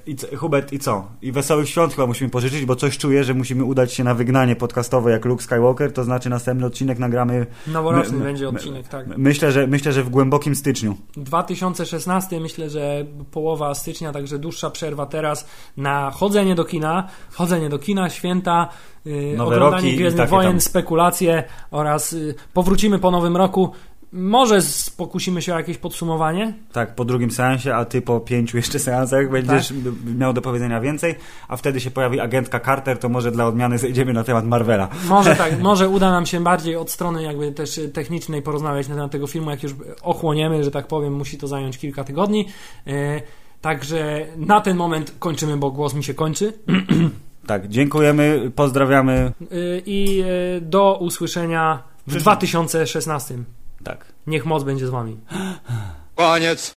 I co, Hubert, i co? I wesołych świąt chyba musimy pożyczyć, bo coś czuję, że musimy udać się na wygnanie podcastowe jak Luke Skywalker, to znaczy następny odcinek nagramy. Noworoczny My- będzie odcinek, tak. Myślę, że myślę, że w głębokim styczniu. 2016, myślę, że połowa stycznia, także dłuższa przerwa teraz na chodzenie do kina, chodzenie do kina, święta, yy, Nowe oglądanie Gwiezdnych Wojen, tam. spekulacje oraz yy, powrócimy po nowym roku. Może pokusimy się o jakieś podsumowanie? Tak, po drugim seansie, a ty po pięciu jeszcze seansach będziesz Tak. miał do powiedzenia więcej, a wtedy się pojawi agentka Carter, to może dla odmiany zejdziemy na temat Marvela. Może tak, może uda nam się bardziej od strony jakby też technicznej porozmawiać na temat tego filmu, jak już ochłoniemy, że tak powiem, musi to zająć kilka tygodni. Yy, Także na ten moment kończymy, bo głos mi się kończy. Tak, dziękujemy, pozdrawiamy. Yy, I yy, do usłyszenia w Przyszłym. 2016. Tak. Niech moc będzie z wami. Koniec.